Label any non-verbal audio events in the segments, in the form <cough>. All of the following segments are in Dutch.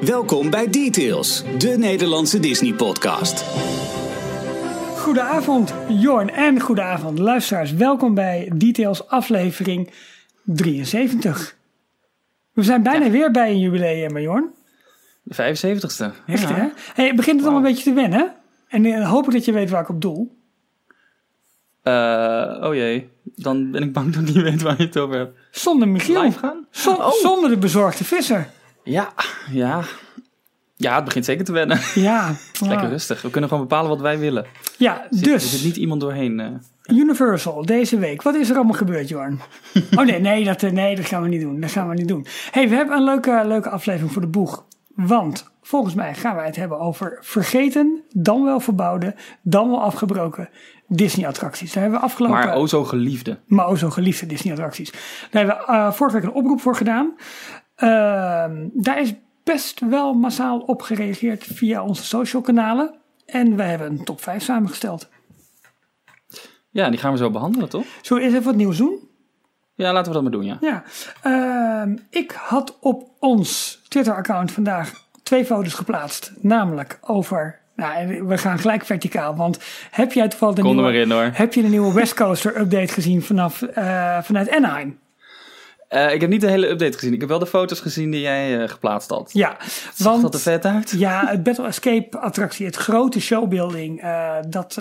Welkom bij Details, de Nederlandse Disney-podcast. Goedenavond, Jorn en goedenavond, luisteraars. Welkom bij Details aflevering 73. We zijn bijna weer bij een jubileum, maar Jorn. De 75ste. Echt, ja. hè? Hey, begint het allemaal een beetje te wennen. En uh, hoop ik dat je weet waar ik op doel. Uh, oh jee, dan ben ik bang dat ik niet weet waar je het over hebt. Zonder Michiel. Gaan? Zon- Oh. Zonder de bezorgde visser. Ja, ja. Ja, het begint zeker te wennen. <laughs> Ja. Lekker rustig. We kunnen gewoon bepalen wat wij willen. Ja, zit, dus. er zit niet iemand doorheen. eh. Universal, deze week. Wat is er allemaal gebeurd, Jorn? <laughs> Oh nee, nee dat, nee, dat gaan we niet doen. Dat gaan we niet doen. hey, we hebben een leuke, leuke aflevering voor de boeg. Want volgens mij gaan wij het hebben over vergeten, dan wel verbouwde, dan wel afgebroken Disney-attracties. Daar hebben we afgelopen... Maar o zo geliefde. maar ook zo geliefde Disney-attracties. Daar hebben we uh, vorige week een oproep voor gedaan. Uh, daar is best wel massaal op gereageerd via onze social kanalen. En we hebben een top 5 samengesteld. Ja, die gaan we zo behandelen, toch? Zullen we eerst even wat nieuws doen? Ja, laten we dat maar doen, ja. Ja, uh, ik had op ons Twitter-account vandaag twee foto's geplaatst. Namelijk over. Nou, we gaan gelijk verticaal. Want heb jij toevallig de, Kom er nieuwe, in, hoor. heb je de nieuwe West Coaster update gezien vanaf, uh, vanuit Anaheim? Uh, ik heb niet de hele update gezien. Ik heb wel de foto's gezien die jij uh, geplaatst had. Ja, Zag want, dat er vet uit? Ja, het Battle Escape attractie, het grote showbuilding, uh, dat,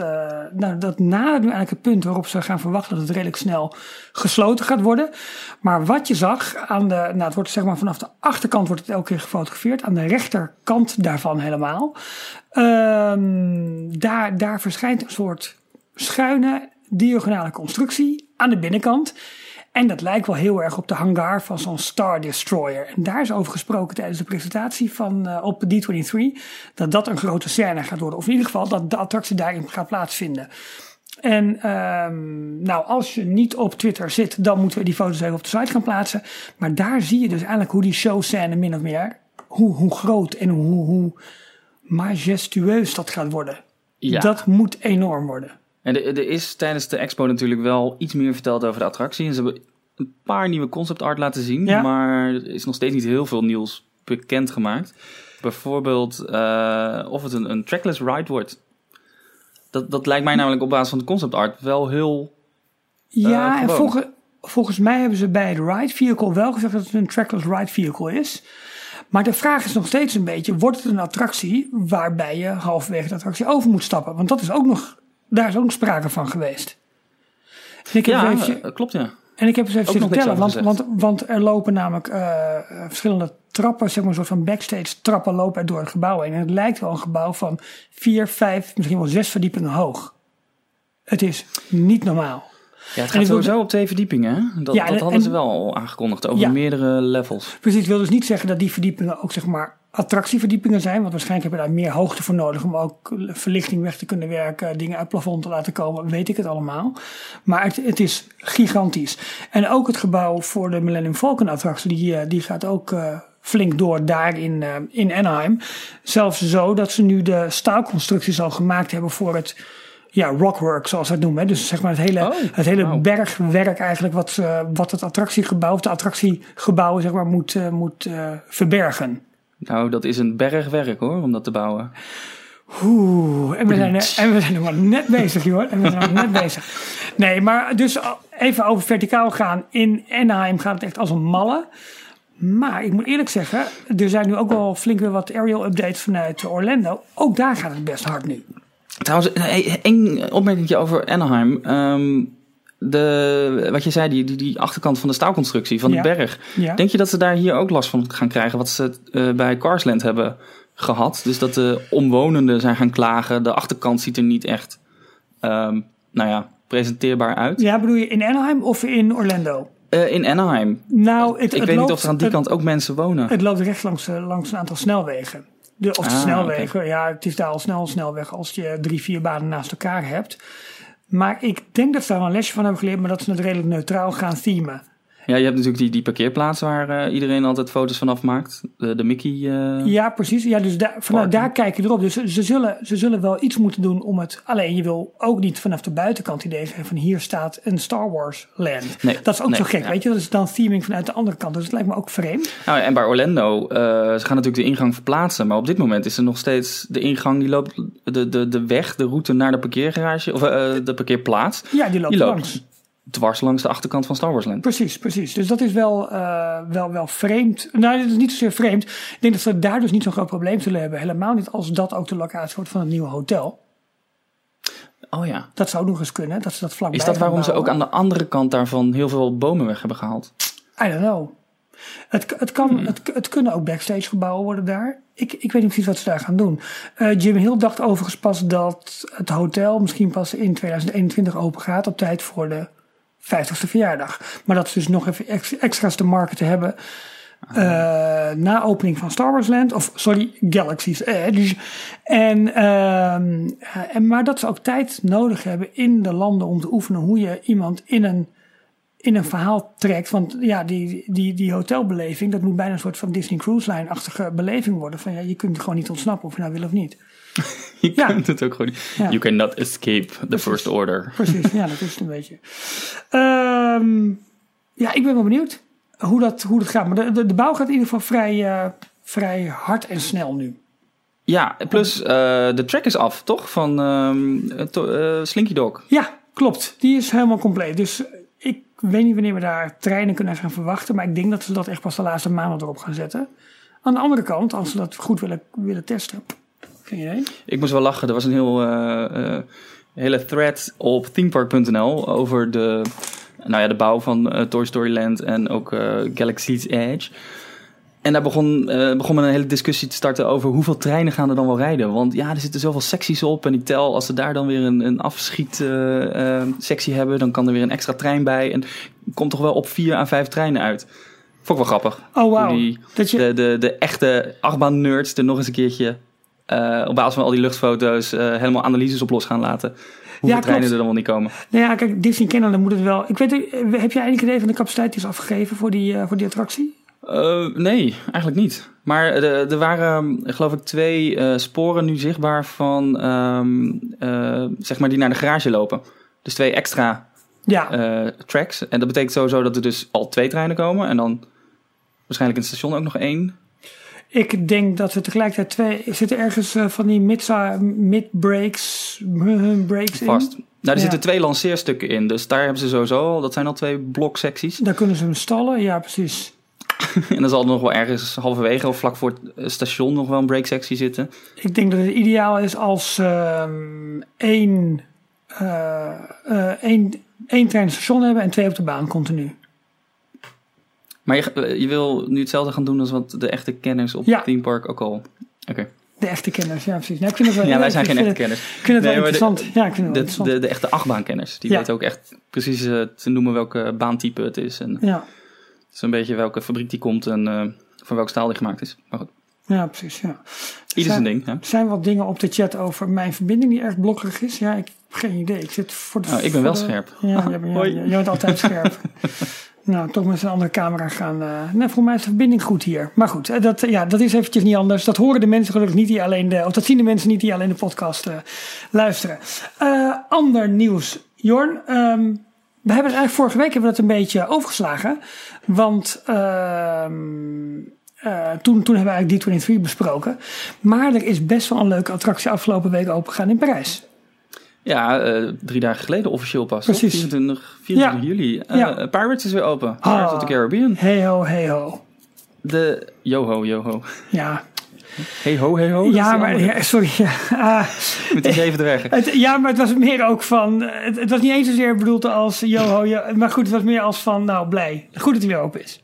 nou, dat nadert nu eigenlijk het punt waarop ze gaan verwachten dat het redelijk snel gesloten gaat worden. Maar wat je zag aan de, nou het wordt zeg maar vanaf de achterkant wordt het elke keer gefotografeerd, aan de rechterkant daarvan helemaal. daar, daar verschijnt een soort schuine diagonale constructie aan de binnenkant. En dat lijkt wel heel erg op de hangar van zo'n Star Destroyer. En daar is over gesproken tijdens de presentatie van uh, op D23 dat dat een grote scène gaat worden. Of in ieder geval dat de attractie daarin gaat plaatsvinden. En um, nou, als je niet op Twitter zit, dan moeten we die foto's even op de site gaan plaatsen. Maar daar zie je dus eigenlijk hoe die showscène min of meer, hoe, hoe groot en hoe, hoe majestueus dat gaat worden. Ja. Dat moet enorm worden. En er, er, is tijdens de expo natuurlijk wel iets meer verteld over de attractie. En ze hebben een paar nieuwe concept art laten zien. Ja. Maar er is nog steeds niet heel veel nieuws bekendgemaakt. Bijvoorbeeld uh, of het een, een, trackless ride wordt. Dat, dat lijkt mij namelijk op basis van de concept art wel heel. Ja, uh, en volgens, volgens mij hebben ze bij de ride vehicle wel gezegd dat het een trackless ride vehicle is. Maar de vraag is nog steeds een beetje: wordt het een attractie waarbij je halverwege de attractie over moet stappen? Want dat is ook nog daar is ook sprake van geweest. En ik heb ja, even, klopt ja. En ik heb eens even zitten tellen, want, want, want, er lopen namelijk uh, verschillende trappen, zeg maar een soort van backstage trappen lopen er door het gebouw heen. En het lijkt wel een gebouw van vier, vijf, misschien wel zes verdiepingen hoog. Het is niet normaal. Ja, het gaat sowieso op twee verdiepingen. Hè? Dat, ja, dat hadden en, ze wel al aangekondigd over ja, meerdere levels. Precies, ik wil dus niet zeggen dat die verdiepingen ook zeg maar attractieverdiepingen zijn. Want waarschijnlijk heb je daar meer hoogte voor nodig om ook verlichting weg te kunnen werken, dingen uit het plafond te laten komen, weet ik het allemaal. Maar het, het is gigantisch. En ook het gebouw voor de Millennium Falcon attractie, die, die gaat ook uh, flink door daar in, uh, in Anaheim. Zelfs zo dat ze nu de staalconstructies al gemaakt hebben voor het ja, rockwork, zoals ze het noemen. Dus zeg maar het hele, oh, het hele wow. bergwerk eigenlijk wat, uh, wat het attractiegebouw, of de attractiegebouwen zeg maar moet, uh, moet uh, verbergen. Nou, dat is een bergwerk hoor, om dat te bouwen. Oeh, en we, zijn, en we zijn nog maar net bezig, joh. En we zijn nog net <laughs> bezig. Nee, maar dus even over verticaal gaan. In Anaheim gaat het echt als een malle. Maar ik moet eerlijk zeggen, er zijn nu ook wel flink weer wat aerial updates vanuit Orlando. Ook daar gaat het best hard nu. Trouwens, één opmerking over Anaheim. Um, de, wat je zei, die, die, die achterkant van de staalconstructie van Ja. de berg. Ja. Denk je dat ze daar hier ook last van gaan krijgen? Wat ze uh, bij Carsland hebben gehad. Dus dat de omwonenden zijn gaan klagen. De achterkant ziet er niet echt, um, nou ja, presenteerbaar uit. Ja, bedoel je in Anaheim of in Orlando? Uh, in Anaheim. Nou, het, Ik het weet loopt, niet of er aan die het, kant ook mensen wonen. Het loopt recht langs, eh, langs een aantal snelwegen. De, of de Ah, snelwegen, ja, het is daar al snel een snelweg als je drie, vier banen naast elkaar hebt. Maar ik denk dat ze daar wel een lesje van hebben geleerd, maar dat ze het redelijk neutraal gaan themen. Ja, je hebt natuurlijk die, die parkeerplaats waar eh, iedereen altijd foto's vanaf maakt. De, de Mickey. eh, Ja, precies. Ja, dus daar, vanuit daar kijk je erop. Dus ze, zullen, ze zullen wel iets moeten doen om het. Alleen je wil ook niet vanaf de buitenkant idee geven van hier staat een Star Wars land. Nee, dat is ook nee, zo gek, ja. weet je. Dat is dan theming vanuit de andere kant. Dus het lijkt me ook vreemd. Nou, en bij Orlando, eh, ze gaan natuurlijk de ingang verplaatsen. Maar op dit moment is er nog steeds de ingang, die loopt de, de, de weg, de route naar de parkeergarage, of de parkeerplaats, Ja, die loopt Die loopt. langs. Dwars langs de achterkant van Star Wars Land. Precies, precies. Dus dat is wel, eh, wel, wel vreemd. Nou, dat is niet zozeer vreemd. Ik denk dat ze daar dus niet zo'n groot probleem zullen hebben. Helemaal niet als dat ook de locatie wordt van het nieuwe hotel. Oh ja. Dat zou nog eens kunnen, dat ze dat vlakbij Is dat waarom ze ook aan de andere kant daarvan heel veel bomen weg hebben gehaald? I don't know. Het, het, kan, Hmm. het, het kunnen ook backstage gebouwen worden daar. Ik, ik weet niet precies wat ze daar gaan doen. Eh, Jim Hill dacht overigens pas dat het hotel misschien pas in 2021 open gaat. Op tijd voor de 50ste verjaardag. Maar dat ze dus nog even ex- extra's te marketen hebben. Ah. eh, na opening van Star Wars Land. Of sorry, Galaxy's Edge. En, ehm, eh, en, maar dat ze ook tijd nodig hebben in de landen om te oefenen hoe je iemand in een in een verhaal trekt. Want ja, die, die, die hotelbeleving, dat moet bijna een soort van Disney Cruise Line-achtige beleving worden. Van ja, je kunt er gewoon niet ontsnappen of je nou wil of niet. <laughs> Je Ja. kunt het ook gewoon niet. Ja. You cannot escape the first order. Precies, ja, dat is het een beetje. Ehm, ja, ik ben wel benieuwd hoe dat, hoe dat gaat. Maar de, de, de bouw gaat in ieder geval vrij, eh, vrij hard en snel nu. Ja, plus eh, de track is af, toch? Van ehm, to- eh, Slinky Dog. Ja, klopt. Die is helemaal compleet. Dus ik weet niet wanneer we daar treinen kunnen gaan verwachten. Maar ik denk dat ze dat echt pas de laatste maanden erop gaan zetten. Aan de andere kant, als ze dat goed willen, willen testen. Ik moest wel lachen. Er was een heel, eh, eh, hele thread op themepark.nl over de, nou ja, de bouw van eh, Toy Story Land en ook Galaxy's Edge. En daar begon, eh, begon men een hele discussie te starten over hoeveel treinen gaan er dan wel rijden. Want ja, er zitten zoveel secties op. En ik tel, als ze daar dan weer een, een afschietsectie hebben, dan kan er weer een extra trein bij. En komt toch wel op vier à vijf treinen uit. Vond ik wel grappig. Oh, wauw. Je, de, de, de echte achtbaan-nerds er nog eens een keertje eh, op basis van al die luchtfoto's eh, helemaal analyses op los gaan laten. Hoeveel Ja, treinen er dan wel niet komen. nou ja, kijk, Disney Canada moet het wel. Ik weet, eh, heb jij enig idee van de capaciteit die is afgegeven voor die, voor die attractie? Nee, eigenlijk niet. Maar er, waren, eh, geloof ik, twee sporen nu zichtbaar van, ehm, eh, zeg maar, die naar de garage lopen. Dus twee extra Ja, tracks. En dat betekent sowieso dat er dus al twee treinen komen. En dan waarschijnlijk in het station ook nog één. Ik denk dat er tegelijkertijd twee. Zitten ergens eh, van die mid- mid-breaks breaks in. Vast. Nou, er Ja. zitten twee lanceerstukken in. Dus daar hebben ze sowieso al, dat zijn al twee bloksecties. Daar kunnen ze hem stallen. Ja, precies. <laughs> En dan zal er nog wel ergens halverwege of vlak voor het eh, station nog wel een breaksectie zitten. Ik denk dat het ideaal is als ehm één, eh, één, één trein station hebben en twee op de baan continu. Maar je, eh, je wil nu hetzelfde gaan doen als wat de echte kenners op Ja. het Theme Park ook al. Oké. De echte kenners, ja precies. Nou, ik vind het wel, <laughs> Ja, wij ik zijn geen echte kenners. Ik vind het wel maar de- interessant. ja, ik vind het wel De, interessant. de, de echte achtbaankenners. Die Ja. weten ook echt precies eh, te noemen welke baantype het is. En ja, zo'n beetje welke fabriek die komt en eh, van welk staal die gemaakt is. Maar goed, ja, precies. Ja. ieder zijn ding. Hè? Er zijn wat dingen op de chat over mijn verbinding die erg blokkerig is. Ja, ik heb geen idee. Ik zit voor de. Oh, ik ben wel scherp. Ja, <laughs> ja, jij bent altijd scherp. <laughs> nou, toch met een andere camera gaan. eh nee, voor mij is de verbinding goed hier. Maar goed, eh, dat, ja, dat is eventjes niet anders. Dat horen de mensen gelukkig niet die alleen de. Of dat zien de mensen niet die alleen de podcast eh, luisteren. Eh, ander nieuws, Jorn. Ehm, we hebben het eigenlijk vorige week hebben we dat een beetje overgeslagen. Want ehm, eh, toen, toen hebben we eigenlijk D23 besproken. Maar er is best wel een leuke attractie afgelopen week opengegaan in Parijs. Ja, eh, drie dagen geleden officieel pas. Precies. 24, 24 juli. Eh, Ja. Pirates is weer open. Pirates of the Caribbean. Hey ho, hey ho. De Yoho, Yoho. Ja, Hey ho, hey ho. ja maar ja, sorry. Ja, <laughs> Ah, Met die zeven dwergen. het, ja, maar het was meer ook van. Het, het was niet eens zozeer bedoeld als yo, yo, Maar goed, het was meer als van. Nou, blij. Goed dat hij weer open is.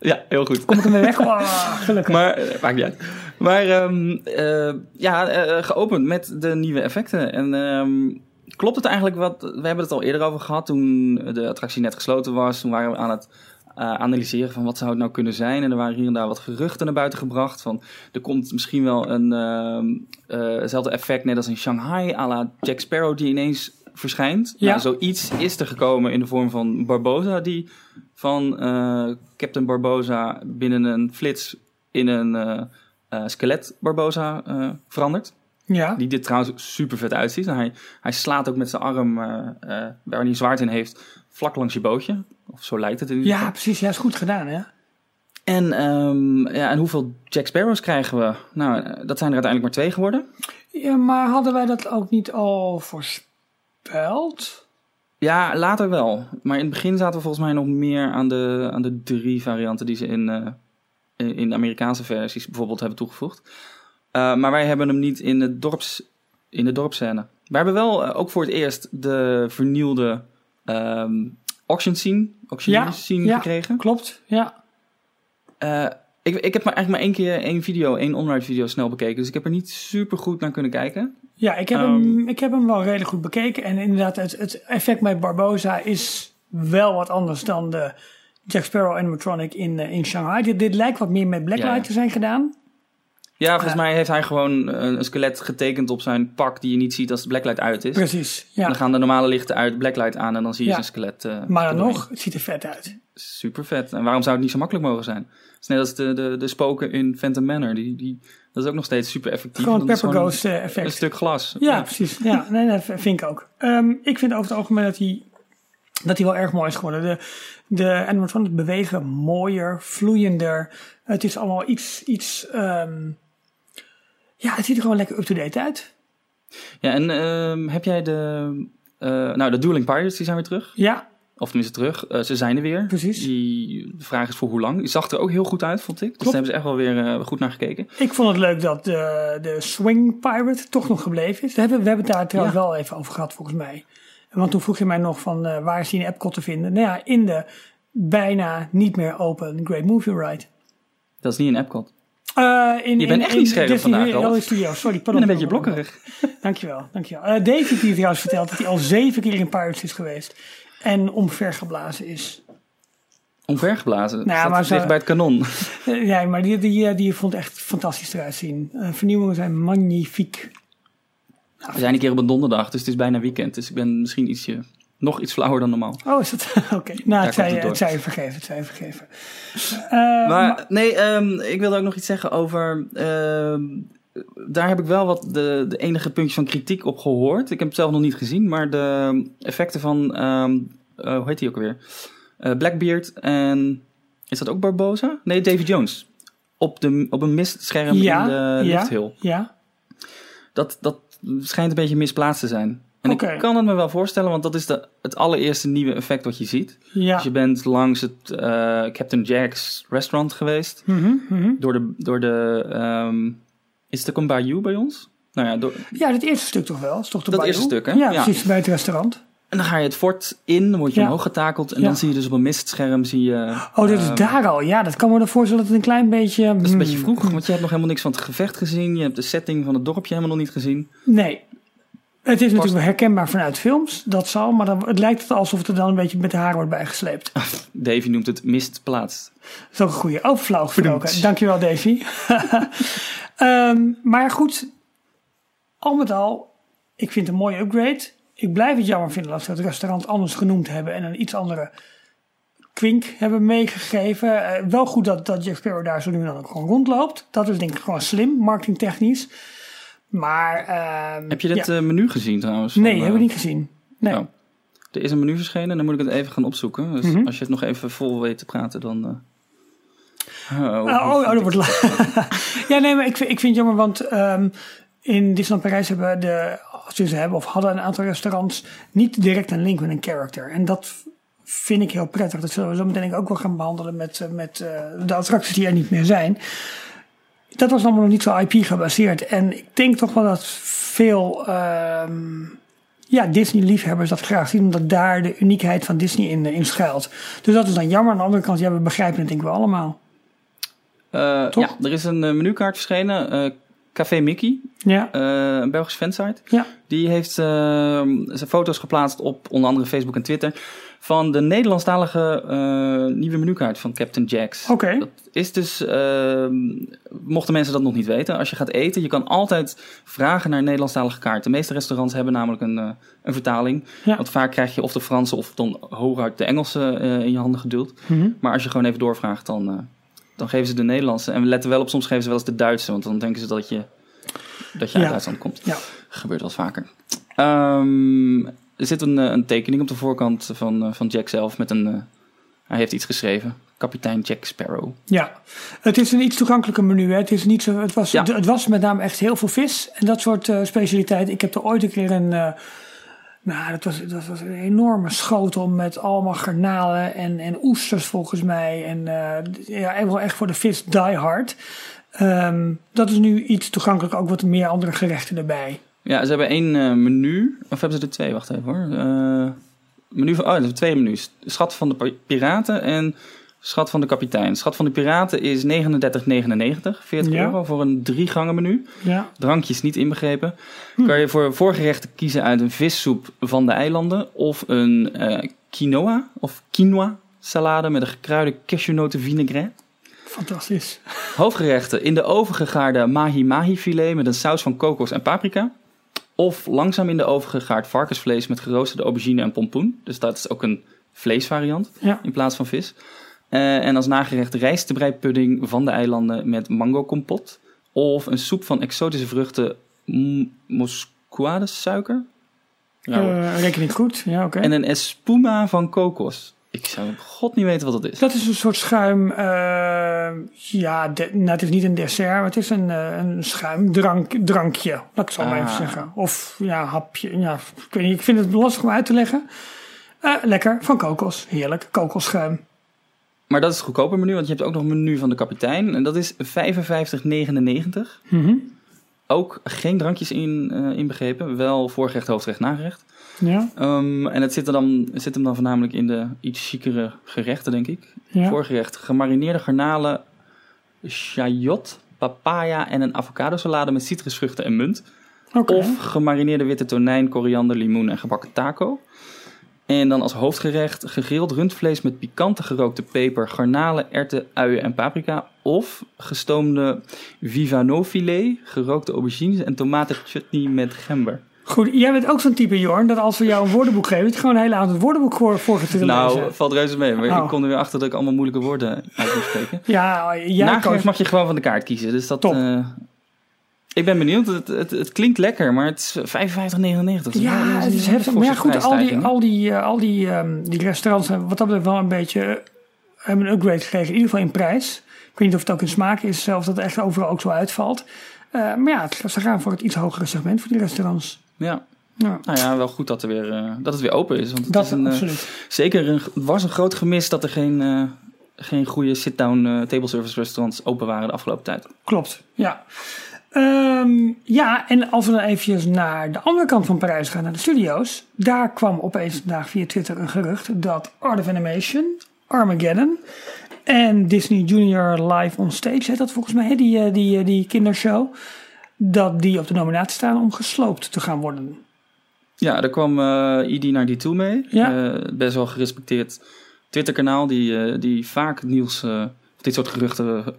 Ja, heel goed. Kom ik hem weer weg? <laughs> Oh, gelukkig. Maar, eh, maakt niet uit. Maar ehm, eh, ja, eh, geopend met de nieuwe effecten. En ehm, klopt het eigenlijk wat... We hebben het al eerder over gehad toen de attractie net gesloten was. Toen waren we aan het eh, analyseren van wat zou het nou kunnen zijn. En er waren hier en daar wat geruchten naar buiten gebracht. Van er komt misschien wel een ehm, eh, hetzelfde effect net als in Shanghai. à la Jack Sparrow die ineens verschijnt. Ja. Nou, zoiets is er gekomen in de vorm van Barbosa die van Captain Barbosa binnen een flits in een skelet Barbosa eh, verandert. Ja. Die dit trouwens super vet uitziet. En hij, hij slaat ook met zijn arm, eh, eh, waar hij zwaard in heeft, vlak langs je bootje. Of zo lijkt het in ieder ja, geval. precies. Ja, is goed gedaan, hè? En, ehm, ja, en hoeveel Jack Sparrows krijgen we? Nou, eh, dat zijn er uiteindelijk maar twee geworden. Ja, maar hadden wij dat ook niet al voorspeld? Ja, later wel. Maar in het begin zaten we volgens mij nog meer aan de, aan de drie varianten die ze in, eh, in de Amerikaanse versies bijvoorbeeld hebben toegevoegd. Eh, maar wij hebben hem niet in, het dorps, in de dorpsscène. We hebben wel eh, ook voor het eerst de vernieuwde ehm auction scene, auction Ja, scene ja. gekregen. Klopt, ja. Eh, ik, ik heb maar eigenlijk maar één keer één video, één online video snel bekeken. Dus ik heb er niet super goed naar kunnen kijken. Ja, ik heb, Ehm. hem, ik heb hem wel redelijk goed bekeken. En inderdaad, het, het effect met Barbosa is wel wat anders dan de Jack Sparrow animatronic in, eh, in Shanghai. Dit, dit lijkt wat meer met Blacklight Ja, ja. te zijn gedaan. Ja, volgens Eh. mij heeft hij gewoon een, een skelet getekend op zijn pak die je niet ziet als de blacklight uit is. Precies, ja. Dan gaan de normale lichten uit, blacklight aan en dan zie je Ja. zijn skelet. eh, Maar dan nog, het ziet er vet uit. Super vet. En waarom zou het niet zo makkelijk mogen zijn? Het is net als de, de, de spoken in Phantom Manor. Die, die, dat is ook nog steeds super effectief. Gewoon Pepper Ghost eh, Een effect. stuk glas. Ja, precies. Ja, nee, dat vind ik ook. Ehm, ik vind over het algemeen dat hij, dat hij wel erg mooi is geworden. De, de animatronics bewegen mooier, vloeiender. Het is allemaal iets, iets ehm, ja, het ziet er gewoon lekker up-to-date uit. Ja, en ehm, heb jij de... eh, nou, de Dueling Pirates, die zijn weer terug. Ja, Of tenminste terug. Eh, ze zijn er weer. Precies. Die, de vraag is voor hoe lang. Die zag er ook heel goed uit, vond ik. Dus Klopt. daar hebben ze echt wel weer eh, goed naar gekeken. ik vond het leuk dat de, de Swing Pirate toch nog gebleven is. We hebben, we hebben het daar trouwens Ja. wel even over gehad, volgens mij. Want toen vroeg je mij nog van eh, waar is die in Epcot te vinden? Nou ja, in de bijna niet meer open Great Movie Ride. Dat is niet in Epcot. Eh, in, Je bent in, echt niet scherp vandaag, Ralf. Hollywood Studios. Sorry, <laughs> Ik pardon. ben een beetje blokkerig. Dankjewel, dankjewel. Eh David die trouwens vertelt dat hij al zeven keer in Pirates is geweest. En omvergeblazen is. Omvergeblazen. Nou, Staat maar zo- dicht bij het kanon. Eh, <laughs> ja, maar die, die, die vond echt fantastisch eruit zien. Vernieuwingen zijn magnifiek. We zijn een keer op een donderdag, dus het is bijna weekend. Dus ik ben misschien ietsje, nog iets flauwer dan normaal. Oh, is dat? <laughs> Oké. Nou, het zij, het het zij je vergeven. Het zij je vergeven. Maar nee, ehm, ik wilde ook nog iets zeggen over. ehm, daar heb ik wel wat de, de enige puntje van kritiek op gehoord. Ik heb het zelf nog niet gezien, maar de effecten van. ehm, eh, hoe heet die ook alweer? Eh, Blackbeard en. Is dat ook Barbosa? Nee, David Jones. Op, de, op een mistscherm ja, in de ja, lifthill. ja. Dat, dat schijnt een beetje misplaatst te zijn. En ik kan het me wel voorstellen, want dat is de, het allereerste nieuwe effect wat je ziet. Ja. Dus je bent langs het eh, Captain Jack's restaurant geweest. Mhm, mhm. Door de, door de ehm, is het een bayou bij ons? Nou ja, door, Ja, het eerste stuk toch wel? Is toch de Dat bayou? eerste stuk, hè? Ja, Ja. precies, bij het restaurant. En dan ga je het fort in, dan word je Ja. omhoog getakeld. En Ja. dan zie je dus op een mistscherm, zie je... Oh, dit is ehm, daar al. Ja, dat kan me ervoor dat het een klein beetje... Dat is een beetje vroeg, want je hebt nog helemaal niks van het gevecht gezien. Je hebt de setting van het dorpje helemaal nog niet gezien. Nee. Het is natuurlijk herkenbaar vanuit films, dat zal, maar dan, het lijkt het alsof het er dan een beetje met de haren wordt bijgesleept. Davy noemt het mistplaatst. Dat is ook een goede. Over flauw gesproken. Dankjewel, Davy. <laughs> Ehm, maar goed, al met al, ik vind het een mooie upgrade. Ik blijf het jammer vinden dat ze het restaurant anders genoemd hebben en een iets andere kwink hebben meegegeven. Eh, wel goed dat, dat Jack Sparrow daar zo nu en dan ook gewoon rondloopt. Dat is denk ik gewoon slim, marketingtechnisch. Maar... ehm, Heb je dit ja. eh, menu gezien trouwens? Nee, eh, hebben we niet gezien. Nee. oh. Er is een menu verschenen, dan moet ik het even gaan opzoeken. Dus Mhm. als je het nog even vol weet te praten, dan... Oh, Oh, oh, oh, dat wordt <laughs> Ja, nee, maar ik vind, ik vind het jammer, want ehm, in Disneyland Parijs hebben de, ze hebben of hadden een aantal restaurants niet direct een link met een character. En dat vind ik heel prettig. Dat zullen we zo meteen ook wel gaan behandelen met, eh, met eh, de attracties die er niet meer zijn. Dat was allemaal nog niet zo IP gebaseerd. En ik denk toch wel dat veel ehm, ja, Disney-liefhebbers dat graag zien, omdat daar de uniekheid van Disney in, in schuilt. Dus dat is dan jammer. Aan de andere kant, ja, we begrijpen het denk ik wel allemaal. Eh, Toch? ja, er is een menukaart verschenen. Café Mickey, Ja, eh, een Belgische fansite. ja. Die heeft eh, zijn foto's geplaatst op onder andere Facebook en Twitter. van de Nederlandstalige eh, nieuwe menukaart van Captain Jack's. Oké. Dat is dus, ehm, mochten mensen dat nog niet weten, als je gaat eten, je kan altijd vragen naar een Nederlandstalige kaart. De meeste restaurants hebben namelijk een, eh, een vertaling. Ja. Want vaak krijg je of de Franse of dan hooguit de Engelse in je handen geduld. Mhm. Maar als je gewoon even doorvraagt, dan, dan geven ze de Nederlandse. En we letten wel op, soms geven ze wel eens de Duitse, want dan denken ze dat je, dat je uit Ja. Duitsland komt. Ja. Gebeurt wel vaker. Ehm, er zit een, eh, een tekening op de voorkant van, eh, van Jack zelf met een... eh, hij heeft iets geschreven. Kapitein Jack Sparrow. Ja, het is een iets toegankelijker menu. Hè. Het, is niet zo, het, was, Ja. het was met name echt heel veel vis en dat soort eh specialiteiten. Ik heb er ooit een keer een. Nou, dat was, was een enorme schotel met allemaal garnalen en, en oesters volgens mij. En eh, ja, echt wel echt voor de vis die hard. Ehm, dat is nu iets toegankelijk, ook wat meer andere gerechten erbij. Ja, ze hebben één eh, menu. Of hebben ze er twee? Wacht even hoor. Eh, menu van, oh, er zijn twee menus. Schat van de pi- piraten en schat van de kapitein. Schat van de piraten is 39,99. 40 Ja. euro voor een drie gangen menu. Ja, Drankjes niet inbegrepen. Kan je voor voorgerechten kiezen uit een vissoep van de eilanden. Of een eh, quinoa of quinoa salade met een gekruide cashewnoten vinaigrette. fantastisch. Hoofdgerechten in de oven gegaarde mahi-mahi filet met een saus van kokos en paprika. Of langzaam in de oven gegaard varkensvlees met geroosterde aubergine en pompoen. Dus dat is ook een vleesvariant Ja, in plaats van vis. Eh, en als nagerecht rijstebreipudding van de eilanden met mango kompot. Of een soep van exotische vruchten m- suiker. Eh, reken ik goed. Ja, oké. En een espuma van kokos. Ik zou op god niet weten wat dat is. Dat is een soort schuim. eh, ja, de- nou, het is niet een dessert, maar het is een, eh, een schuimdrank, drankje. Laat ik het zo maar even Ah. zeggen. Of ja, hapje. Ja, ik weet niet. Ik vind het lastig om uit te leggen. Eh, lekker, van kokos. Heerlijk, kokosschuim. Maar dat is het goedkoper menu, want je hebt ook nog een menu van de kapitein. En dat is 55,99. Mhm. Ook geen drankjes in, eh, inbegrepen. Wel voorgerecht, hoofdgerecht, nagerecht. Ja, Ehm, en het zit, er dan, zit hem dan voornamelijk in de iets chicere gerechten, denk ik. ja. Voorgerecht, gemarineerde garnalen, shallot, papaya en een avocado salade met citrusvruchten en munt. Oké. Of gemarineerde witte tonijn, koriander, limoen en gebakken taco. En dan als hoofdgerecht gegrild rundvlees met pikante gerookte peper, garnalen, erwten, uien en paprika. Of gestoomde vivano-filet, gerookte aubergines en tomatenchutney met gember. Goed, jij bent ook zo'n type, Jorn, dat als we jou een woordenboek geven, dat je gewoon een hele avond het woordenboek voor, voor gaat zitten Nou, lezen. valt reuze mee. Maar Oh. ik kom er weer achter dat ik allemaal moeilijke woorden uit moet spreken. Ja, jij Nagerecht mag je gewoon van de kaart kiezen. Dus dat... Top. eh, ik ben benieuwd. Het, het, het klinkt lekker, maar het is 55,99. Dat is wel- Ja, het is heftig. Maar ja, goed, al die, al die, eh, al die, ehm, die restaurants hebben wat dat betreft wel een beetje eh, hebben een upgrade gekregen. In ieder geval in prijs. Ik weet niet of het ook in smaak is, zelfs dat het echt overal ook zo uitvalt. Eh, maar ja, het- ze gaan voor het iets hogere segment voor die restaurants. Ja. Ja, Nou ja, wel goed dat, er weer, eh, dat het weer open is. Want het dat is een, eh, absoluut. zeker een, het was een groot gemis dat er geen, eh, geen goede sit-down eh, table service restaurants open waren de afgelopen tijd. Klopt, ja. Ehm, ja, en als we dan eventjes naar de andere kant van Parijs gaan, naar de studio's. Daar kwam opeens vandaag via Twitter een gerucht dat Art of Animation, Armageddon en Disney Junior Live on Stage, heet dat volgens mij, die, eh, die, eh, die kindershow, dat die op de nominatie staan om gesloopt te gaan worden. Ja, daar kwam eh ID naar die toe mee. Ja. Best wel gerespecteerd Twitter-kanaal die, die vaak nieuws, of dit soort geruchten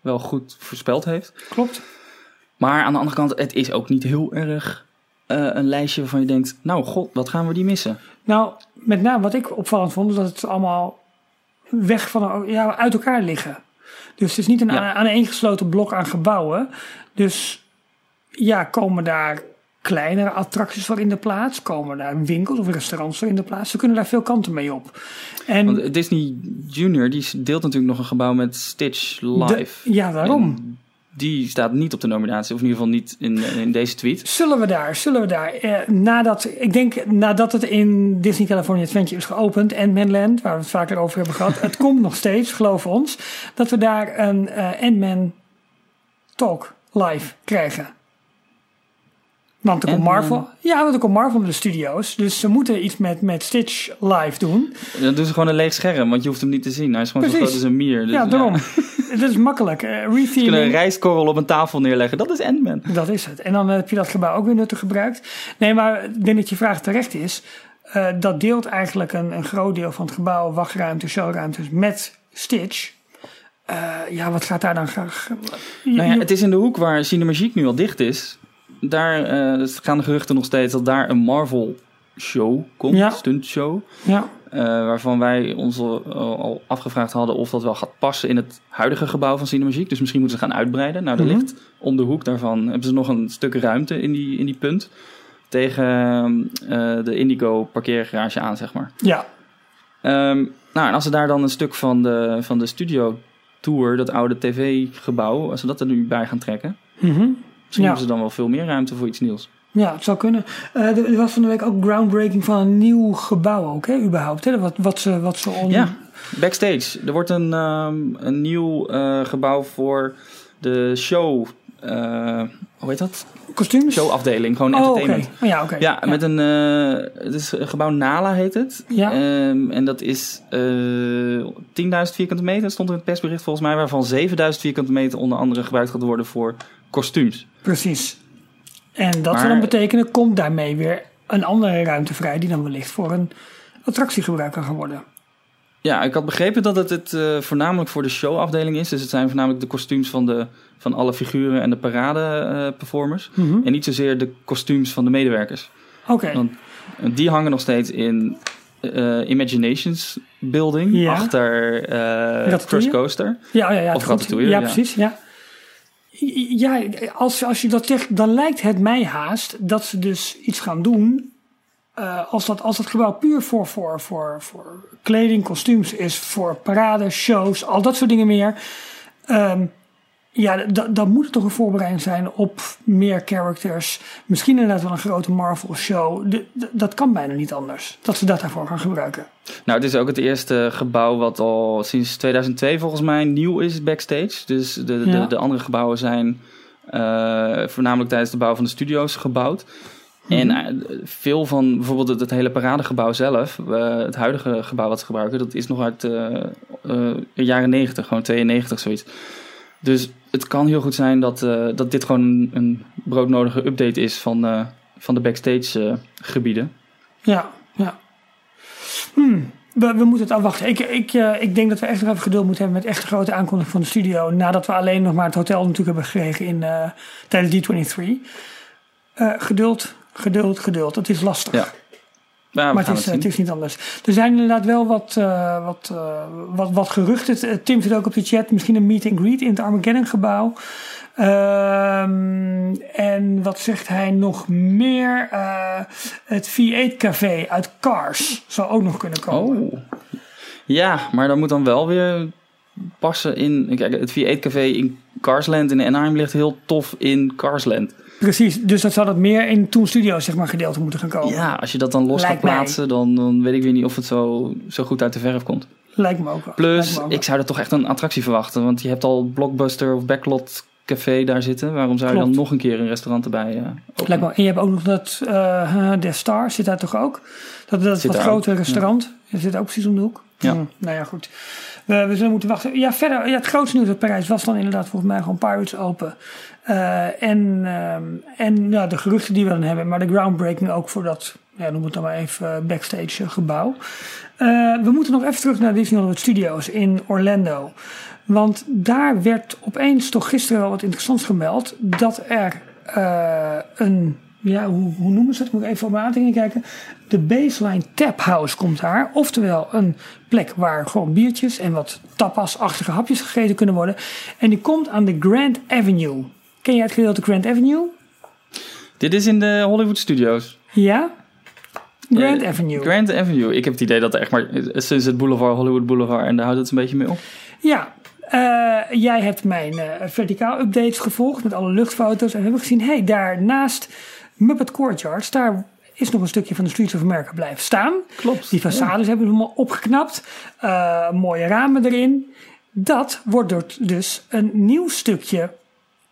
wel goed voorspeld heeft. Klopt. Maar aan de andere kant, het is ook niet heel erg eh, een lijstje waarvan je denkt, nou god, wat gaan we die missen? Nou, met name wat ik opvallend vond, is dat het allemaal weg van ja, uit elkaar liggen. Dus het is niet een Ja. aan aaneengesloten blok aan gebouwen. Dus ja, komen daar kleinere attracties voor in de plaats? Komen daar winkels of restaurants voor in de plaats? Ze kunnen daar veel kanten mee op. En Want Disney Junior, die deelt natuurlijk nog een gebouw met Stitch Live. de- ja, waarom? En die staat niet op de nominatie, of in ieder geval niet in, in deze tweet. Zullen we daar, zullen we daar, eh, nadat, ik denk nadat het in Disney California Adventure is geopend, en Manland, waar we het vaker over hebben gehad, het komt nog steeds, geloof ons, dat we daar een eh Ant-Man talk live krijgen. Want er komt? Marvel, ja, want er komt Marvel met de studio's, dus ze moeten iets met, met Stitch live doen. Dan doen ze gewoon een leeg scherm, want je hoeft hem niet te zien. Hij is gewoon zo Precies. groot als een mier. Dus, ja, daarom. <laughs> Dat is makkelijk. Eh Ze kunnen een rijstkorrel op een tafel neerleggen. Dat is Ant-Man. Dat is het. En dan heb je dat gebouw ook weer nuttig gebruikt. Nee, maar ik denk dat je vraag terecht is. Eh, dat deelt eigenlijk een, een groot deel van het gebouw, wachtruimte, showruimtes met Stitch. Eh, ja, wat gaat daar dan graag? Nou ja, het is in de hoek waar Cinemagique nu al dicht is. Daar eh, gaan de geruchten nog steeds dat daar een Marvel show komt, Ja. stunt show. Ja, Eh, waarvan wij ons al, al afgevraagd hadden of dat wel gaat passen in het huidige gebouw van Cinemagique. Dus misschien moeten ze gaan uitbreiden. Nou, er ligt om de hoek daarvan, hebben ze nog een stuk ruimte in die, in die punt. Tegen eh, de Indigo parkeergarage aan, zeg maar. ja, Ehm, nou, en als ze daar dan een stuk van de, van de studio tour, dat oude tv-gebouw, als ze dat er nu bij gaan trekken, Mhm. Misschien Ja. hebben ze dan wel veel meer ruimte voor iets nieuws. ja, het zou kunnen. Eh, er was van de week ook groundbreaking van een nieuw gebouw ook, hè, überhaupt. Hè? Wat, wat ze, wat ze on... Ja, backstage. Er wordt een, ehm, een nieuw eh, gebouw voor de show. eh, hoe heet dat? Kostuums? Showafdeling, gewoon Oh, entertainment. Oh, ja, oké. Ja, met een. het is een gebouw Nala heet het. Ja. Ehm, en dat is eh 10.000 vierkante meter, stond er in het persbericht volgens mij, waarvan 7.000 vierkante meter onder andere gebruikt gaat worden voor kostuums. Precies. En dat Maar- zou dan betekenen, komt daarmee weer een andere ruimte vrij die dan wellicht voor een attractiegebruik kan gaan worden. Ja, ik had begrepen dat het, het eh, voornamelijk voor de showafdeling is. Dus het zijn voornamelijk de kostuums van, de, van alle figuren en de parade-performers. Mhm. En niet zozeer de kostuums van de medewerkers. Oké. Want die hangen nog steeds in eh, Imaginations Building. Ja. Achter eh? Crush Coaster. Ja, ja, ja. Of het goed. Ratatouille, Ja, ja. precies. Ja, ja als, als je dat zegt, dan lijkt het mij haast dat ze dus iets gaan doen. eh, als, dat, als het gebouw puur voor, voor, voor, voor kleding, kostuums is, voor parades, shows, al dat soort dingen meer. ehm, ja, da- dan moet het toch een voorbereiding zijn op meer characters. Misschien inderdaad wel een grote Marvel show. De- de- dat kan bijna niet anders. Dat ze dat daarvoor gaan gebruiken. Nou, het is ook het eerste gebouw wat al sinds 2002 volgens mij nieuw is backstage. Dus de, de, Ja. de andere gebouwen zijn eh, voornamelijk tijdens de bouw van de studio's gebouwd. En Mhm. eh, veel van bijvoorbeeld het, het hele paradegebouw zelf, eh, het huidige gebouw wat ze gebruiken, dat is nog uit de jaren 90, gewoon 92 zoiets. Dus het kan heel goed zijn dat, eh, dat dit gewoon een, broodnodige update is van, eh, van de backstage eh, gebieden. Ja, ja. Hmm, we, we moeten het afwachten. Ik, ik, ik denk dat we echt nog even geduld moeten hebben met echt een grote aankondiging van de studio. Nadat we alleen nog maar het hotel natuurlijk hebben gekregen in, tijdens D23. Eh, geduld, geduld, geduld. Het is lastig. Ja. Maar het is, het het zien. is niet anders. Er zijn inderdaad wel wat, eh, wat, eh, wat, wat geruchten. Eh, Tim zit ook op de chat. Misschien een meet and greet in het Armageddon gebouw. Ehm, en wat zegt hij nog meer? Het V8 café uit Cars zou ook nog kunnen komen. Oh. Ja, maar dat moet dan wel weer passen in... Kijk, het V8 Café in Carsland in Anaheim ligt heel tof in Carsland. Precies, dus dat zou dat meer in Toon Studios zeg maar, gedeelte moeten gaan komen. Ja, als je dat dan los Lijkt gaat plaatsen, dan, dan weet ik weer niet of het zo, zo goed uit de verf komt. Lijkt me ook wel. Plus, Lijkt me ook wel. ik zou er toch echt een attractie verwachten. Want je hebt al Blockbuster of Backlot Café daar zitten. Waarom zou je dan nog een keer een restaurant erbij openen? Lijkt me, en je hebt ook nog dat eh The Star, zit daar toch ook? Dat, dat Zit wat grote restaurant. Dat zit ook precies om de hoek. Ja. Hm, nou ja, goed. We, we zullen moeten wachten. Ja, verder, ja, het grootste nieuws uit Parijs was dan inderdaad volgens mij gewoon Pirates Open. Eh, en ehm, en ja, de geruchten die we dan hebben, maar de groundbreaking ook voor dat, ja, noem het dan maar even, eh, backstage eh, gebouw. Eh, we moeten nog even terug naar Disney Hollywood Studios in Orlando. Want daar werd opeens toch gisteren wel wat interessants gemeld. Dat er eh, een, ja, hoe, hoe noemen ze het? Moet ik even op mijn aantekeningen kijken. De Baseline Tap House komt daar. Oftewel een plek waar gewoon biertjes en wat tapas-achtige hapjes gegeten kunnen worden. En die komt aan de Grand Avenue. Ken jij het gedeelte Grand Avenue? Dit is in de Hollywood Studios. Ja? Grand Eh, Avenue. Grand Avenue. Ik heb het idee dat er echt maar sinds het Boulevard, Hollywood Boulevard, en daar houdt het een beetje mee op. Ja, eh, jij hebt mijn eh, verticaal updates gevolgd met alle luchtfoto's. En we hebben gezien, hé, hey, daar naast Muppet Courtyards, daar is nog een stukje van de Streets of America blijven staan. Klopt. Die façades hebben ze helemaal opgeknapt. Eh, mooie ramen erin. Dat wordt dus een nieuw stukje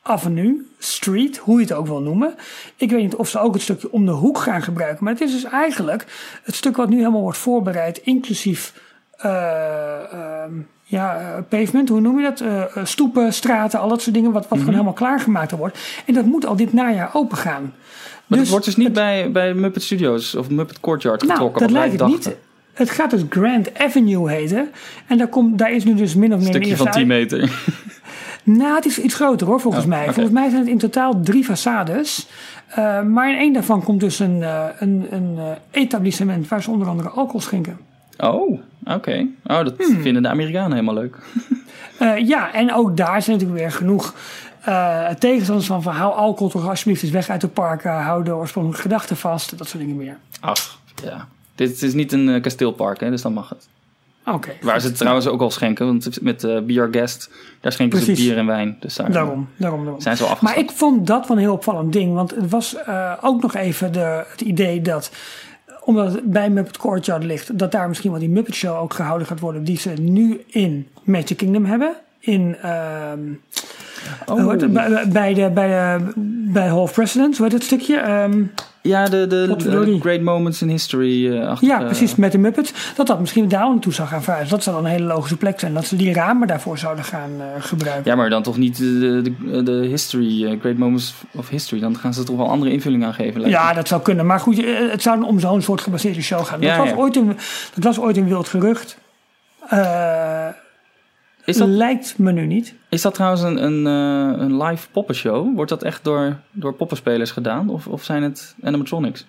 avenue, street, hoe je het ook wil noemen. Ik weet niet of ze ook het stukje om de hoek gaan gebruiken. Maar het is dus eigenlijk het stuk wat nu helemaal wordt voorbereid, inclusief eh, ehm, ja, eh, pavement, hoe noem je dat? Stoepen, straten, al dat soort dingen, wat, wat Mhm. gewoon helemaal klaargemaakt wordt. En dat moet al dit najaar open gaan. Maar het wordt dus niet bij, bij Muppet Studios of Muppet Courtyard Nou, getrokken. dat wat wij lijkt het niet. Het gaat dus Grand Avenue heten. En daar, komt, daar is nu dus min of meer een stukje van 10 uit- meter. <laughs> Nou, het is iets groter hoor, volgens Oh, mij. Volgens mij zijn het in totaal drie façades. Eh, maar in één daarvan komt dus een, eh, een, een eh, etablissement waar ze onder andere alcohol schenken. Oh, oké. Oh, dat Hmm. vinden de Amerikanen helemaal leuk. <laughs> Ja, en ook daar zijn natuurlijk weer genoeg eh, tegenstanders van, van hou alcohol toch alsjeblieft eens weg uit de parken, hou de oorspronkelijke gedachten vast, dat soort dingen meer. Ach, ja. Dit is niet een eh, kasteelpark, hè, dus dan mag het. Oké, Waar ze het trouwens ook al schenken, want met eh Be Our Guest, daar schenken Precies. ze bier en wijn. Dus daar daarom, daarom, daarom. zijn ze al Maar ik vond dat wel een heel opvallend ding. Want het was ook nog even de, het idee dat, omdat het bij Muppet Courtyard ligt, dat daar misschien wel die Muppet Show ook gehouden gaat worden, die ze nu in Magic Kingdom hebben. In, ehm, Oh. het? bij, bij, de, bij, de, bij Hall of Presidents, hoe heet het stukje? Ehm, Ja, de, de, Great Moments in History. eh, ja, eh, precies, met de Muppets. Dat dat misschien daar naartoe zou gaan verhuizen. Dat zou dan een hele logische plek zijn. Dat ze die ramen daarvoor zouden gaan eh, gebruiken. Ja, maar dan toch niet de, de, de history, Great Moments of History. Dan gaan ze er toch wel andere invulling aan geven. lijkt Ja, dat zou kunnen. Maar goed, het zou om zo'n soort gebaseerde show gaan. Dat, was, ja. Ooit een, dat was ooit een wild gerucht. Is dat, Lijkt me nu niet. is dat trouwens een, een, eh, een live poppenshow? Wordt dat echt door, door poppenspelers gedaan? Of, of zijn het animatronics?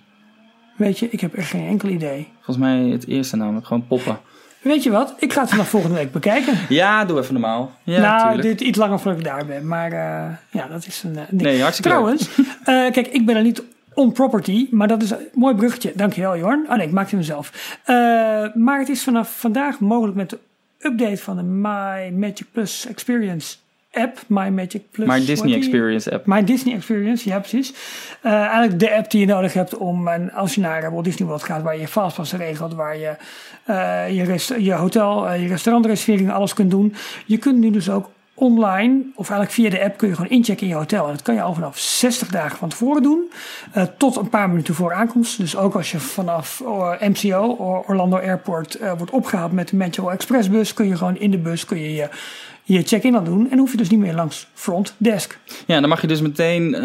Weet je, ik heb echt geen enkel idee. Volgens mij het eerste namelijk, gewoon poppen. Weet je wat? Ik ga het vanaf volgende week bekijken. <laughs> Ja, doe even normaal. Ja, nou, tuurlijk. dit iets langer voordat ik daar ben. Maar eh, ja, dat is een eh, ding. Nee, hartstikke Trouwens, <laughs> kijk, ik ben er niet on property, maar dat is een mooi bruggetje. Dankjewel, Jorn. Oh nee, ik maakte hem zelf. Maar het is vanaf vandaag mogelijk met de update van de My Magic Plus Experience app. My Magic Plus. Hoe Disney? Experience app. My Disney Experience, ja precies. Eh, eigenlijk de app die je nodig hebt om, en als je naar Walt Disney World gaat, waar je fastpassen regelt, waar je eh, je, rest- je hotel, eh, je restaurantreservering, alles kunt doen. Je kunt nu dus ook online, of eigenlijk via de app, kun je gewoon inchecken in je hotel. En dat kan je al vanaf 60 dagen van tevoren doen, eh, tot een paar minuten voor aankomst. Dus ook als je vanaf eh, MCO, Or- Orlando Airport, eh, wordt opgehaald met de Metro Express bus, kun je gewoon in de bus kun je, je, je check-in al doen. En hoef je dus niet meer langs front desk. Ja, dan mag je dus meteen, eh,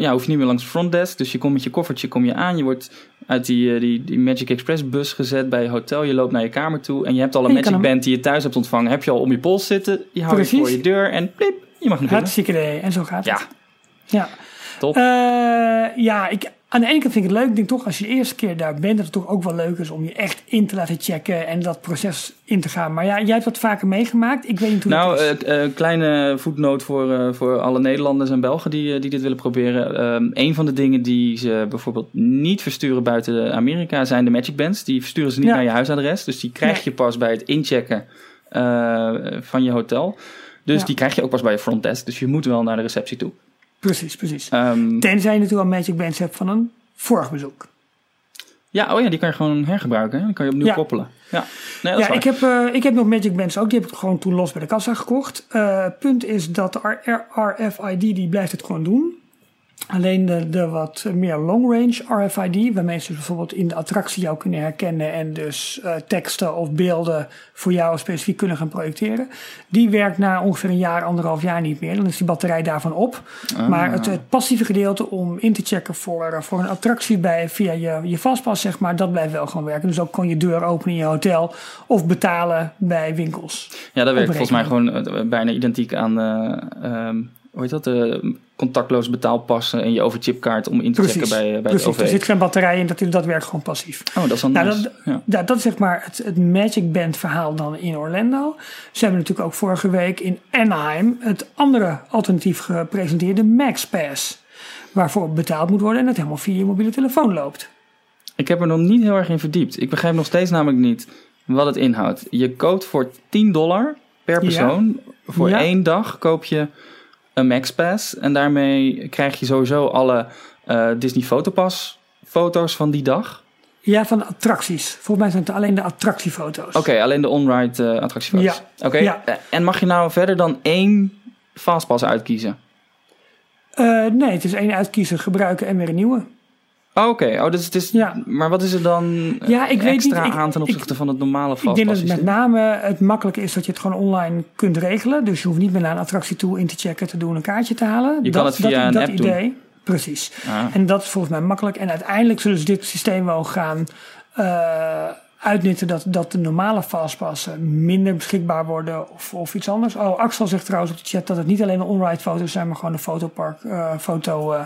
ja, hoef je niet meer langs de frontdesk. Dus je komt met je koffertje, kom je aan. Je wordt uit die, eh, die, die Magic Express bus gezet bij je hotel. Je loopt naar je kamer toe en je hebt al een Magic hem- Band die je thuis hebt ontvangen. Heb je al om je pols zitten. Je Precies. voor je deur en plip, je mag naar binnen. Hartstikke idee. En zo gaat Ja, het. Ja. top. Eh, ja, ik, aan de ene kant vind ik het leuk. Denk toch, als je de eerste keer daar bent, dat het toch ook wel leuk is om je echt in te laten checken en dat proces in te gaan. Maar ja, jij hebt dat vaker meegemaakt. Ik weet niet hoe Nou, dat is. eh, kleine voetnoot voor, eh, voor alle Nederlanders en Belgen die, eh, die dit willen proberen. Ehm een van de dingen die ze bijvoorbeeld niet versturen buiten Amerika zijn de Magic Bands. Die versturen ze niet Ja. naar je huisadres. Dus die krijg Nee. je pas bij het inchecken van je hotel. Dus Ja. die krijg je ook pas bij je frontdesk. Dus je moet wel naar de receptie toe. Precies, precies. Ehm, Tenzij je natuurlijk al Magic Bands hebt van een vorig bezoek. ja, oh ja, die kan je gewoon hergebruiken. Hè? Die kan je opnieuw Ja. koppelen. Ja, nee, dat is Ja, ik heb, eh, ik heb nog Magic Bands ook. Die heb ik gewoon toen los bij de kassa gekocht. Eh punt is dat de RFID die blijft het gewoon doen. Alleen de, de wat meer long range RFID, waarmee ze bijvoorbeeld in de attractie jou kunnen herkennen en dus eh, teksten of beelden voor jou specifiek kunnen gaan projecteren. Die werkt na ongeveer een jaar, anderhalf jaar niet meer. Dan is die batterij daarvan op. Ah. Maar het, het passieve gedeelte om in te checken voor, eh, voor een attractie bij, via je, je vastpas, zeg maar, dat blijft wel gewoon werken. Dus ook kon je deur openen in je hotel of betalen bij winkels. Ja, dat werkt volgens mij gewoon eh, bijna identiek aan, ehm, hoe heet dat, de contactloos betaalpassen en je overchipkaart om in te checken bij, eh, bij Precies. het OV. Er zit geen batterij in, dat, dat werkt gewoon passief. Oh, dat is dan Nou, nice. dat, ja. ja, dat is zeg maar het, het Magic Band verhaal dan in Orlando. Ze hebben natuurlijk ook vorige week in Anaheim het andere alternatief gepresenteerd, de Max Pass. Waarvoor betaald moet worden en het helemaal via je mobiele telefoon loopt. Ik heb er nog niet heel erg in verdiept. Ik begrijp nog steeds namelijk niet wat het inhoudt. Je koopt voor 10 dollar per persoon. Voor Ja. één dag koop je een Max Pass. En daarmee krijg je sowieso alle eh, Disney Fotopass foto's van die dag. Ja, van de attracties. Volgens mij zijn het alleen de attractiefoto's. Oké, alleen de on-ride eh, attractiefoto's. Oké, Ja. eh, en mag je nou verder dan één Fastpass uitkiezen? Nee, het is één uitkiezen, gebruiken en weer een nieuwe. Oh, Oké, oh, dus het is. Ja. Maar wat is er dan Ja, ik weet extra niet, ik- aan ten ik- opzichte van het normale Ik denk dat het met name het makkelijke is dat je het gewoon online kunt regelen. Dus je hoeft niet meer naar een attractie toe in te checken, te doen, een kaartje te halen. Je kan het via een dat app doen. idee, Precies. Ah. En dat is volgens mij makkelijk. En uiteindelijk zullen ze dit systeem wel gaan eh, uitnutten dat, dat de normale fastpassen minder beschikbaar worden of, of iets anders. Oh, Axel zegt trouwens op de chat dat het niet alleen de onride foto's zijn, maar gewoon de fotopark, eh foto, eh,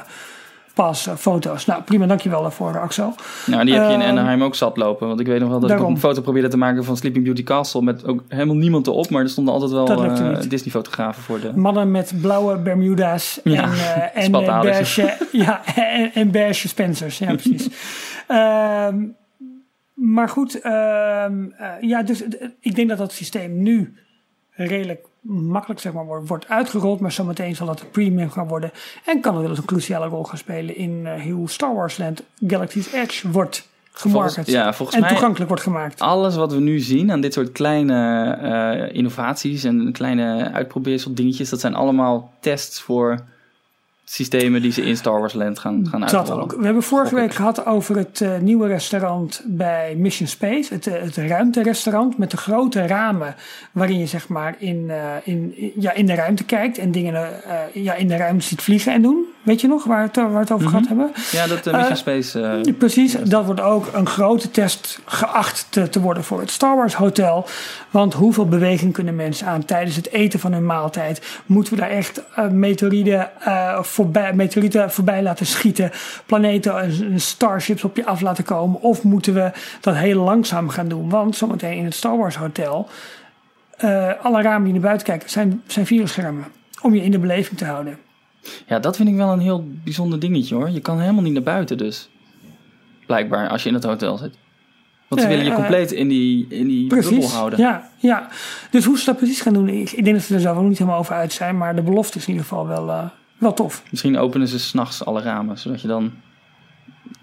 pas, eh, foto's. Nou, prima, dankjewel daarvoor Axel. Nou, die heb je in Ehm, Anaheim ook zat lopen. Want ik weet nog wel dat ik daarom. een foto probeerde te maken van Sleeping Beauty Castle. Met ook helemaal niemand erop. Maar er stonden altijd wel eh. Disney-fotografen voor de... Mannen met blauwe Bermuda's Ja, en, eh <laughs> en eh, beige, ja, en, en beige Spencers. Ja, precies. <laughs> Ehm, maar goed, ehm, eh, ja, dus eh, ik denk dat dat systeem nu redelijk makkelijk zeg maar, wordt, uitgerold. Maar zometeen zal dat een premium gaan worden. En kan wel eens een cruciale rol gaan spelen in eh, hoe Star Wars Land Galaxy's Edge wordt gemarket. Volgens- ja, volgens en mij- toegankelijk wordt gemaakt. Alles wat we nu zien aan dit soort kleine eh, innovaties en kleine uitprobeersel dingetjes, dat zijn allemaal tests voor systemen die ze in Star Wars Land gaan, gaan Dat uitrollen. ook. We hebben vorige week gehad over het eh, nieuwe restaurant bij Mission Space. Het, eh, het ruimterestaurant met de grote ramen waarin je zeg maar in, eh, in, ja, in de ruimte kijkt en dingen ja, in de ruimte ziet vliegen en doen. Weet je nog waar, het, waar we het over gehad hebben? Ja, dat Mission Space. eh, Precies, dat wordt ook een grote test geacht te, te worden voor het Star Wars Hotel. Want hoeveel beweging kunnen mensen aan tijdens het eten van hun maaltijd? Moeten we daar echt meteorieten, eh, voorbij, meteorieten voorbij laten schieten? Planeten en starships op je af laten komen? Of moeten we dat heel langzaam gaan doen? Want zometeen in het Star Wars Hotel, eh, alle ramen die naar buiten kijken, zijn, zijn videoschermen. Om je in de beleving te houden. ja, dat vind ik wel een heel bijzonder dingetje hoor. Je kan helemaal niet naar buiten dus. Blijkbaar, als je in het hotel zit. Want ze Eh, willen je eh, compleet in die, in die bubbel houden. ja, ja. Dus hoe ze dat precies gaan doen, ik, ik denk dat ze er zelf ook niet helemaal over uit zijn. Maar de belofte is in ieder geval wel, wel tof. Misschien openen ze s'nachts alle ramen, zodat je dan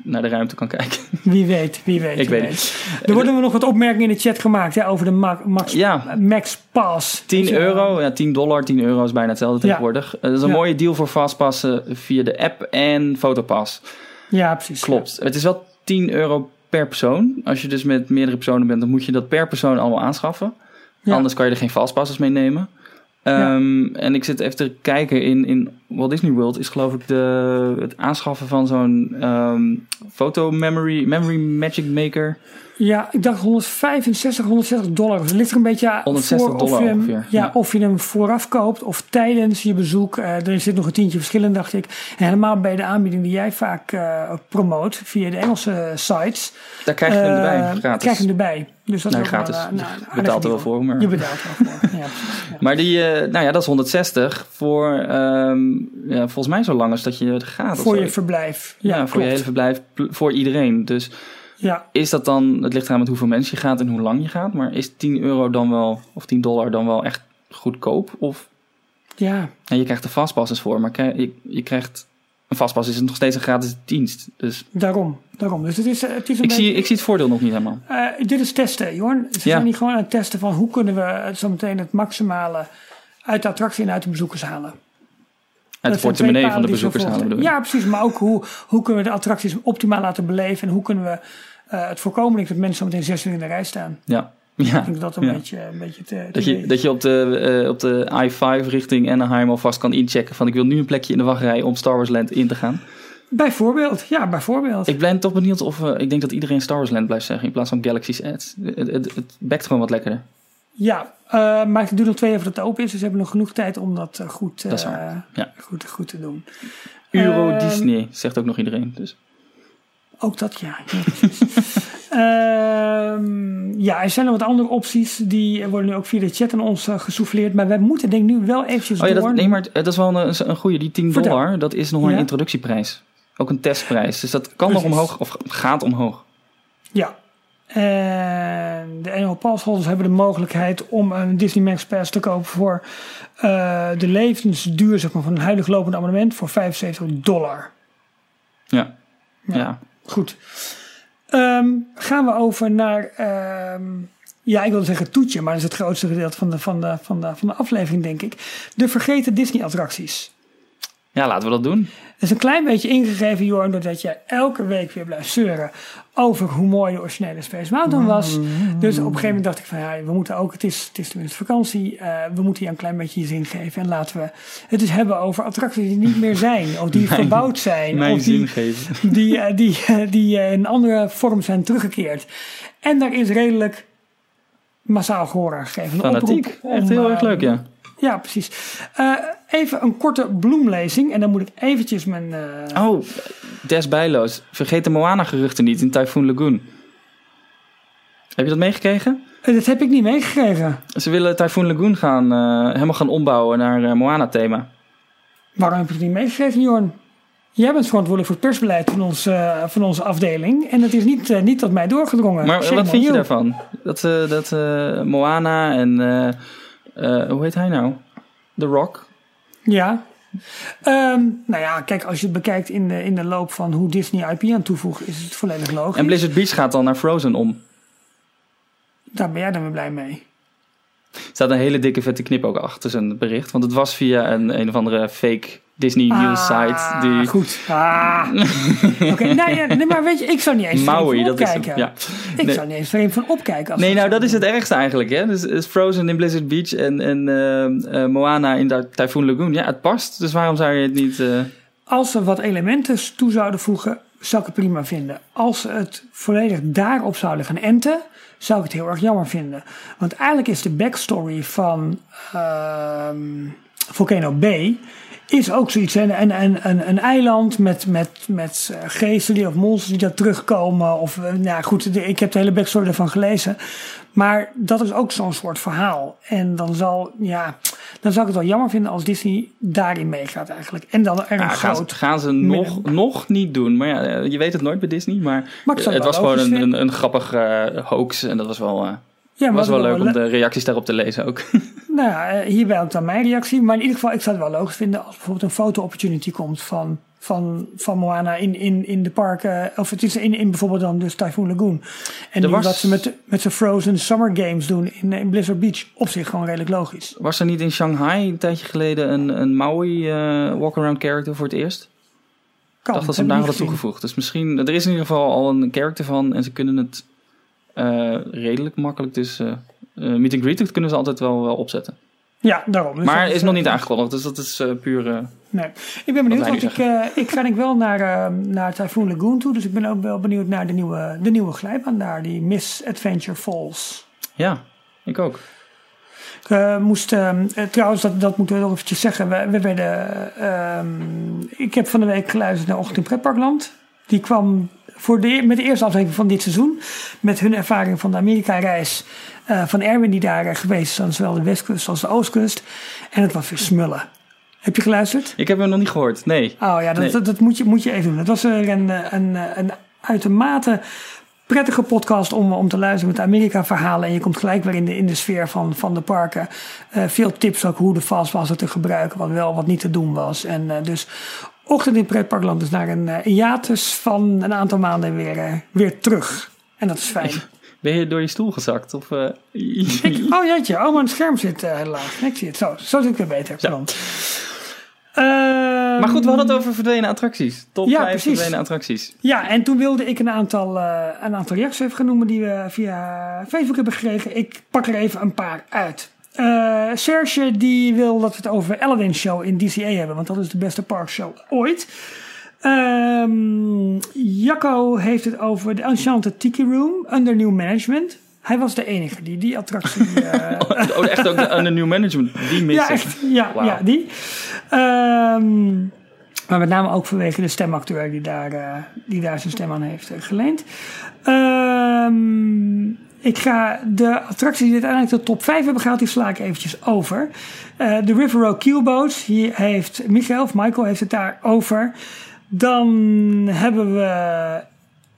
naar de ruimte kan kijken. Wie weet, wie weet. Ik wie weet niet. Er worden nog wat opmerkingen in de chat gemaakt hè, over de ma- Max, Ja. Max Pass. 10 Weet je, euro, ja, 10 dollar, 10 euro is bijna hetzelfde tegenwoordig. Eh, Dat is een Ja. mooie deal voor Fastpassen via de app en Fotopass. Ja, precies. Klopt. Het is wel 10 euro per persoon. Als je dus met meerdere personen bent, dan moet je dat per persoon allemaal aanschaffen. Anders kan je er geen Fastpasses mee nemen. Ehm, En ik zit even te kijken, in, in Walt Disney World is geloof ik de, het aanschaffen van zo'n ehm foto memory, memory magic maker. Ja, ik dacht 165, 160 dollar. Dus het ligt er een beetje aan 160 voor of dollar je, hem, ongeveer, ja, ja. of je hem vooraf koopt of tijdens je bezoek. Eh, er zit nog een tientje verschil in, dacht ik. En helemaal bij de aanbieding die jij vaak eh promoot via de Engelse sites. Daar krijg je hem eh, erbij, gratis. Krijg je hem erbij. Dus dat Nee, is ook wel, gratis. eh, Je nou, een betaalt er wel voor, maar- Je betaalt er wel voor. Ja. Maar die, eh, nou ja, dat is 160 voor, ehm, ja, volgens mij zo lang als dat je het gaat. Voor je verblijf. Ja, voor klopt. je hele verblijf, voor iedereen. Dus Ja, is dat dan, het ligt eraan met hoeveel mensen je gaat en hoe lang je gaat, maar is 10 euro dan wel, of 10 dollar dan wel echt goedkoop? Of, ja. en je krijgt er vastpasses voor, maar je, je krijgt, een vastpas is nog steeds een gratis dienst. Dus Daarom, daarom. Dus het is, het is een ik beetje... zie, ik zie het voordeel nog niet helemaal. Eh, dit is testen, Jorn. Ze Ja. zijn niet gewoon aan het testen van hoe kunnen we het zo meteen het maximale uit de attractie en uit de bezoekers halen. Uit Dat portemonnee van de bezoekers halen bedoel? Ja, precies. Maar ook hoe, hoe kunnen we de attracties optimaal laten beleven en hoe kunnen we eh, het voorkomen dat mensen zo meteen zes uur in de rij staan. Ja. Ja. Ik denk dat een Ja. beetje, een beetje te, te Dat je, dat je op de, eh, op de I-5 richting Anaheim alvast kan inchecken van ik wil nu een plekje in de wachtrij om Star Wars Land in te gaan. Bijvoorbeeld, ja, bijvoorbeeld. Ik ben toch benieuwd of, eh, ik denk dat iedereen Star Wars Land blijft zeggen in plaats van Galaxy's Edge. Het, het, het bekt gewoon wat lekkerder. Ja, eh, maar het duurt nog twee even dat het open is, dus we hebben nog genoeg tijd om dat eh, goed, eh, Dat ja. goed, goed te doen. Euro Ehm, Disney, zegt ook nog iedereen. Dus. Ook dat, ja. <laughs> Ehm, ja, er zijn nog wat andere opties. Die worden nu ook via de chat aan ons uh, gesouffleerd. Maar wij moeten denk ik nu wel eventjes Oh ja, door. dat, nee, maar het- dat is wel een, een goede. Die 10 Vertel. dollar, dat is nog een introductieprijs. Ook een testprijs. Dus dat kan nog omhoog, of gaat omhoog. Ja. En de annual passholders hebben de mogelijkheid om een Disney Max Pass te kopen voor eh, de levensduur zeg maar, van een huidig lopend abonnement voor 75 dollar. Ja. Ja. ja. Goed. Ehm, gaan we over naar, ehm, ja, ik wilde zeggen toetje, maar dat is het grootste gedeelte van de, van de, van de, van de aflevering, denk ik. De vergeten Disney-attracties. Ja, laten we dat doen. Het is een klein beetje ingegeven, Jorn, doordat je elke week weer blijft zeuren over hoe mooi de originele Space Mountain was. Dus op een gegeven moment dacht ik van ja, we moeten ook, het is, het is tenminste vakantie, eh, we moeten hier een klein beetje zin geven. En laten we het dus hebben over attracties die niet meer zijn, of die <laughs> Mijn- verbouwd zijn, Mijn of die, <laughs> die, eh, die, eh, die in andere vorm zijn teruggekeerd. En daar is redelijk massaal gehoor aan gegeven. Fanatiek. Echt heel erg leuk, ja. Ja, precies. Even een korte bloemlezing. En dan moet ik eventjes mijn... eh, Oh, des bijloos. Vergeet de Moana-geruchten niet in Typhoon Lagoon. Heb je dat meegekregen? eh, dat heb ik niet meegekregen. Ze willen Typhoon Lagoon gaan, eh, helemaal gaan ombouwen naar Moana-thema. Waarom heb je het niet meegekregen, Jorn? Jij bent verantwoordelijk voor het persbeleid van, ons, van onze afdeling. En het is niet, niet tot mij doorgedrongen. Maar Shame wat vind je daarvan? Dat, dat Moana en... hoe heet hij nou? The Rock? Ja. Ehm, nou ja, kijk, als je het bekijkt in de, in de loop van hoe Disney IP aan toevoegt, is het volledig logisch. En Blizzard Beach gaat dan naar Frozen om. Daar ben jij dan weer blij mee. Er staat een hele dikke vette knip ook achter zijn bericht. Want het was via een, een of andere fake Disney news site. Die... Goed. Ah. <laughs> Oké, nee, ja, nee, maar weet je, ik zou niet eens Maui, vreemd van dat is hem. Ja. Ik Nee. zou niet eens vreemd van opkijken. Als Nee, nou dat is het ergste eigenlijk. Hè? Dus is Frozen in Blizzard Beach en, en eh, eh, Moana in Ty- Typhoon Lagoon. Ja, het past. Dus waarom zou je het niet... eh, Als ze wat elementen toe zouden voegen, zou ik het prima vinden. Als ze het volledig daarop zouden gaan enten, zou ik het heel erg jammer vinden. Want eigenlijk is de backstory van ehm, Volcano Bay is ook zoiets. Een, een, een, een, een eiland met, met, met eh, geesten die, of monsters die daar terugkomen. Of, eh, nou goed, de- ik heb de hele backstory ervan gelezen. Maar dat is ook zo'n soort verhaal. En dan zal, ja, dan zou ik het wel jammer vinden als Disney daarin meegaat eigenlijk. En dan er een ja, gaan, groot... gaan ze nog, nog niet doen. Maar ja, eh, je weet het nooit bij Disney. Maar, het het was gewoon een, een, grappig hoax. En dat was wel, Ja, maar was wel wat leuk om de reacties daarop te lezen ook. <laughs> Nou ja, eh, hierbij ook dan mijn reactie. Maar in ieder geval, ik zou het wel logisch vinden als bijvoorbeeld een foto-opportunity komt van, van, van Moana in, in, in de parken. Of het is in, in bijvoorbeeld dan dus Typhoon Lagoon. En nu was- wat ze met, met zijn Frozen Summer Games doen in, in Blizzard Beach. Op zich gewoon redelijk logisch. Was er niet in Shanghai een tijdje geleden een, een Maui eh, walk-around character voor het eerst? Ik dacht dat ze hem daar hadden toegevoegd. Dus misschien, er is in ieder geval al een character van en ze kunnen het redelijk makkelijk. Dus eh eh, meet and greet kunnen ze altijd wel, wel opzetten. Ja, daarom. Dus maar het is eh, nog niet aangekondigd, dus dat is eh, puur. eh, Nee. Ik ben benieuwd, want ik, eh, ik ga denk ik wel naar, eh, naar Typhoon Lagoon toe. Dus ik ben ook wel benieuwd naar de nieuwe, de nieuwe glijbaan daar. Die Miss Adventure Falls. ja, ik ook. Ik eh, moest, ehm, eh, trouwens, dat, dat moeten we nog eventjes zeggen. We, we werden, ehm, ik heb van de week geluisterd naar Ochtend in Pretparkland. Die kwam voor de, met de eerste aflevering van dit seizoen. Met hun ervaring van de Amerika-reis eh, van Erwin, die daar geweest is. Aan zowel de westkust als de oostkust. En het was weer smullen. Heb je geluisterd? Ik heb hem nog niet gehoord. Nee. Oh ja, dat, Nee. dat, dat moet, je, moet je even doen. Het was een, een, een uitermate prettige podcast om, om te luisteren met Amerika-verhalen. En je komt gelijk weer in de, in de sfeer van, van de parken. Eh, veel tips ook hoe de fastpassen te gebruiken, wat wel, wat niet te doen was. En eh, dus Ochtend in Pretparkland is naar een eh, hiatus van een aantal maanden weer, eh, weer terug. En dat is fijn. <laughs> Ben je door je stoel gezakt? Of, eh, Ik, <laughs> oh jeetje, oh mijn scherm zit heel laag. Ik zie het, zo, zo zit ik weer beter. Ehm, maar goed, we hadden het over verdwenen attracties. Top Ja, 5 precies. verdwenen attracties. Ja, en toen wilde ik een aantal, een aantal reacties even gaan noemen die we via Facebook hebben gekregen. Ik pak er even een paar uit. Eh Serge die wil dat we het over Aladdin Show in DCA hebben, want dat is de beste parkshow ooit. Ehm Jacco heeft het over de Enchanted Tiki Room under new management. Hij was de enige die die attractie... <laughs> Oh, echt ook de under new management. Die missen. ja, echt. Ja, ja die. Ehm, maar met name ook vanwege de stemacteur die daar, eh, die daar zijn stem aan heeft geleend. Ehm, ik ga de attracties die uiteindelijk de top 5 hebben gehaald, die sla ik eventjes over. Eh, de River Row Keelboat, hier heeft Michael, of Michael heeft het daar over. Dan hebben we...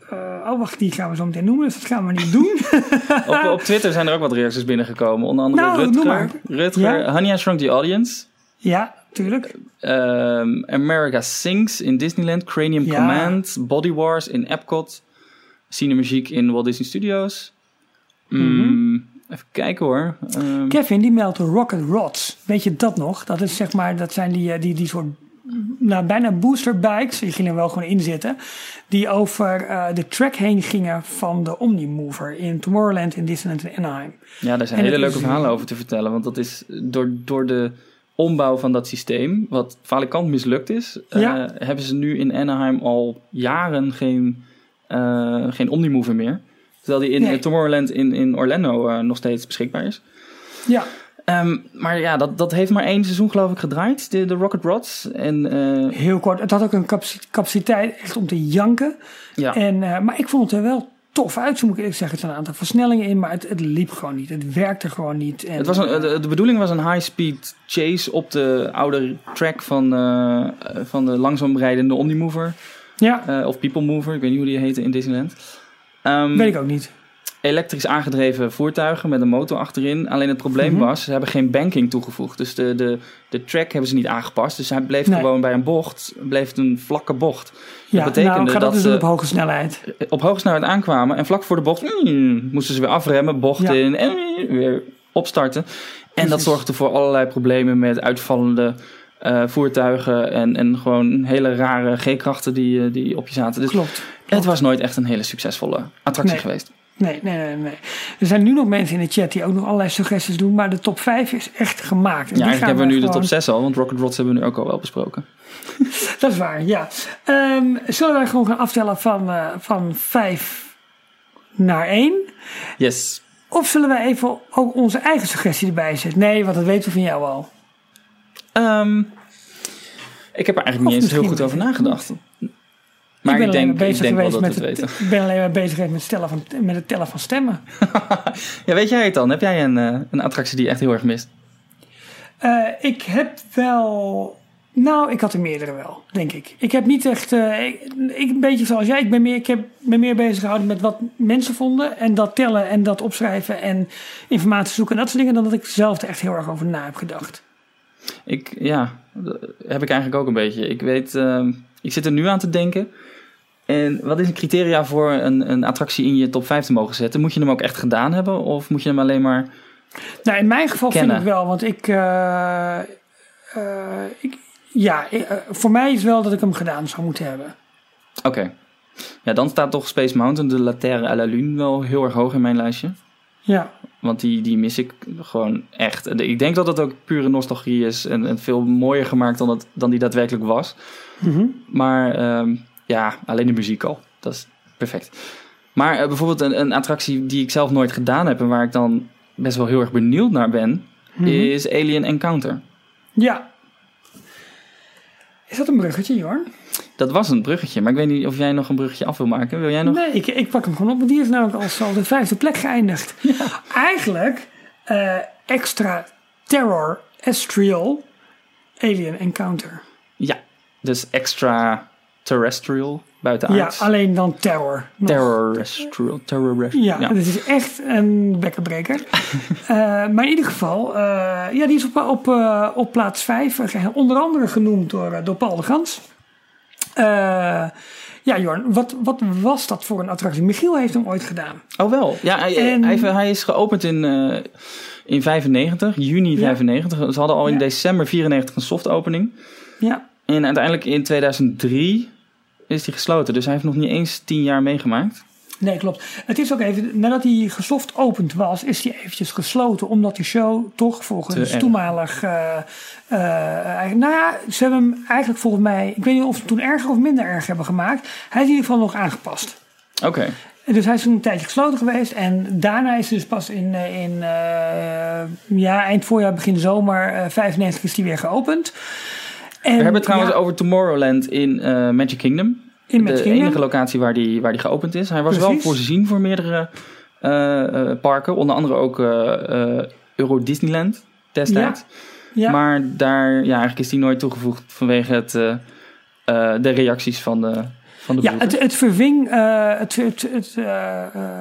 eh, oh, wacht, die gaan we zo meteen noemen, dus dat gaan we niet doen. <laughs> Op, op Twitter zijn er ook wat reacties binnengekomen. Onder andere Nou, Rutger. Rutger, Ja. Hania Shrunk the Audience. ja, tuurlijk. Ehm, America Sings in Disneyland. Cranium Ja. Command. Body Wars in Epcot. Cinemuziek in Walt Disney Studios. Mm, Even kijken hoor. Ehm, Kevin die meldt Rocket Rods. Weet je dat nog? Dat is zeg maar, dat zijn die, eh, die, die soort nou, bijna boosterbikes, die gingen er wel gewoon in zitten, die over uh, de track heen gingen van de Omnimover in Tomorrowland, in Disneyland en Anaheim. Ja, daar zijn En hele leuke is- verhalen over te vertellen. Want dat is door, door de ombouw van dat systeem, wat falikant mislukt is, eh, Ja. hebben ze nu in Anaheim al jaren geen, eh, geen Omnimover meer. Terwijl die in Nee. eh, Tomorrowland in, in Orlando eh, nog steeds beschikbaar is. Ja, Ehm, maar ja, dat, dat heeft maar één seizoen geloof ik gedraaid, de, de Rocket Rods. En eh, heel kort. Het had ook een capaci- capaciteit echt om te janken. ja, En, maar ik vond het er wel tof uit, zo moet ik eerlijk zeggen. Er een aantal versnellingen in, maar het, het liep gewoon niet. Het werkte gewoon niet. En, Het was een, de, de bedoeling was een high-speed chase op de oude track van, van de langzaam rijdende Omnimover. ja, of People Mover, ik weet niet hoe die heette in Disneyland. Ehm, weet ik ook niet. elektrisch aangedreven voertuigen met een motor achterin. Alleen het probleem Mhm. was, ze hebben geen banking toegevoegd. Dus de, de, de track hebben ze niet aangepast. Dus hij bleef Nee. gewoon bij een bocht, bleef het een vlakke bocht. Ja, betekende nou, dat dat dus ze- op hoge snelheid. Op hoge snelheid aankwamen en vlak voor de bocht mm, moesten ze weer afremmen, bocht Ja. in en weer opstarten. En dat zorgde voor allerlei problemen met uitvallende eh, voertuigen en, en gewoon hele rare G-krachten die, eh, die op je zaten. Dus Klopt. het was nooit echt een hele succesvolle attractie Nee. geweest. Nee, nee, nee, nee. Er zijn nu nog mensen in de chat die ook nog allerlei suggesties doen, maar de top 5 is echt gemaakt. En Ja, eigenlijk hebben we nu de top 6 al, want Rocket Rods hebben we nu ook al wel besproken. <laughs> Dat is waar, ja. Ehm, zullen wij gewoon gaan aftellen van, eh, van 5 naar 1? Yes. Of zullen wij even ook onze eigen suggestie erbij zetten? Nee, want dat weten we van jou al. Ehm, ik heb er eigenlijk niet eens heel goed over nagedacht. Maar ik, denk, ik denk wel dat met het weten. Ik ben alleen maar bezig geweest met, het van, met het tellen van stemmen. <laughs> Ja, weet jij het dan? Heb jij een, eh, een attractie die je echt heel erg mist? Eh, ik heb wel. Nou, ik had er meerdere wel, denk ik. Ik heb niet echt. eh, ik, ik, een beetje zoals jij. Ik ben meer, ik heb, ben meer bezig gehouden met wat mensen vonden. En dat tellen en dat opschrijven en informatie zoeken en dat soort dingen. Dan dat ik zelf er echt heel erg over na heb gedacht. Ik, ja, heb ik eigenlijk ook een beetje. Ik weet, ehm, ik zit er nu aan te denken. En wat is een criteria voor een, een attractie in je top 5 te mogen zetten? Moet je hem ook echt gedaan hebben? Of moet je hem alleen maar... Nou, in mijn geval Kennen. vind ik wel. Want ik. eh, eh, ik ja, eh, voor mij is wel dat ik hem gedaan zou moeten hebben. Oké. Ja, dan staat toch Space Mountain, de La Terre à la Lune, wel heel erg hoog in mijn lijstje. Ja, Want die, die mis ik gewoon echt. En Ik denk dat het ook pure nostalgie is en, en veel mooier gemaakt dan, het, dan die daadwerkelijk was. Mhm. Maar ehm, ja, alleen de muziek al. Dat is perfect. Maar eh, bijvoorbeeld een, een attractie die ik zelf nooit gedaan heb en waar ik dan best wel heel erg benieuwd naar ben, Mhm. is Alien Encounter. ja. Is dat een bruggetje, Jorn? Dat was een bruggetje, maar ik weet niet of jij nog een bruggetje af wil maken. Wil jij nog? Nee, ik, ik pak hem gewoon op, want die is namelijk al op de vijfde plek geëindigd. <laughs> Eigenlijk eh, extra terror estrial alien encounter. Ja, dus extra terrestrial Ja, alleen dan terror. nog. Terrestrial. Terrestrial. Ja, het is echt een bekkenbreker. <laughs> Eh, maar in ieder geval, eh, ja, die is op, op, eh, op plaats 5. onder andere genoemd door, door Paul de Gans. Ja, Jorn, wat, wat was dat voor een attractie? Michiel heeft hem ooit gedaan. Oh wel. Ja, hij, En- hij, hij is geopend in, in 95, juni Ja. 95. Ze hadden al in Ja. december 94 een soft opening. Ja, En uiteindelijk in 2003 is hij gesloten. Dus hij heeft nog niet eens 10 jaar meegemaakt. Nee, klopt. Het is ook even, nadat hij gesoft opend was, is hij eventjes gesloten. Omdat de show toch volgens Te toenmalig... eh, eh, nou ja, ze hebben hem eigenlijk volgens mij... Ik weet niet of ze toen erger of minder erg hebben gemaakt. Hij is in ieder geval nog aangepast. Oké. En Dus hij is toen een tijdje gesloten geweest. En daarna is dus pas in, eh, in ja, eind voorjaar, begin zomer eh 95 is hij weer geopend. En, We hebben het trouwens ja, over Tomorrowland in eh, Magic Kingdom. in Magic de Kingdom. enige locatie waar die, waar die geopend is. Hij was wel voorzien voor meerdere eh, eh, parken. Onder andere ook Euro Disneyland destijds. Ja. Maar daar, ja, eigenlijk is die nooit toegevoegd vanwege het, de reacties van de, van de Ja, het, het verving. het, het, het,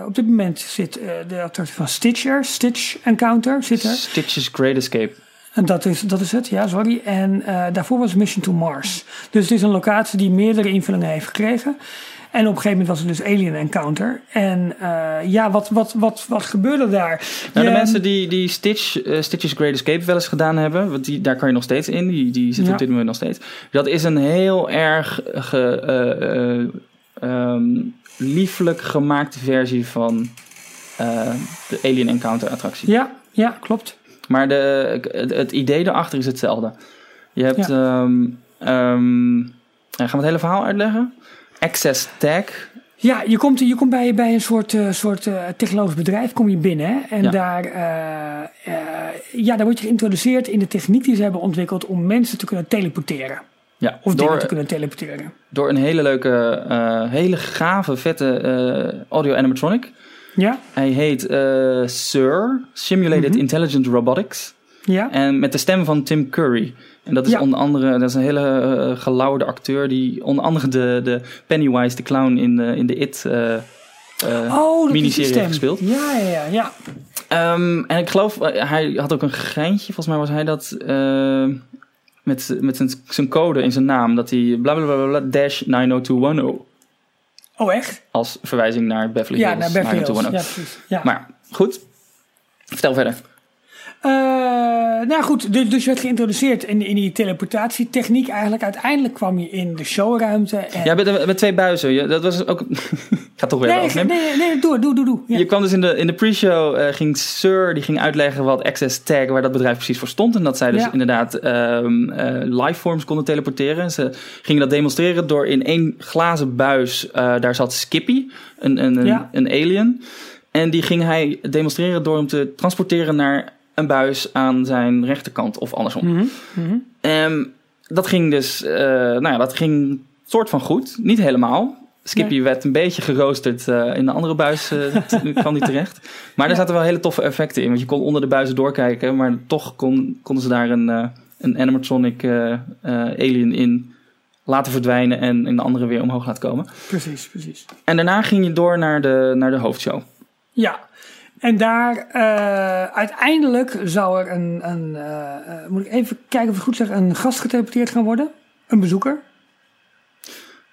op dit moment zit de attractie van Stitcher, Stitch Encounter, zit er. Stitch's Great Escape. En dat is, dat is het, ja, sorry. En eh, daarvoor was Mission to Mars. Dus het is een locatie die meerdere invullingen heeft gekregen. En op een gegeven moment was er dus Alien Encounter. En uh, ja, wat, wat, wat, wat gebeurde daar? Nou, de mensen die, die Stitch, eh, Stitch's Great Escape wel eens gedaan hebben, want die, daar kan je nog steeds in, die, die zitten Ja. op dit moment nog steeds. Dat is een heel erg ge, eh, eh, ehm, lieflijk gemaakte versie van eh, de Alien Encounter attractie. Ja, ja, klopt. Maar de, het, het idee erachter is hetzelfde. Je hebt. ehm, ehm, gaan we het hele verhaal uitleggen? Access Tag. Ja, je komt, je komt bij, bij een soort, eh, soort eh, technologisch bedrijf kom je binnen. Hè? En Ja. daar, eh, eh, ja, daar word je geïntroduceerd in de techniek die ze hebben ontwikkeld om mensen te kunnen teleporteren. Ja, Of dingen door, te kunnen teleporteren. door een hele leuke, eh, hele gave, vette eh, audio animatronic. Ja, Hij heet eh Sir, Simulated Mhm. Intelligent Robotics. ja, En met de stem van Tim Curry. En dat is Ja. onder andere, dat is een hele eh, gelauwde acteur die onder andere de, de Pennywise, de clown in de, in de It eh, eh, oh, miniserie heeft gespeeld. Ja, ja, ja. Ehm, en ik geloof, eh, hij had ook een geintje, volgens mij was hij dat, eh, met, met zijn, zijn code in zijn naam, dat hij blablabla dash 90210 Oh, echt? als verwijzing naar Beverly Hills. Ja, naar Beverly Hills. 90210. Ja, precies. Ja. Maar goed, vertel verder. Eh, nou goed, dus, dus je werd geïntroduceerd in, in die teleportatietechniek. Eigenlijk uiteindelijk kwam je in de showruimte. En... Ja, met, met twee buizen. Ja, dat was ook. <laughs> Ik ga toch weer nee, nee, nee, nee, doe, doe, doe. doe. Ja. Je kwam dus in de, in de pre-show, eh, ging Sir die ging uitleggen wat Access Tag, waar dat bedrijf precies voor stond. En dat zij dus Ja. inderdaad ehm eh, lifeforms konden teleporteren. Ze gingen dat demonstreren door in één glazen buis, daar zat Skippy, een, een, een, een alien. En die ging hij demonstreren door hem te transporteren naar een buis aan zijn rechterkant of andersom. Ehm, dat ging dus, eh, nou ja, dat ging soort van goed. Niet helemaal. Skippy werd een beetje geroosterd eh, in de andere buis, <laughs> t- kwam die terecht. Maar er zaten wel hele toffe effecten in. Want je kon onder de buizen doorkijken, maar toch kon, konden ze daar een, een animatronic alien in laten verdwijnen en in de andere weer omhoog laten komen. Precies, precies. En daarna ging je door naar de, naar de hoofdshow. Ja. En daar eh, uiteindelijk zou er een, een eh, moet ik even kijken of ik het goed zeg, een gast geteleporteerd gaan worden. Een bezoeker.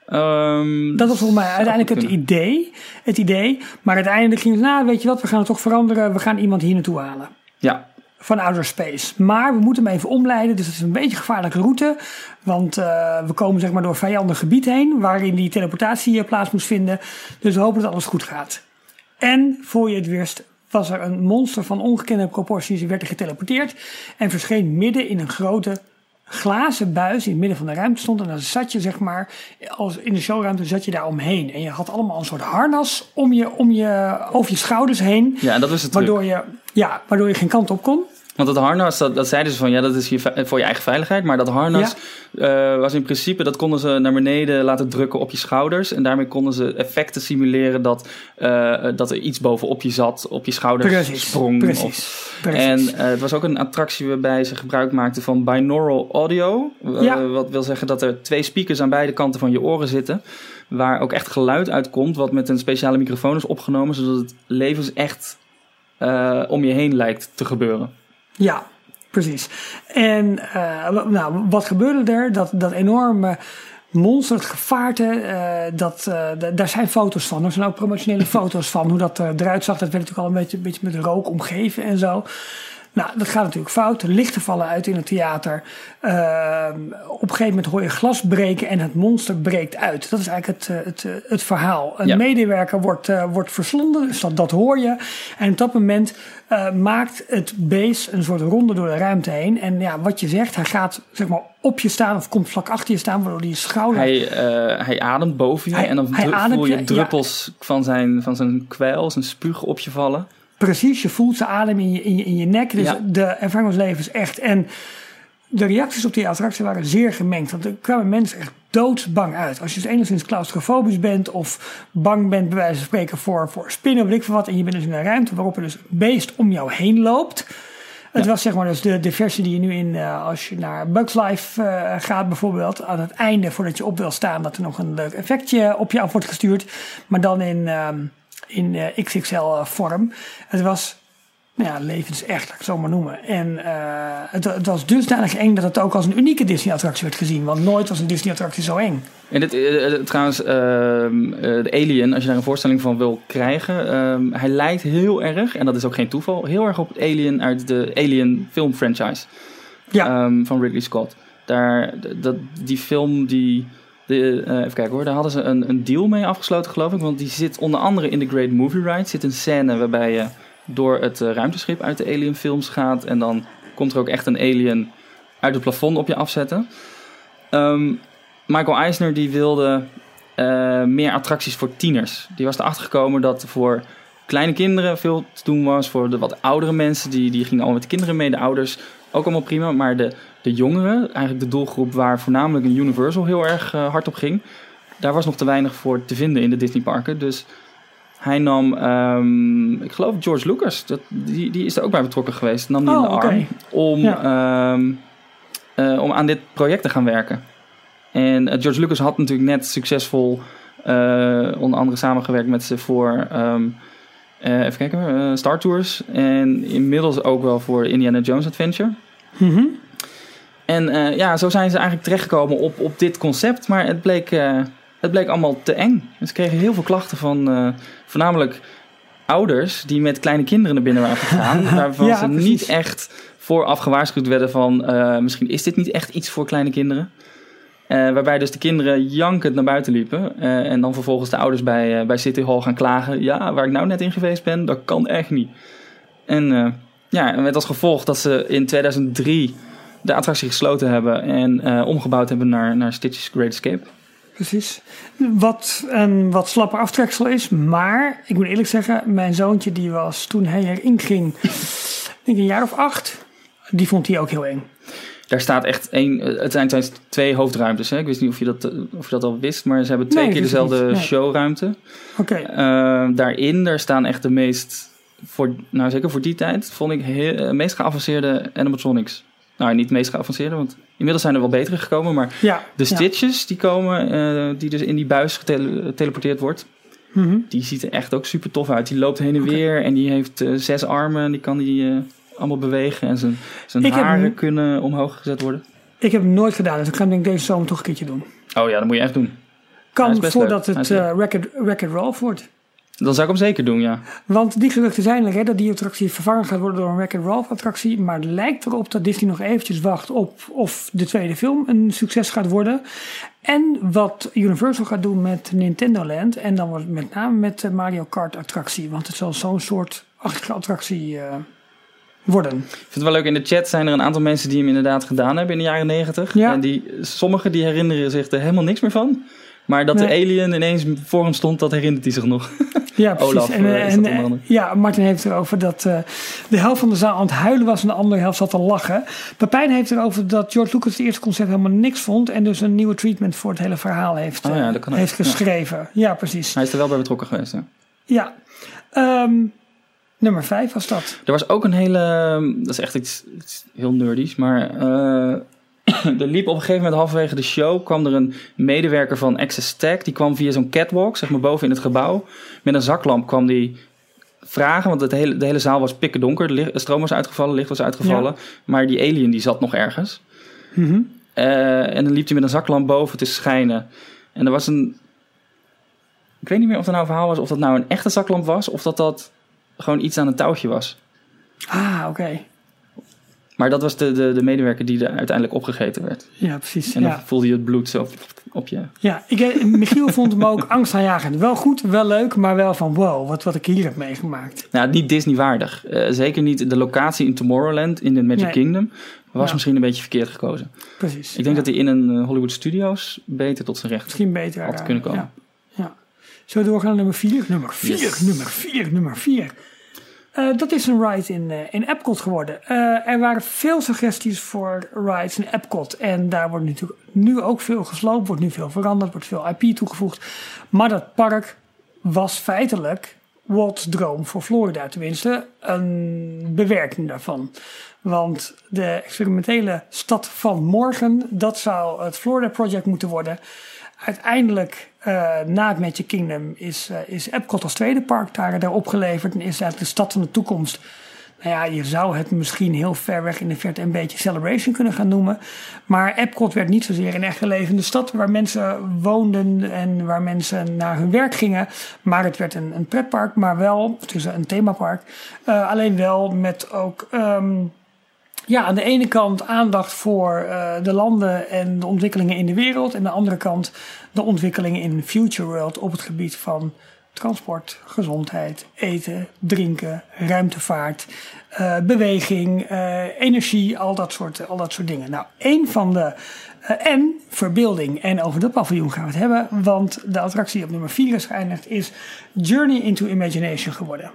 Ehm, Dat was volgens mij uiteindelijk het kunnen. idee, het idee. Maar uiteindelijk ging het, nou weet je wat, we gaan het toch veranderen. We gaan iemand hier naartoe halen. Ja, Van outer space. Maar we moeten hem even omleiden. Dus het is een beetje een gevaarlijke route. Want eh, we komen zeg maar door vijandig gebied heen. Waarin die teleportatie plaats moest vinden. Dus we hopen dat alles goed gaat. En voor je het wist was er een monster van ongekende proporties. Die werd er geteleporteerd. En verscheen midden in een grote glazen buis die in het midden van de ruimte stond. En dan zat je zeg maar, als in de showruimte zat je daar omheen. En je had allemaal een soort harnas om je, om je, over je schouders heen. ja, en dat was het. Waardoor je, ja, waardoor je geen kant op kon. Want het harnas, dat, dat zeiden ze van ja, dat is je, voor je eigen veiligheid. Maar dat harnas eh, was in principe, dat konden ze naar beneden laten drukken op je schouders. En daarmee konden ze effecten simuleren dat, eh, dat er iets bovenop je zat, op je schouders Precies, sprong. precies, Of, precies. en eh, het was ook een attractie waarbij ze gebruik maakten van binaural audio. Ja. Wat wil zeggen dat er twee speakers aan beide kanten van je oren zitten. Waar ook echt geluid uitkomt, wat met een speciale microfoon is opgenomen. Zodat het levens echt om je heen lijkt te gebeuren. Ja, precies. En eh, nou, wat gebeurde er? Dat, dat enorme monster, het gevaarte, eh, dat, eh, daar zijn foto's van. Er zijn ook promotionele <laughs> foto's van hoe dat eruit zag. Dat werd natuurlijk al een beetje, een beetje met rook omgeven en zo. Nou, dat gaat natuurlijk fout. De lichten vallen uit in het theater. Ehm, op een gegeven moment hoor je glas breken en het monster breekt uit. Dat is eigenlijk het, eh, het, eh, het verhaal. Een Ja. medewerker wordt, eh, wordt verslonden, dus dat, dat hoor je. En op dat moment maakt het beest een soort ronde door de ruimte heen. En ja, wat je zegt, hij gaat zeg maar op je staan of komt vlak achter je staan, waardoor die schouder... Hij, hij ademt boven je Hij- en dan voel je ja. druppels van, zijn, van zijn kwijl, zijn spuug op je vallen. Precies, je voelt zijn adem in je, in je, in je nek. Dus Ja. de ervaring was leven is echt. En de reacties op die attractie waren zeer gemengd. Want er kwamen mensen echt doodsbang uit. Als je dus enigszins claustrofobisch bent of bang bent, bij wijze van spreken, voor, voor spinnen of weet ik veel wat. En je bent dus in een ruimte waarop er dus een beest om jou heen loopt. Het was zeg maar dus de, de versie die je nu in, eh, als je naar Bugs Life eh, gaat bijvoorbeeld, aan het einde voordat je op wil staan, dat er nog een leuk effectje op je af wordt gestuurd. Maar dan in, ehm, in eh, XXL vorm. Het was nou ja, levensecht, laat ik het zo maar noemen. En eh, het, het was dusdanig eng dat het ook als een unieke Disney-attractie werd gezien. Want nooit was een Disney-attractie zo eng. En dit, eh, eh, trouwens, ehm, eh, de Alien, als je daar een voorstelling van wil krijgen, ehm, hij lijkt heel erg, en dat is ook geen toeval, heel erg op het Alien uit de Alien film franchise Ja, ehm, van Ridley Scott. Daar, dat, die film, die, de, eh, even kijken hoor, daar hadden ze een, een deal mee afgesloten geloof ik, want die zit onder andere in de Great Movie Ride, zit een scène waarbij je door het eh, ruimteschip uit de Alien films gaat en dan komt er ook echt een alien uit het plafond op je afzetten. Ehm, Michael Eisner die wilde eh, meer attracties voor tieners. Die was erachter gekomen dat voor kleine kinderen veel te doen was. Voor de wat oudere mensen, die, die gingen al met de kinderen mee. De ouders ook allemaal prima. Maar de, de jongeren, eigenlijk de doelgroep waar voornamelijk een Universal heel erg eh, hard op ging. Daar was nog te weinig voor te vinden in de Disneyparken. Dus hij nam, ehm, ik geloof George Lucas, dat, die, die is er ook bij betrokken geweest. Nam die in Oh, de oké. arm om, ehm, eh, om aan dit project te gaan werken. En eh, George Lucas had natuurlijk net succesvol onder andere samengewerkt met ze voor ehm, eh, even kijken, eh, Star Tours. En inmiddels ook wel voor Indiana Jones Adventure. Mhm. En eh, ja, zo zijn ze eigenlijk terechtgekomen op, op dit concept. Maar het bleek, het bleek allemaal te eng. En ze kregen heel veel klachten van voornamelijk ouders die met kleine kinderen naar binnen waren gegaan. <laughs> waarvan Ja, ze precies. niet echt vooraf gewaarschuwd werden van misschien is dit niet echt iets voor kleine kinderen. Eh, waarbij dus de kinderen jankend naar buiten liepen. eh, en dan vervolgens de ouders bij, eh, bij City Hall gaan klagen. Ja, waar ik nou net in geweest ben, dat kan echt niet. En ja, met als gevolg dat ze in 2003 de attractie gesloten hebben en omgebouwd hebben naar, naar Stitch's Great Escape. Precies. Wat een wat slapper aftreksel is. Maar ik moet eerlijk zeggen, mijn zoontje die was toen hij erin ging, <laughs> ik denk een jaar of acht. Die vond hij ook heel eng. Daar staat echt één. eh, Het zijn, het zijn twee hoofdruimtes. Hè? Ik wist niet of je, dat, eh, of je dat al wist, maar ze hebben twee Nee, keer dezelfde niet. Nee. showruimte. Oké. Eh, daarin, daar staan echt de meest, voor, nou zeker voor die tijd, vond ik heel, eh, meest geavanceerde animatronics. Nou, niet meest geavanceerde, want inmiddels zijn er wel betere gekomen, maar Ja. de ja. Stitches die komen, die dus in die buis getele- geteleporteerd wordt, Mhm. die ziet er echt ook super tof uit. Die loopt heen en weer en die heeft zes armen en die kan die allemaal bewegen en zijn, zijn Ik haren kunnen omhoog gezet worden. Ik heb hem nooit gedaan, dus ik ga hem denk ik deze zomer toch een keertje doen. Oh ja, dat moet je echt doen. Kan voordat leuk. Het eh record, record Rolf wordt. Dan zou ik hem zeker doen, ja. Want die geruchten zijn er, hè, dat die attractie vervangen gaat worden door een Wreck-It Ralph attractie. Maar het lijkt erop dat Disney nog eventjes wacht op of de tweede film een succes gaat worden. En wat Universal gaat doen met Nintendo Land. En dan met name met de Mario Kart attractie. Want het zal zo'n soort achtige attractie eh, worden. Ik vind het wel leuk, in de chat zijn er een aantal mensen die hem inderdaad gedaan hebben in de jaren negentig. Ja. En die, sommigen die herinneren zich er helemaal niks meer van. Maar dat de alien ineens voor hem stond, dat herinnert hij zich nog. <laughs> Ja, precies. Olaf, en, eh, is en, onder andere. ja, Martin heeft erover dat eh, de helft van de zaal aan het huilen was en de andere helft zat te lachen. Pepijn heeft erover dat George Lucas het eerste concept helemaal niks vond en dus een nieuwe treatment voor het hele verhaal heeft, Oh ja, eh, heeft geschreven. Ja, precies. Hij is er wel bij betrokken geweest, hè. Ja. Ehm, nummer vijf was dat. Er was ook een hele. Dat is echt iets, iets heel nerdies. Maar eh, <clears throat> er liep op een gegeven moment halverwege de show. kwam er een medewerker van Access Tech. Die kwam via zo'n catwalk, zeg maar boven in het gebouw. Met een zaklamp kwam die vragen. Want het hele, de hele zaal was pikken donker. De, licht- de stroom was uitgevallen, licht was uitgevallen. Maar die alien die zat nog ergens. Mhm. Eh, en dan liep hij met een zaklamp boven te schijnen. En er was een. Ik weet niet meer of er nou een verhaal was. of dat nou een echte zaklamp was. of dat dat gewoon iets aan een touwtje was. Ah, oké. Maar dat was de, de, de medewerker die er uiteindelijk opgegeten werd. Ja, precies. En dan Ja. voelde je het bloed zo op je. Ja, ik, eh, Michiel vond hem ook <laughs> angstaanjagend. Wel goed, wel leuk, maar wel van wow, wat, wat ik hier heb meegemaakt. Nou, niet Disney waardig. Eh, zeker niet de locatie in Tomorrowland in de Magic Nee. Kingdom. Was Ja. misschien een beetje verkeerd gekozen. Precies. Ik denk ja. dat hij in een eh, Hollywood Studios beter tot zijn recht Misschien beter. had kunnen komen. Ja. we doorgaan naar nummer 4? Nummer 4, Yes. nummer 4, nummer 4. Dat is een ride in, eh, in Epcot geworden. Eh, er waren veel suggesties voor rides in Epcot. En daar wordt natuurlijk nu ook veel gesloopt, wordt nu veel veranderd, wordt veel IP toegevoegd. Maar dat park was feitelijk Walt's droom voor Florida. Tenminste, een bewerking daarvan. Want de experimentele stad van morgen, dat zou het Florida Project moeten worden. Uiteindelijk, na het Magic Kingdom, is, eh, is Epcot als tweede park daar, daar opgeleverd. En is eigenlijk de stad van de toekomst Nou ja, je zou het misschien heel ver weg in de verte een beetje Celebration kunnen gaan noemen. Maar Epcot werd niet zozeer een echte levende stad waar mensen woonden en waar mensen naar hun werk gingen. Maar het werd een, een pretpark, maar wel, dus een themapark. Uh, alleen wel met ook. Um, ja, aan de ene kant aandacht voor uh, de landen en de ontwikkelingen in de wereld. En aan de andere kant de ontwikkelingen in Future World op het gebied van transport, gezondheid, eten, drinken, ruimtevaart, uh, beweging, uh, energie, al dat, soort, al dat soort dingen. Nou, een van de. En verbeelding. En over dat paviljoen gaan we het hebben, want de attractie op nummer 4 is geëindigd, is Journey into Imagination geworden.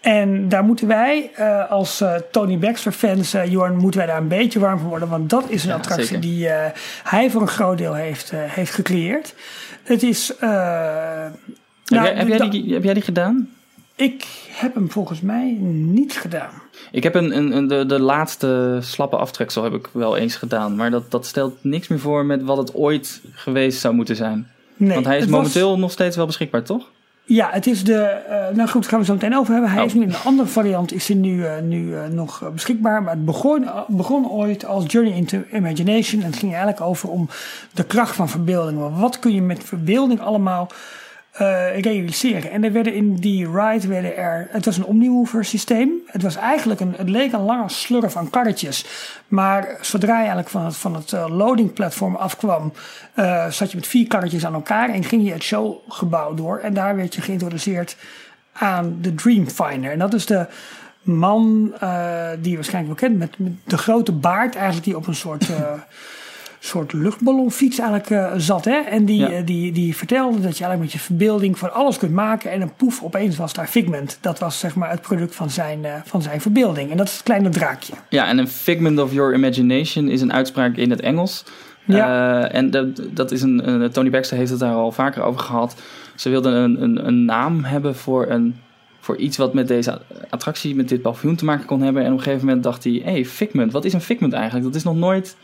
En daar moeten wij uh, als uh, Tony Baxter fans, uh, Jorn, moeten wij daar een beetje warm voor worden. Want dat is een ja, attractie zeker. die hij voor een groot deel heeft, heeft gecreëerd. Het is... Nou, heb, jij, heb, jij die, heb jij die gedaan? Ik heb hem volgens mij niet gedaan. Ik heb een, een, een, de, de laatste slappe aftreksel heb ik wel eens gedaan. Maar dat, dat stelt niks meer voor met wat het ooit geweest zou moeten zijn. Nee, Want hij is momenteel was... nog steeds wel beschikbaar, toch? Ja, het is de. Uh, nou goed, daar gaan we zo meteen over hebben. Hij oh. is nu in een andere variant, is hij nu, uh, nu uh, nog beschikbaar. Maar het begon, begon ooit als Journey into Imagination. En het ging eigenlijk over om de kracht van verbeelding. Wat kun je met verbeelding allemaal uh, realiseren. En er werden in die ride werden er. Het was een omnimover systeem. Het was eigenlijk een. Het leek een lange slurf aan karretjes. Maar zodra je eigenlijk van het, van het uh, loading platform afkwam. Uh, zat je met vier karretjes aan elkaar en ging je het showgebouw door. En daar werd je geïntroduceerd aan de Dreamfinder. En dat is de man die je waarschijnlijk wel kent. Met, met de grote baard eigenlijk die op een soort <laughs> soort luchtballonfiets eigenlijk uh, zat. Hè? En die, ja. uh, die, die vertelde dat je eigenlijk met je verbeelding van alles kunt maken. En een poef, opeens was daar Figment. Dat was zeg maar het product van zijn, uh, van zijn verbeelding. En dat is het kleine draakje. Ja, en een figment of your imagination is een uitspraak in het Engels. Ja. en dat, dat is een, Tony Baxter heeft het daar al vaker over gehad. Ze wilden een, een, een naam hebben voor een voor iets wat met deze attractie, met dit paviljoen te maken kon hebben. En op een gegeven moment dacht hij: hé, hey, Figment, wat is een Figment eigenlijk? Dat is nog nooit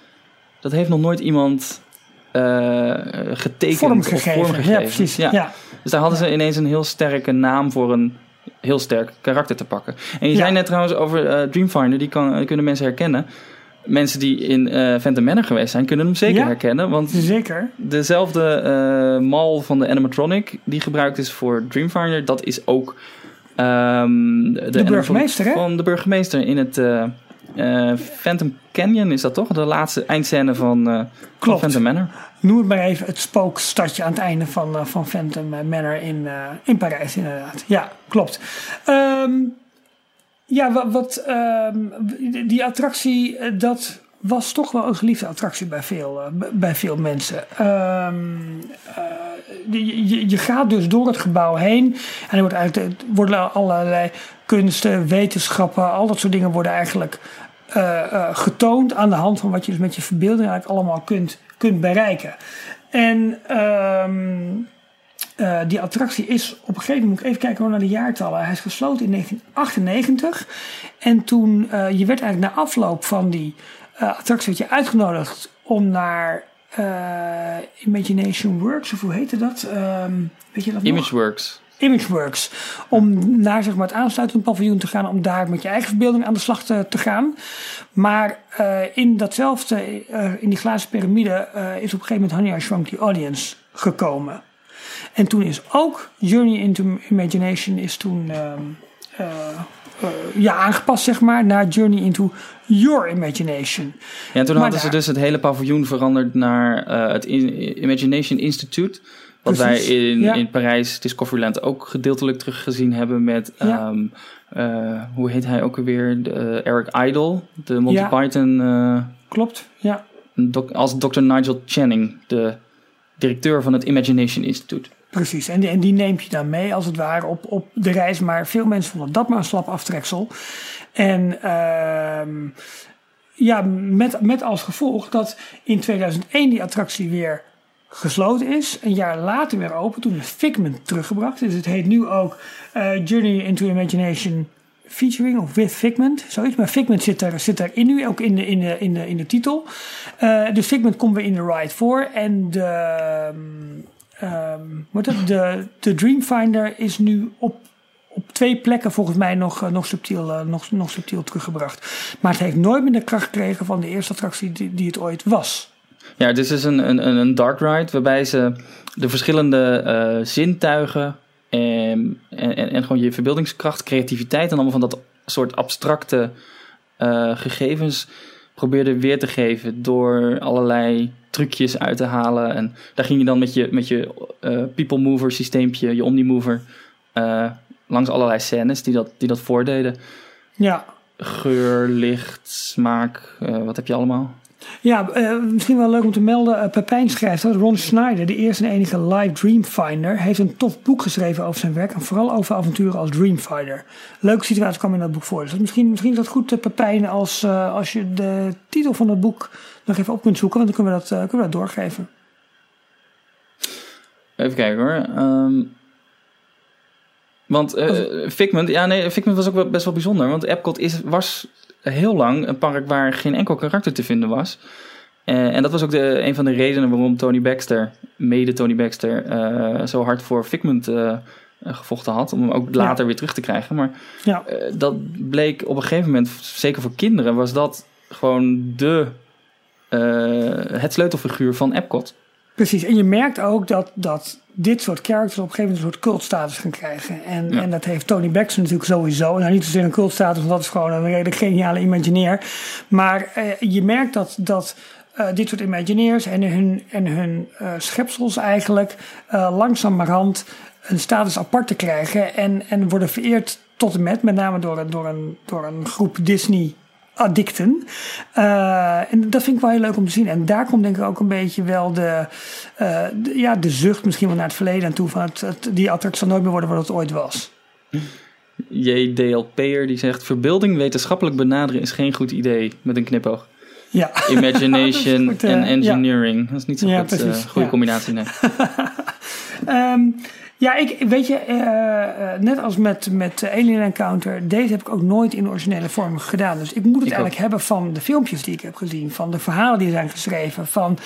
dat heeft nog nooit iemand uh, getekend vorm gegeven. Of vorm gegeven. Ja, precies. Ja. ja. Dus daar hadden ze ineens een heel sterke naam voor een heel sterk karakter te pakken. En je ja. zei net trouwens over uh, Dreamfinder, die kan, kunnen mensen herkennen. Mensen die in uh, Phantom Manor geweest zijn, kunnen hem zeker ja, herkennen. Want zeker. dezelfde uh, mal van de animatronic die gebruikt is voor Dreamfinder, dat is ook um, de, de burgemeester hè? van de burgemeester in het uh, Phantom Canyon is dat toch? De laatste eindscène van, uh, van Phantom Manor. Noem het maar even het spookstadje aan het einde van, uh, van Phantom Manor in, in Parijs, inderdaad. Ja, klopt. Um, ja, wat, wat um, die attractie, dat was toch wel een geliefde attractie bij veel, bij veel mensen. Um, je, je, gaat dus door het gebouw heen en er wordt eigenlijk, worden allerlei kunsten, wetenschappen, al dat soort dingen worden eigenlijk getoond aan de hand van wat je dus met je verbeelding eigenlijk allemaal kunt, kunt bereiken. En um, uh, die attractie is op een gegeven moment, moet ik even kijken naar de jaartallen. Hij is gesloten in 1998. En toen, je werd eigenlijk na afloop van die attractie werd je uitgenodigd om naar Imagination Works, of hoe heette dat? Um, weet je dat Imageworks. Imageworks. Om naar zeg maar, het aansluitend paviljoen te gaan. Om daar met je eigen verbeelding aan de slag te, te gaan. Maar uh, in datzelfde, uh, in die glazen piramide, uh, is op een gegeven moment Honey I Shrunk the Audience gekomen. En toen is ook Journey into Imagination is toen ja, aangepast, zeg maar, naar Journey into Your Imagination. Ja, en toen maar hadden daar, ze dus het hele paviljoen veranderd naar het Imagination Institute. Wat wij in, ja. in Parijs Discoveryland ook gedeeltelijk teruggezien hebben met, ja. um, uh, hoe heet hij ook alweer? De, uh, Eric Idle, de Monty ja. Python. Uh, Klopt, ja. Doc, als Dr. Nigel Channing, de directeur van het Imagination Institute. Precies, en die, en die neemt je dan mee als het ware op, op de reis. Maar veel mensen vonden dat maar een slap aftreksel. En uh, ja, met, met als gevolg dat in 2001 die attractie weer gesloten is. Een jaar later weer open, toen is Figment teruggebracht. Dus het heet nu ook uh, Journey into Imagination featuring of with Figment, zoiets. Maar Figment zit, er, zit erin nu, ook in de, in de, in de, in de titel. Uh, dus Figment komt weer in de ride voor. En de, um, de, de Dreamfinder is nu op, op twee plekken volgens mij nog, eh, nog, subtiel, eh, nog, nog subtiel teruggebracht. Maar het heeft nooit meer de kracht gekregen van de eerste attractie die, die het ooit was. Ja, dit is een, een, een dark ride waarbij ze de verschillende eh, zintuigen en, en, en gewoon je verbeeldingskracht, creativiteit en allemaal van dat soort abstracte eh, gegevens probeerden weer te geven door allerlei trucjes uit te halen. En daar ging je dan met je, met je eh, people mover systeempje, je omnimover, langs allerlei scènes die dat, die dat voordeden. Ja, Geur, licht, smaak, wat heb je allemaal? Ja, eh, misschien wel leuk om te melden. eh, Pepijn schrijft dat Ron Schneider, de eerste en enige live Dreamfinder, heeft een tof boek geschreven over zijn werk. En vooral over avonturen als Dreamfinder. Leuke situatie kwam in dat boek voor. Dus misschien, misschien is dat goed, eh, Pepijn, als, als je de titel van het boek nog even op kunt zoeken. Want dan kunnen we dat, kunnen we dat doorgeven. Even kijken hoor. Ehm, want eh, Figment, ja nee, Figment was ook wel best wel bijzonder. Want Epcot is, was heel lang een park waar geen enkel karakter te vinden was. Eh, en dat was ook de, een van de redenen waarom Tony Baxter, mede Tony Baxter, eh, zo hard voor Figment eh, gevochten had. Om hem ook later weer terug te krijgen. Maar Ja, dat bleek op een gegeven moment, zeker voor kinderen, was dat gewoon de, het sleutelfiguur van Epcot. Precies. En je merkt ook dat, dat dit soort characters op een gegeven moment een soort cultstatus gaan krijgen. En, Ja. en dat heeft Tony Baxter natuurlijk sowieso. Nou, niet zozeer een cultstatus, want dat is gewoon een redelijk geniale imagineer. Maar eh, je merkt dat, dat eh, dit soort imagineers en hun, en hun eh, schepsels eigenlijk eh, langzamerhand een status apart te krijgen. En, en worden vereerd tot en met, met name door, een- door, een, door een groep Disney addicten. Eh, en dat vind ik wel heel leuk om te zien. En daar komt denk ik ook een beetje wel de, eh, de- ja, de zucht misschien wel naar het verleden aan toe. Van het, het- die attractie zal nooit meer worden wat het ooit was. JDLP'er die zegt: Verbeelding wetenschappelijk benaderen is geen goed idee. Met een knipoog. Ja, Imagination <laughs> eh, en ja. engineering. Dat is niet zo'n Ja, goed, eh, goede combinatie. Nee. <laughs> Ehm, ja, ik weet je, eh, eh, net als met, met eh, Alien Encounter, deze heb ik ook nooit in originele vorm gedaan. Dus ik moet het Ik eigenlijk hebben van de filmpjes die ik heb gezien, van de verhalen die zijn geschreven, van.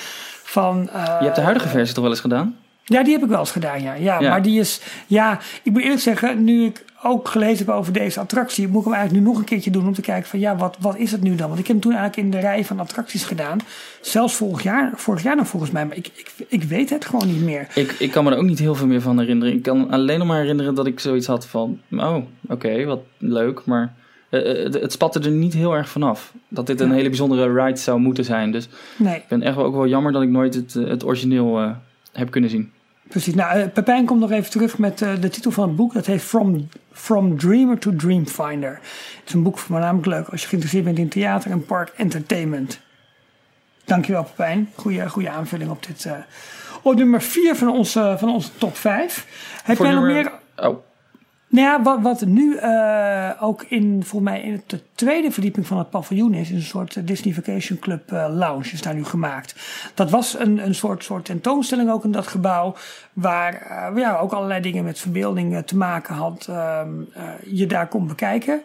van Je hebt de huidige versie toch wel eens gedaan? Ja, die heb ik wel eens gedaan, ja. ja. Ja. Maar die is, ja, ik moet eerlijk zeggen, nu ik ook gelezen heb over deze attractie, moet ik hem eigenlijk nu nog een keertje doen om te kijken van, ja, wat, wat is het nu dan? Want ik heb hem toen eigenlijk in de rij van attracties gedaan. Zelfs vorig jaar, vorig jaar nog volgens mij, maar ik, ik, ik weet het gewoon niet meer. Ik, ik kan me er ook niet heel veel meer van herinneren. Ik kan alleen nog maar herinneren dat ik zoiets had van... Oh, oké, wat leuk. Maar eh, eh, het, het spatte er niet heel erg vanaf. Dat dit een Ja. hele bijzondere ride zou moeten zijn. Dus Nee, ik ben echt wel, ook wel jammer dat ik nooit het, eh, het origineel heb kunnen zien. precies. Nou, eh, Pepijn komt nog even terug met eh, de titel van het boek. Dat heet From, From Dreamer to Dreamfinder. Het is een boek voornamelijk leuk als je geïnteresseerd bent in theater en park entertainment. Dankjewel Pepijn. Goeie, goede aanvulling op dit. eh op nummer 4 van onze, van onze top 5. Heb Voor jij nog meer Oh, Nou ja, wat, wat nu eh, ook in, volgens mij in de tweede verdieping van het paviljoen is, is een soort Disney Vacation Club eh, lounge is daar nu gemaakt. Dat was een, een soort, soort tentoonstelling ook in dat gebouw, waar eh, ja, ook allerlei dingen met verbeelding te maken had, ehm, eh, je daar kon bekijken.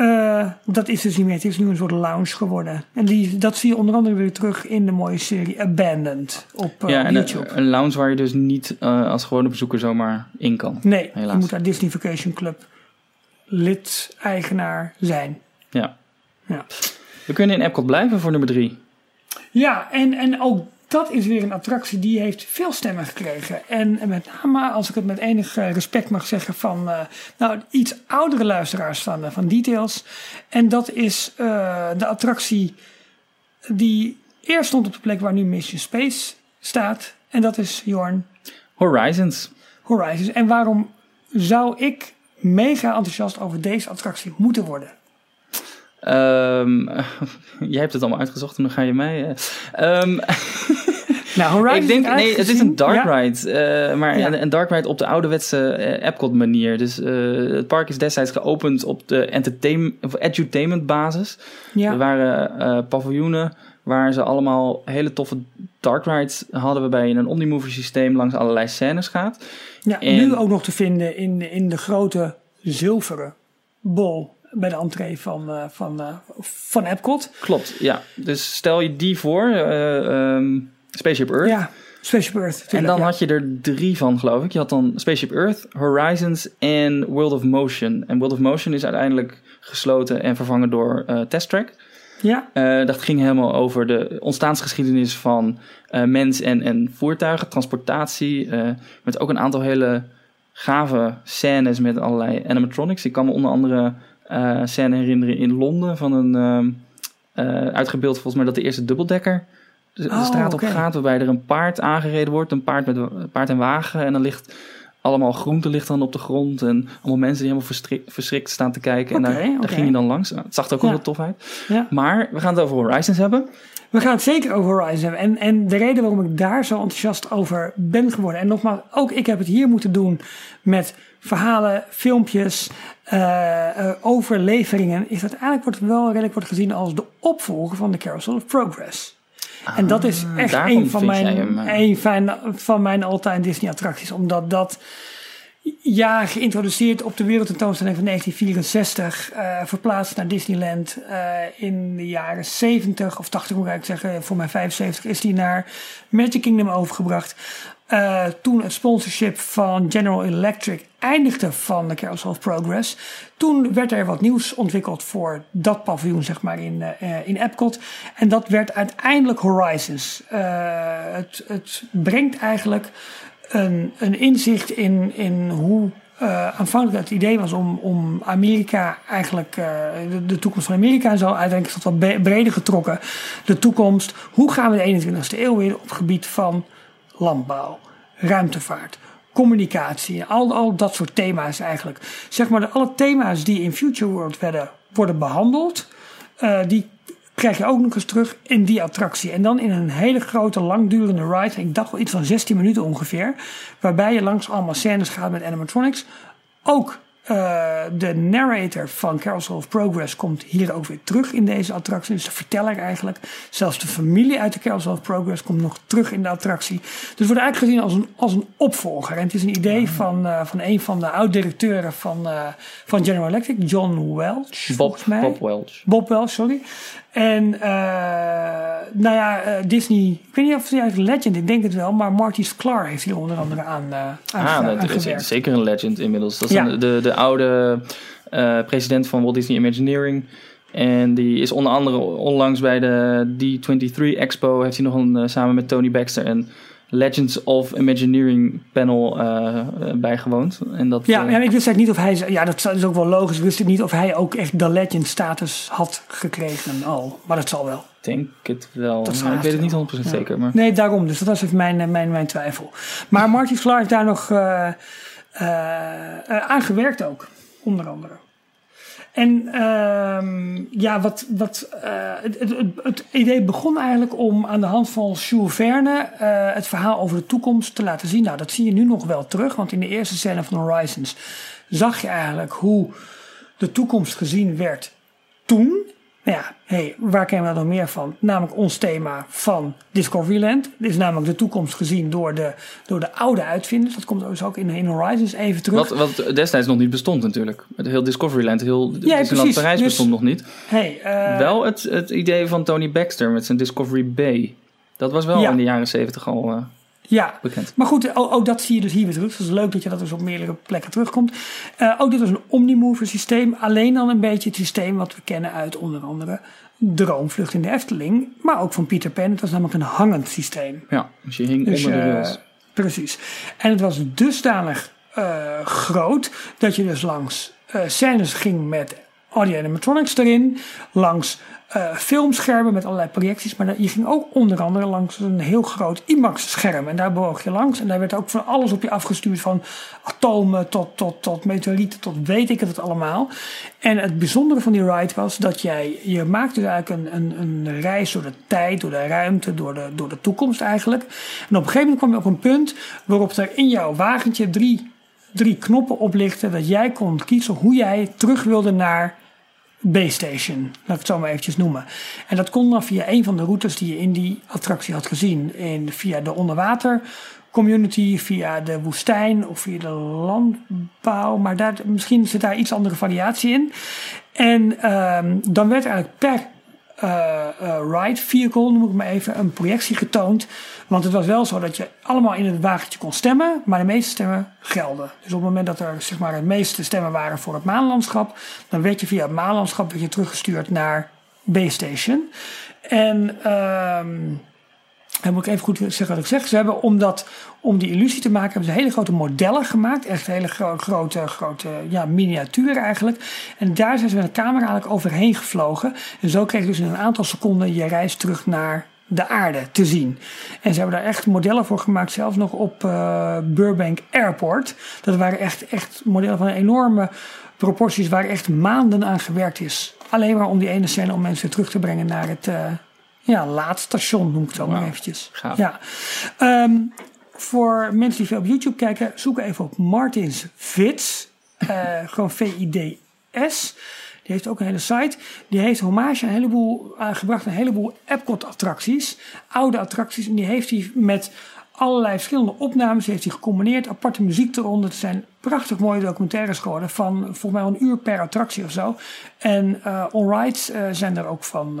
Eh, dat is dus niet meer. Het is nu een soort lounge geworden. En die, dat zie je onder andere weer terug in de mooie serie Abandoned op, eh, ja, en YouTube. een, een lounge waar je dus niet eh, als gewone bezoeker zomaar in kan. Nee, Helaas. je moet daar Disney Vacation Club lid, eigenaar zijn. Ja. Ja, We kunnen in Epcot blijven voor nummer drie. ja en, en ook dat is weer een attractie die heeft veel stemmen gekregen. En, met name, als ik het met enig eh, respect mag zeggen, van eh, nou, iets oudere luisteraars van, eh, van Details. En dat is eh, de attractie die eerst stond op de plek waar nu Mission Space staat. En dat is Jorn Horizons. Horizons. En waarom zou ik mega enthousiast over deze attractie moeten worden? Ehm, <laughs> jij hebt het allemaal uitgezocht en dan ga je mij... ehm, <laughs> Nou, Horizons ik denk, nee, het is een dark Ja. ride. eh, maar Ja. een, een dark ride op de ouderwetse eh, Epcot manier. Dus het park is destijds geopend op de entertainment, of edutainment basis. Ja. Er waren paviljoenen waar ze allemaal hele toffe dark rides hadden. Waarbij je een omnimover systeem langs allerlei scènes gaat. Ja, En- nu ook nog te vinden in, in de grote zilveren bol bij de entree van, eh, van, eh, van Epcot. Klopt, ja. Dus stel je die voor, ehm, Spaceship Earth. Ja, Spaceship Earth. En dan ja. had je er drie van, geloof ik. Je had dan Spaceship Earth, Horizons en World of Motion. En World of Motion is uiteindelijk gesloten en vervangen door Test Track. Ja, dat ging helemaal over de ontstaansgeschiedenis van mens en, en voertuigen, transportatie. met ook een aantal hele gave scènes met allerlei animatronics. Ik kan me onder andere eh scène herinneren in Londen van een ehm, eh, uitgebeeld volgens mij dat de eerste dubbeldekker de, de Oh, straat op gaat, waarbij er een paard aangereden wordt, een paard met een paard en wagen en dan ligt allemaal groente ligt dan op de grond en allemaal mensen die helemaal verschrikt staan te kijken en daar, ging je dan langs. Nou, Het zag er ook wel Ja. heel tof uit. ja. Maar we gaan het over Horizons hebben. We gaan het zeker over Horizon hebben. En, en de reden waarom ik daar zo enthousiast over ben geworden. En nogmaals, ook ik heb het hier moeten doen met verhalen, filmpjes, eh, eh, overleveringen. Is dat eigenlijk wordt wel redelijk wordt gezien als de opvolger van de Carousel of Progress. en dat is echt daarom een van mijn, hem, eh. een van, van mijn all-time Disney attracties. Omdat dat ja, geïntroduceerd op de wereldtentoonstelling van 1964, eh, verplaatst naar Disneyland eh, in de jaren 70 of 80 moet ik zeggen. Voor mij 75 is die naar Magic Kingdom overgebracht. Eh, toen het sponsorship van General Electric eindigde van de Carousel of Progress. Toen werd er wat nieuws ontwikkeld voor dat paviljoen, zeg maar, in, eh, eh, in Epcot. En dat werd uiteindelijk Horizons. Eh, het, het brengt eigenlijk een, een inzicht in, in hoe aanvankelijk het idee was om, om Amerika eigenlijk, de, toekomst van Amerika en zo, uiteindelijk is wat breder getrokken. De toekomst, hoe gaan we de 21ste eeuw in op het gebied van landbouw, ruimtevaart, communicatie, al, al dat soort thema's eigenlijk. Zeg maar, alle thema's die in Future World werden, worden behandeld, eh, die krijg je ook nog eens terug in die attractie. En dan in een hele grote, langdurende ride. Ik dacht wel iets van 16 minuten ongeveer. Waarbij je langs allemaal scènes gaat met animatronics. Ook eh, de narrator van Carousel of Progress komt hier ook weer terug in deze attractie. Dus de verteller eigenlijk. Zelfs de familie uit de Carousel of Progress komt nog terug in de attractie. Dus het wordt eigenlijk gezien als een, als een opvolger. En het is een idee van, eh, van een van de oud-directeuren van, eh, van General Electric, John Welch. Bob, volgens mij. Bob Welch. Bob wel, sorry. En eh, nou ja, eh, Disney, ik weet niet of hij eigenlijk Legend, ik denk het wel, maar Marty Sklar heeft hier onder andere aan, eh aan, Ah, aan dat is gewerkt. zeker een legend inmiddels. Dat is Ja. een- de, de oude president van Walt Disney Imagineering. En die is onder andere onlangs bij de D23 Expo... heeft hij nog een, samen met Tony Baxter een Legends of Imagineering panel eh, bijgewoond. En dat, Ja, eh, ja, ik wist eigenlijk niet of hij, ja, dat is ook wel logisch. Ik wist niet of hij ook echt de legend status had gekregen al. Maar dat zal wel. ik denk het wel. Dat Maar ik weet het niet 100% Ja. zeker. Maar... Nee, daarom. Dus dat was even mijn, mijn, mijn twijfel. Maar Marty heeft daar nog eh, aan gewerkt ook, onder andere. En ehm, ja, wat, wat, het, het, het, het idee begon eigenlijk om aan de hand van Jules Verne eh, het verhaal over de toekomst te laten zien. Nou, dat zie je nu nog wel terug, want in de eerste scène van Horizons zag je eigenlijk hoe de toekomst gezien werd toen. Nou ja, hey, waar kennen we dat nog meer van? Namelijk ons thema van Discoveryland. Dit is namelijk de toekomst gezien door de, door de oude uitvinders. Dat komt dus ook in, in Horizons even terug. Wat, wat destijds nog niet bestond natuurlijk. Het heel Discoveryland, heel Disneyland precies. Parijs Dus- bestond nog niet. Hey, eh, wel het, het idee van Tony Baxter met zijn Discovery Bay. Dat was wel Ja. in de jaren 70 al eh, ja, bekend. Maar goed, ook, ook dat zie je dus hier weer terug. Dus het is leuk dat je dat dus op meerdere plekken terugkomt. Eh, ook dit was een Omnimover systeem. Alleen dan een beetje het systeem wat we kennen uit onder andere Droomvlucht in de Efteling. Maar ook van Peter Pan. Het was namelijk een hangend systeem. Ja, dus je hing Dus, onder de eh, rails. precies. En het was dusdanig eh, groot dat je dus langs eh scènes ging met audio animatronics erin. Langs eh, filmschermen met allerlei projecties. Maar je ging ook onder andere langs een heel groot IMAX-scherm. En daar bewoog je langs. En daar werd ook van alles op je afgestuurd. Van atomen tot, tot, tot meteorieten tot weet ik het allemaal. En het bijzondere van die ride was dat jij... Je maakte dus eigenlijk een, een, een reis door de tijd, door de ruimte, door de, door de toekomst eigenlijk. En op een gegeven moment kwam je op een punt waarop er in jouw wagentje drie, drie knoppen oplichten. Dat jij kon kiezen hoe jij terug wilde naar B-Station, laat ik het zo maar eventjes noemen. En dat kon dan via een van de routes die je in die attractie had gezien. In, via de onderwater community, via de woestijn of via de landbouw. Maar daar, misschien zit daar iets andere variatie in. En ehm, dan werd eigenlijk per uh, ride vehicle, noem ik maar even, een projectie getoond. Want het was wel zo dat je allemaal in het wagentje kon stemmen, maar de meeste stemmen gelden. Dus op het moment dat er zeg maar, de meeste stemmen waren voor het maanlandschap, dan werd je via het maanlandschap teruggestuurd naar Base Station. En uh, dan moet ik even goed zeggen wat ik zeg. Ze hebben om, dat, om die illusie te maken, hebben ze hele grote modellen gemaakt. Echt hele gro grote, grote ja, miniaturen eigenlijk. En daar zijn ze met een camera eigenlijk overheen gevlogen. En zo kreeg je dus in een aantal seconden je reis terug naar de aarde te zien. En ze hebben daar echt modellen voor gemaakt, zelfs nog op uh, Burbank Airport. Dat waren echt, echt modellen van enorme proporties waar echt maanden aan gewerkt is. Alleen maar om die ene scène om mensen terug te brengen naar het, uh, ja, laadstation, noem ik het zo maar eventjes. Gaaf. Ja. Um, voor mensen die veel op YouTube kijken, zoek even op Martins Vids. Uh, gewoon V-I-D-S. Die heeft ook een hele site. Die heeft hommage een heleboel aangebracht, een heleboel Epcot-attracties. Oude attracties. En die heeft hij met allerlei verschillende opnames heeft hij gecombineerd. Aparte muziek eronder. Het zijn prachtig mooie documentaires geworden. Van volgens mij een uur per attractie of zo. En uh, on-rides uh, zijn er ook van...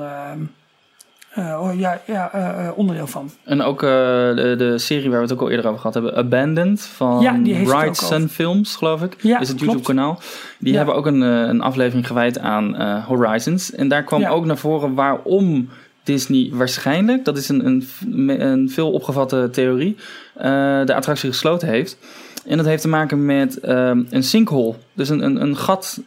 Uh, uh, ja, ja uh, onderdeel van. En ook uh, de, de, serie waar we het ook al eerder over gehad hebben, Abandoned van ja, Bright Sun Films, geloof ik. Ja, is het YouTube-kanaal. Die ja. hebben ook een, een aflevering gewijd aan Horizons. En daar kwam ook naar voren waarom Disney waarschijnlijk, dat is een, een, een veel opgevatte theorie, de attractie gesloten heeft. En dat heeft te maken met een sinkhole. Dus een, een, een gat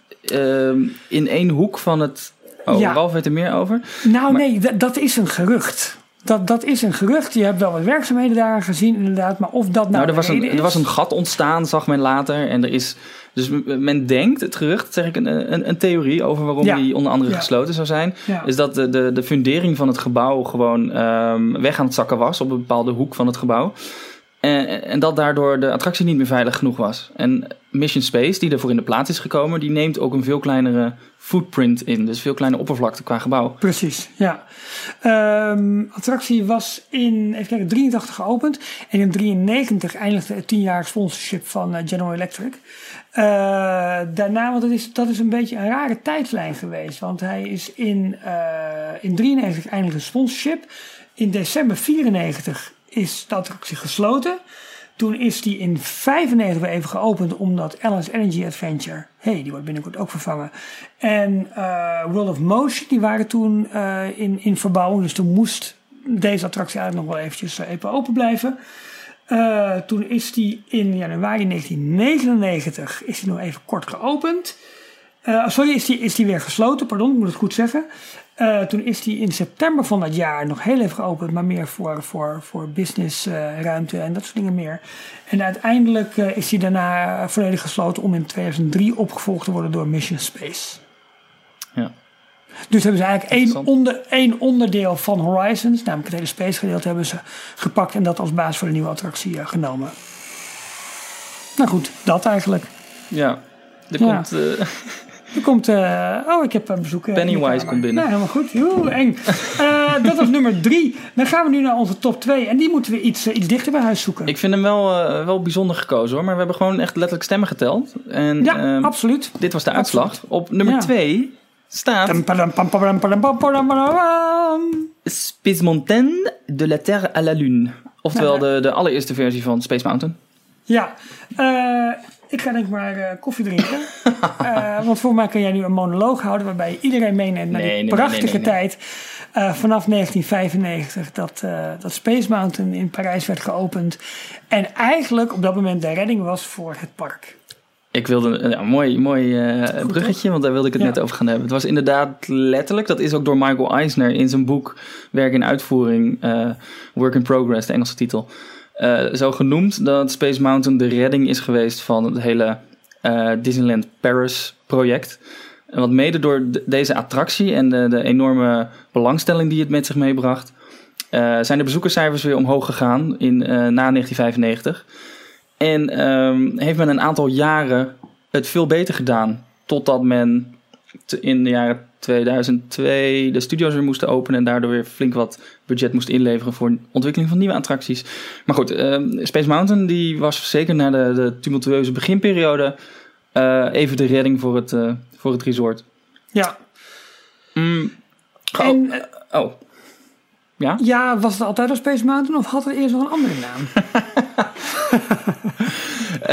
in één hoek van het Oh, ja. Ralf weet er meer over. Nou maar... nee, dat is een gerucht. Dat, dat is een gerucht. Je hebt wel wat werkzaamheden daar gezien, inderdaad. Maar of dat nou. nou er, was een, er was een gat ontstaan, zag men later. En er is. Dus men denkt, het gerucht, zeg ik, een, een, een theorie over waarom ja. die onder andere ja. gesloten zou zijn. Ja. Is dat de, de, de fundering van het gebouw gewoon um, weg aan het zakken was op een bepaalde hoek van het gebouw. En, en, dat daardoor de attractie niet meer veilig genoeg was. En Mission Space, die ervoor in de plaats is gekomen, die neemt ook een veel kleinere footprint in. Dus veel kleine oppervlakte qua gebouw. Precies, ja. Um, attractie was in, even kijken, 83 geopend. En in 93 eindigde het 10 jaar sponsorship van uh, General Electric. Uh, daarna, want dat is, dat is een beetje een rare tijdlijn geweest. Want hij is in, uh, in 93 eindigde sponsorship. In december 94 is de attractie gesloten. Toen is die in 95 weer even geopend omdat Alice Energy Adventure, hey, die wordt binnenkort ook vervangen. En uh, World of Motion, die waren toen uh, in, in verbouwing. Dus toen moest deze attractie eigenlijk nog wel eventjes even open blijven. Toen is die in januari 1999 is die nog even kort geopend. sorry, is die, is die weer gesloten, pardon, ik moet het goed zeggen. Uh, toen is die in september van dat jaar nog heel even geopend, maar meer voor, voor, voor businessruimte uh, en dat soort dingen meer. En uiteindelijk uh, is die daarna volledig gesloten om in 2003 opgevolgd te worden door Mission Space. Ja. Dus hebben ze eigenlijk één, onder, één onderdeel van Horizons, namelijk het hele space gedeelte, hebben ze gepakt en dat als basis voor de nieuwe attractie genomen. Nou goed, dat eigenlijk. Ja, er ja. komt. <laughs> Er komt, uh, oh, ik heb een bezoek. Uh, Pennywise komt binnen. Nou, helemaal goed. Oeh, eng. Uh, dat was nummer drie. Dan gaan we nu naar onze top twee. En die moeten we iets, iets dichter bij huis zoeken. Ik vind hem wel, wel bijzonder gekozen hoor. Maar we hebben gewoon echt letterlijk stemmen geteld. En, ja, um, absoluut. Dit was de uitslag. Absoluut. Op nummer ja. twee staat... Space Mountain de la Terre à la Lune. Oftewel nou, de, de allereerste versie van Space Mountain. Ja, ik ga denk ik maar uh, koffie drinken. uh, <laughs> want voor mij kan jij nu een monoloog houden waarbij je iedereen meeneemt naar nee, die nee, prachtige nee, tijd. Uh, vanaf 1995 dat, dat Space Mountain in Parijs werd geopend. En eigenlijk op dat moment de redding was voor het park. Ik wilde een, mooi, mooi uh, bruggetje, want daar wilde ik het ja. net over gaan hebben. Het was inderdaad letterlijk, dat is ook door Michael Eisner in zijn boek Werk in Uitvoering, uh, Work in Progress, de Engelse titel. Uh, zo genoemd dat Space Mountain de redding is geweest van het hele uh, Disneyland Paris project. Wat mede door deze attractie en de, de, enorme belangstelling die het met zich meebracht, uh, zijn de bezoekerscijfers weer omhoog gegaan in, na 1995. En um, heeft men een aantal jaren het veel beter gedaan. Totdat men in de jaren 2002 de studio's weer moesten openen en daardoor weer flink wat budget moest inleveren voor ontwikkeling van nieuwe attracties. Maar goed, uh, Space Mountain die was zeker na de, de tumultueuze beginperiode uh, even de redding voor het, uh, voor het resort. Ja. Mm, Ge- En, eh, Oh. Ja? ja, was het altijd al Space Mountain of had het eerst nog een andere naam? <laughs>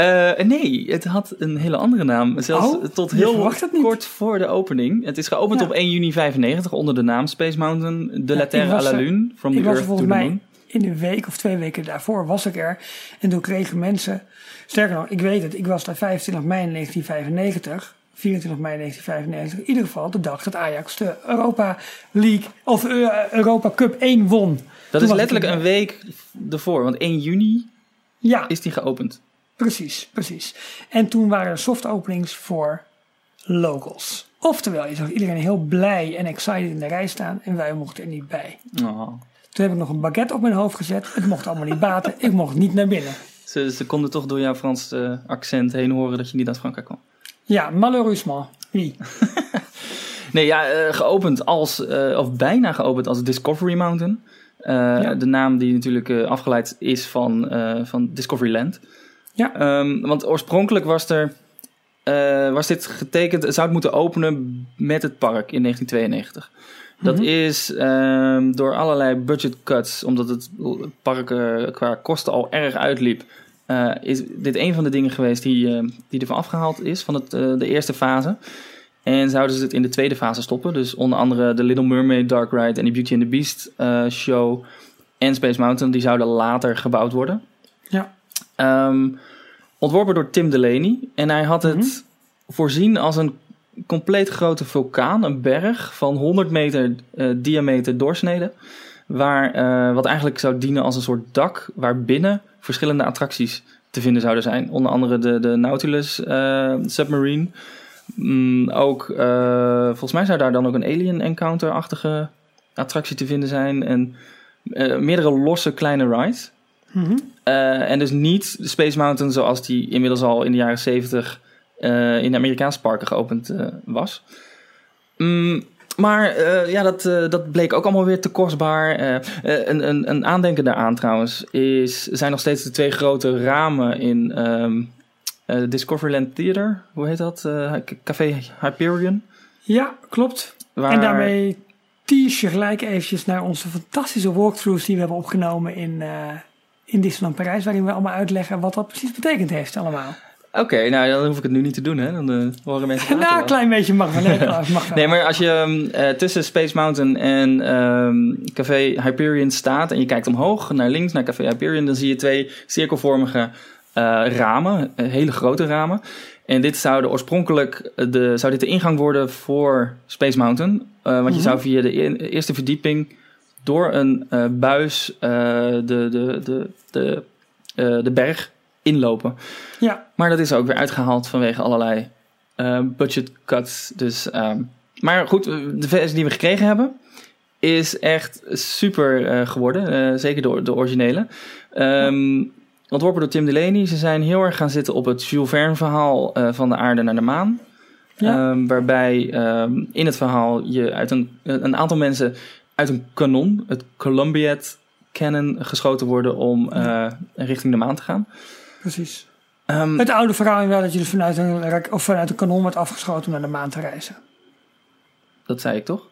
Eh, nee, het had een hele andere naam. Zelfs Oh, tot heel kort voor de opening. Het is geopend Ja. op 1 juni 95 onder de naam Space Mountain de la ik Terre à la Lune. From ik the was Earth to the mij Moon. in een week of twee weken daarvoor was ik er. En toen kregen mensen, sterker nog, ik weet het, ik was daar 25 mei 1995, 24 mei 1995, in ieder geval de dag dat Ajax de Europa League of eh, Europa Cup 1 won. Toen Dat is letterlijk er. een week ervoor, want 1 juni Ja, is die geopend. Precies, precies. En toen waren er soft openings voor locals. Oftewel, je zag iedereen heel blij en excited in de rij staan en wij mochten er niet bij. Oh. Toen heb ik nog een baguette op mijn hoofd gezet. Het mocht allemaal niet baten. Ik mocht niet naar binnen. Ze, ze konden toch door jouw Frans eh, accent heen horen dat je niet uit Frankrijk kwam. Ja, malheureusement. Wie? <laughs> Nee, ja, eh, geopend als, eh, of bijna geopend als Discovery Mountain. Ja. De naam die natuurlijk afgeleid is van, van Discoveryland. Ja. Ehm, want oorspronkelijk was, er, eh, was dit getekend, het zou het moeten openen met het park in 1992. Dat Mhm. is ehm, door allerlei budget cuts, omdat het park qua kosten al erg uitliep, eh, is dit een van de dingen geweest die, eh, die ervan afgehaald is van het, de eerste fase. En zouden ze het in de tweede fase stoppen. Dus onder andere de Little Mermaid Dark Ride en de Beauty and the Beast show en Space Mountain, die zouden later gebouwd worden. Ehm, ontworpen door Tim Delaney. En hij had het Mhm. voorzien als een compleet grote vulkaan, een berg van 100 meter eh, diameter doorsnede. Waar, eh, wat eigenlijk zou dienen als een soort dak waar binnen verschillende attracties te vinden zouden zijn. Onder andere de, de Nautilus eh, Submarine. Mm, ook, volgens mij zou daar dan ook een Alien Encounter-achtige attractie te vinden zijn. En meerdere losse kleine rides. Eh, en dus niet de Space Mountain zoals die inmiddels al in de jaren 70 eh, in de Amerikaanse parken geopend eh, was. Mm, maar ja, dat, dat bleek ook allemaal weer te kostbaar. Een, een, een aandenken daaraan trouwens is, zijn nog steeds de twee grote ramen in eh, Discoveryland Theater. Hoe heet dat? Café Hyperion. Ja, klopt. Waar, En daarmee tease je gelijk eventjes naar onze fantastische walkthroughs die we hebben opgenomen in, in Disneyland Parijs. Waarin we allemaal uitleggen wat dat precies betekend heeft allemaal. Oké, nou dan hoef ik het nu niet te doen, hè? Dan eh, horen mensen <laughs> nou, een klein beetje mag wel. Nee, <laughs> mag wel. Nee, maar als je ehm, eh, tussen Space Mountain en ehm, Café Hyperion staat en je kijkt omhoog naar links naar Café Hyperion, dan zie je twee cirkelvormige eh, ramen, hele grote ramen. En dit zou de oorspronkelijk de, zou dit de ingang worden voor Space Mountain. Want je Mhm. zou via de e- eerste verdieping door een eh, buis eh, de, de, de, de, eh, de berg inlopen. Ja, Maar dat is ook weer uitgehaald vanwege allerlei budget cuts. Dus, ehm, maar goed, de versie die we gekregen hebben is echt super geworden. zeker de, de originele. Ehm, ontworpen door Tim Delaney. Ze zijn heel erg gaan zitten op het Jules Verne verhaal van de aarde naar de maan. Ja. Ehm, waarbij in het verhaal je uit een, een aantal mensen uit een kanon, het Columbiad Cannon, geschoten worden om eh, richting de maan te gaan. precies. Ehm, Het oude verhaal wel dat je dus vanuit een, of vanuit een kanon wordt afgeschoten om naar de maan te reizen. dat zei ik toch?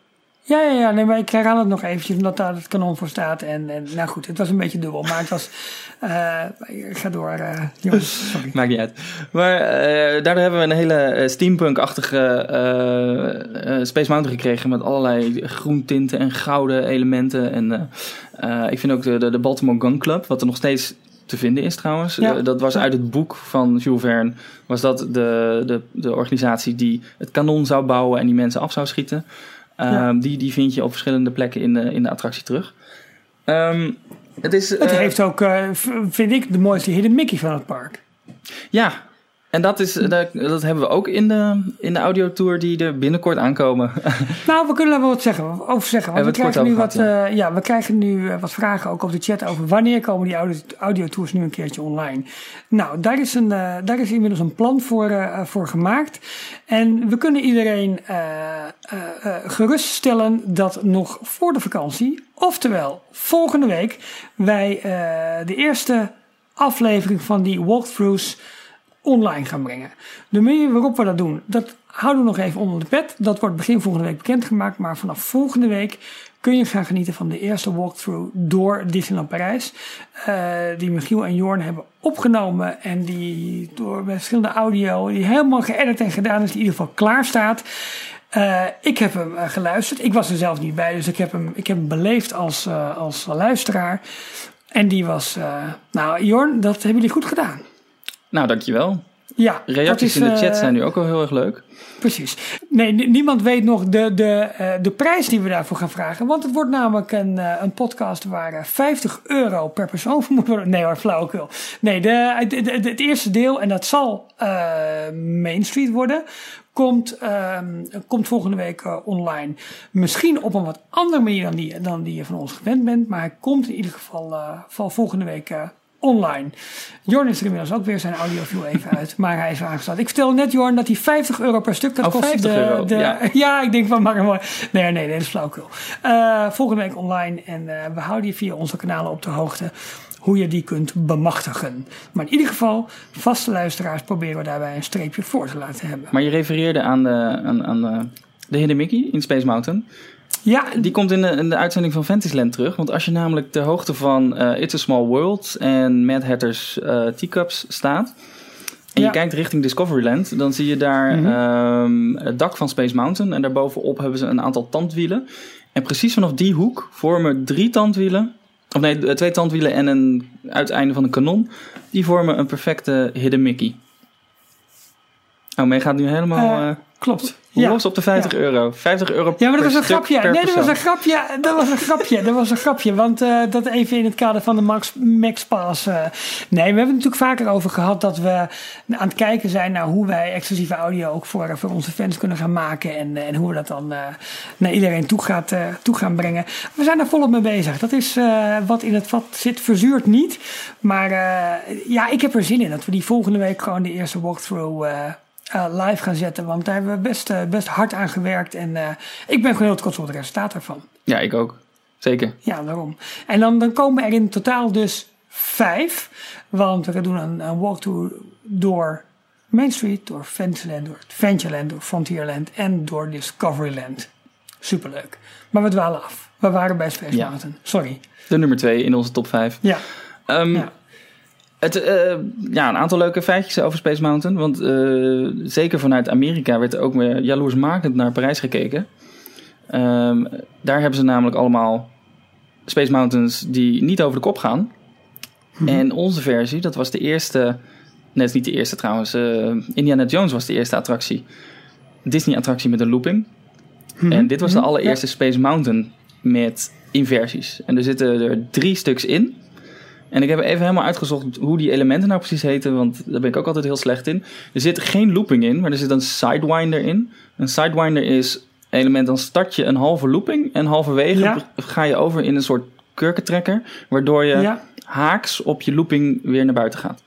Ja, ja, ja. Nee, maar ik herhaal het nog eventjes omdat daar het kanon voor staat. En, en nou goed, het was een beetje dubbel. Maar het was... eh, ik ga door, eh, jongens. <laughs> Sorry. Maakt niet uit. Maar eh, daardoor hebben we een hele steampunk-achtige Space Mountain gekregen. Met allerlei groentinten en gouden elementen. En ik vind ook de, de, de Baltimore Gun Club, wat er nog steeds te vinden is trouwens. Ja. Dat was uit het boek van Jules Verne. Was dat de, de, de organisatie die het kanon zou bouwen en die mensen af zou schieten. Ehm, Ja. die, die vind je op verschillende plekken in de, in de attractie terug. Ehm, het is, Het eh, heeft ook, eh, vind ik, de mooiste Hidden Mickey van het park. Ja, en dat, is, dat, dat hebben we ook in de, in de audiotour die er binnenkort aankomen. <laughs> Nou, we kunnen er wel wat zeggen, over zeggen. Want we krijgen, nu wat, gehad, eh, ja, we krijgen nu eh, wat vragen ook op de chat over wanneer komen die audio, audiotours nu een keertje online. Nou, daar is, een, eh, daar is inmiddels een plan voor, voor gemaakt. En we kunnen iedereen geruststellen dat nog voor de vakantie, oftewel volgende week, wij de eerste aflevering van die walkthroughs online gaan brengen. De manier waarop we dat doen, dat houden we nog even onder de pet. Dat wordt begin volgende week bekendgemaakt. Maar vanaf volgende week kun je gaan genieten van de eerste walkthrough door Disneyland Parijs. Uh, die Michiel en Jorn hebben opgenomen. En die door verschillende audio, die helemaal geëdit en gedaan is, die in ieder geval klaar staat. Uh, ik heb hem uh, geluisterd. Ik was er zelf niet bij, dus ik heb hem, ik heb hem beleefd als, als luisteraar. En die was, nou Jorn, dat hebben jullie goed gedaan. Nou, dankjewel. Ja, Reacties is, in de chat zijn nu ook wel heel erg leuk. Precies. Nee, niemand weet nog de, de, uh, de prijs die we daarvoor gaan vragen. Want het wordt namelijk een, uh, een podcast waar 50 euro per persoon voor moet worden. Nee hoor, flauwekul. Nee, de, de, de, het eerste deel, en dat zal uh, Main Street worden, komt, komt volgende week online. Misschien op een wat andere manier dan die, dan die je van ons gewend bent. Maar hij komt in ieder geval, geval volgende week online. Jorn is er inmiddels ook weer zijn audioview even uit, maar hij is aangesteld. Ik vertel net, Jorn, dat hij 50 euro per stuk, dat oh, kost 50 de, euro, de, ja. <laughs> ja. ik denk van, maar mooi. Nee, nee, nee, dat is flauwkul. Uh, volgende week online en uh, we houden je via onze kanalen op de hoogte hoe je die kunt bemachtigen. Maar in ieder geval, vaste luisteraars proberen we daarbij een streepje voor te laten hebben. Maar je refereerde aan de, aan, aan de, de Hidden Mickey in Space Mountain. Ja, die komt in de, in de uitzending van Fantasyland terug. Want als je namelijk de hoogte van uh, It's a Small World en Mad Hatter's uh, Teacups staat. En ja. je kijkt richting Discoveryland, dan zie je daar mm -hmm. um, het dak van Space Mountain. En daarbovenop hebben ze een aantal tandwielen. En precies vanaf die hoek vormen drie tandwielen. Of nee, twee tandwielen en een uiteinde van een kanon. Die vormen een perfecte Hidden Mickey. Oh, mee gaat nu helemaal. Uh, klopt. Los op de 50 ja. euro. 50 euro Ja, maar dat was een grapje. Nee, dat was een grapje. Dat was een grapje. Dat was een grapje. Want uh, dat even in het kader van de Max, Max Pass. Uh, nee, we hebben het natuurlijk vaker over gehad dat we aan het kijken zijn naar hoe wij exclusieve audio ook voor, voor onze fans kunnen gaan maken. En, en hoe we dat dan uh, naar iedereen toe, gaat, toe gaan brengen. We zijn daar volop mee bezig. Dat is wat in het vat zit, verzuurt niet. Maar ja, ik heb er zin in dat we die volgende week gewoon de eerste walkthrough uh, live gaan zetten. Want daar hebben we best, uh, best hard aan gewerkt. En uh, ik ben gewoon heel trots op het resultaat daarvan. Ja, ik ook. Zeker. Ja, daarom. En dan, dan komen er in totaal dus vijf. Want we doen een, een walkthrough door Main Street, door Fantasyland, door Adventureland, door Frontierland en door Discoveryland. Superleuk. Maar we dwalen af. We waren bij Space Ja. Mountain. Sorry. De nummer 2 in onze top 5. Ja. Um, Ja. Het, eh, ja, een aantal leuke feitjes over Space Mountain. Want eh, zeker vanuit Amerika werd er ook weer jaloersmakend naar Parijs gekeken. Ehm, daar hebben ze namelijk allemaal Space Mountains die niet over de kop gaan. En onze versie, dat was de eerste... Net niet de eerste trouwens. eh, Indiana Jones was de eerste attractie. Disney-attractie met een looping. En dit was de allereerste Space Mountain met inversies. En er zitten er drie stuks in. En ik heb even helemaal uitgezocht hoe die elementen nou precies heten, want daar ben ik ook altijd heel slecht in. Er zit geen looping in, maar er zit een sidewinder in. Een sidewinder is element, dan start je een halve looping en halverwege Ja. ga je over in een soort kurkentrekker, waardoor je Ja. haaks op je looping weer naar buiten gaat.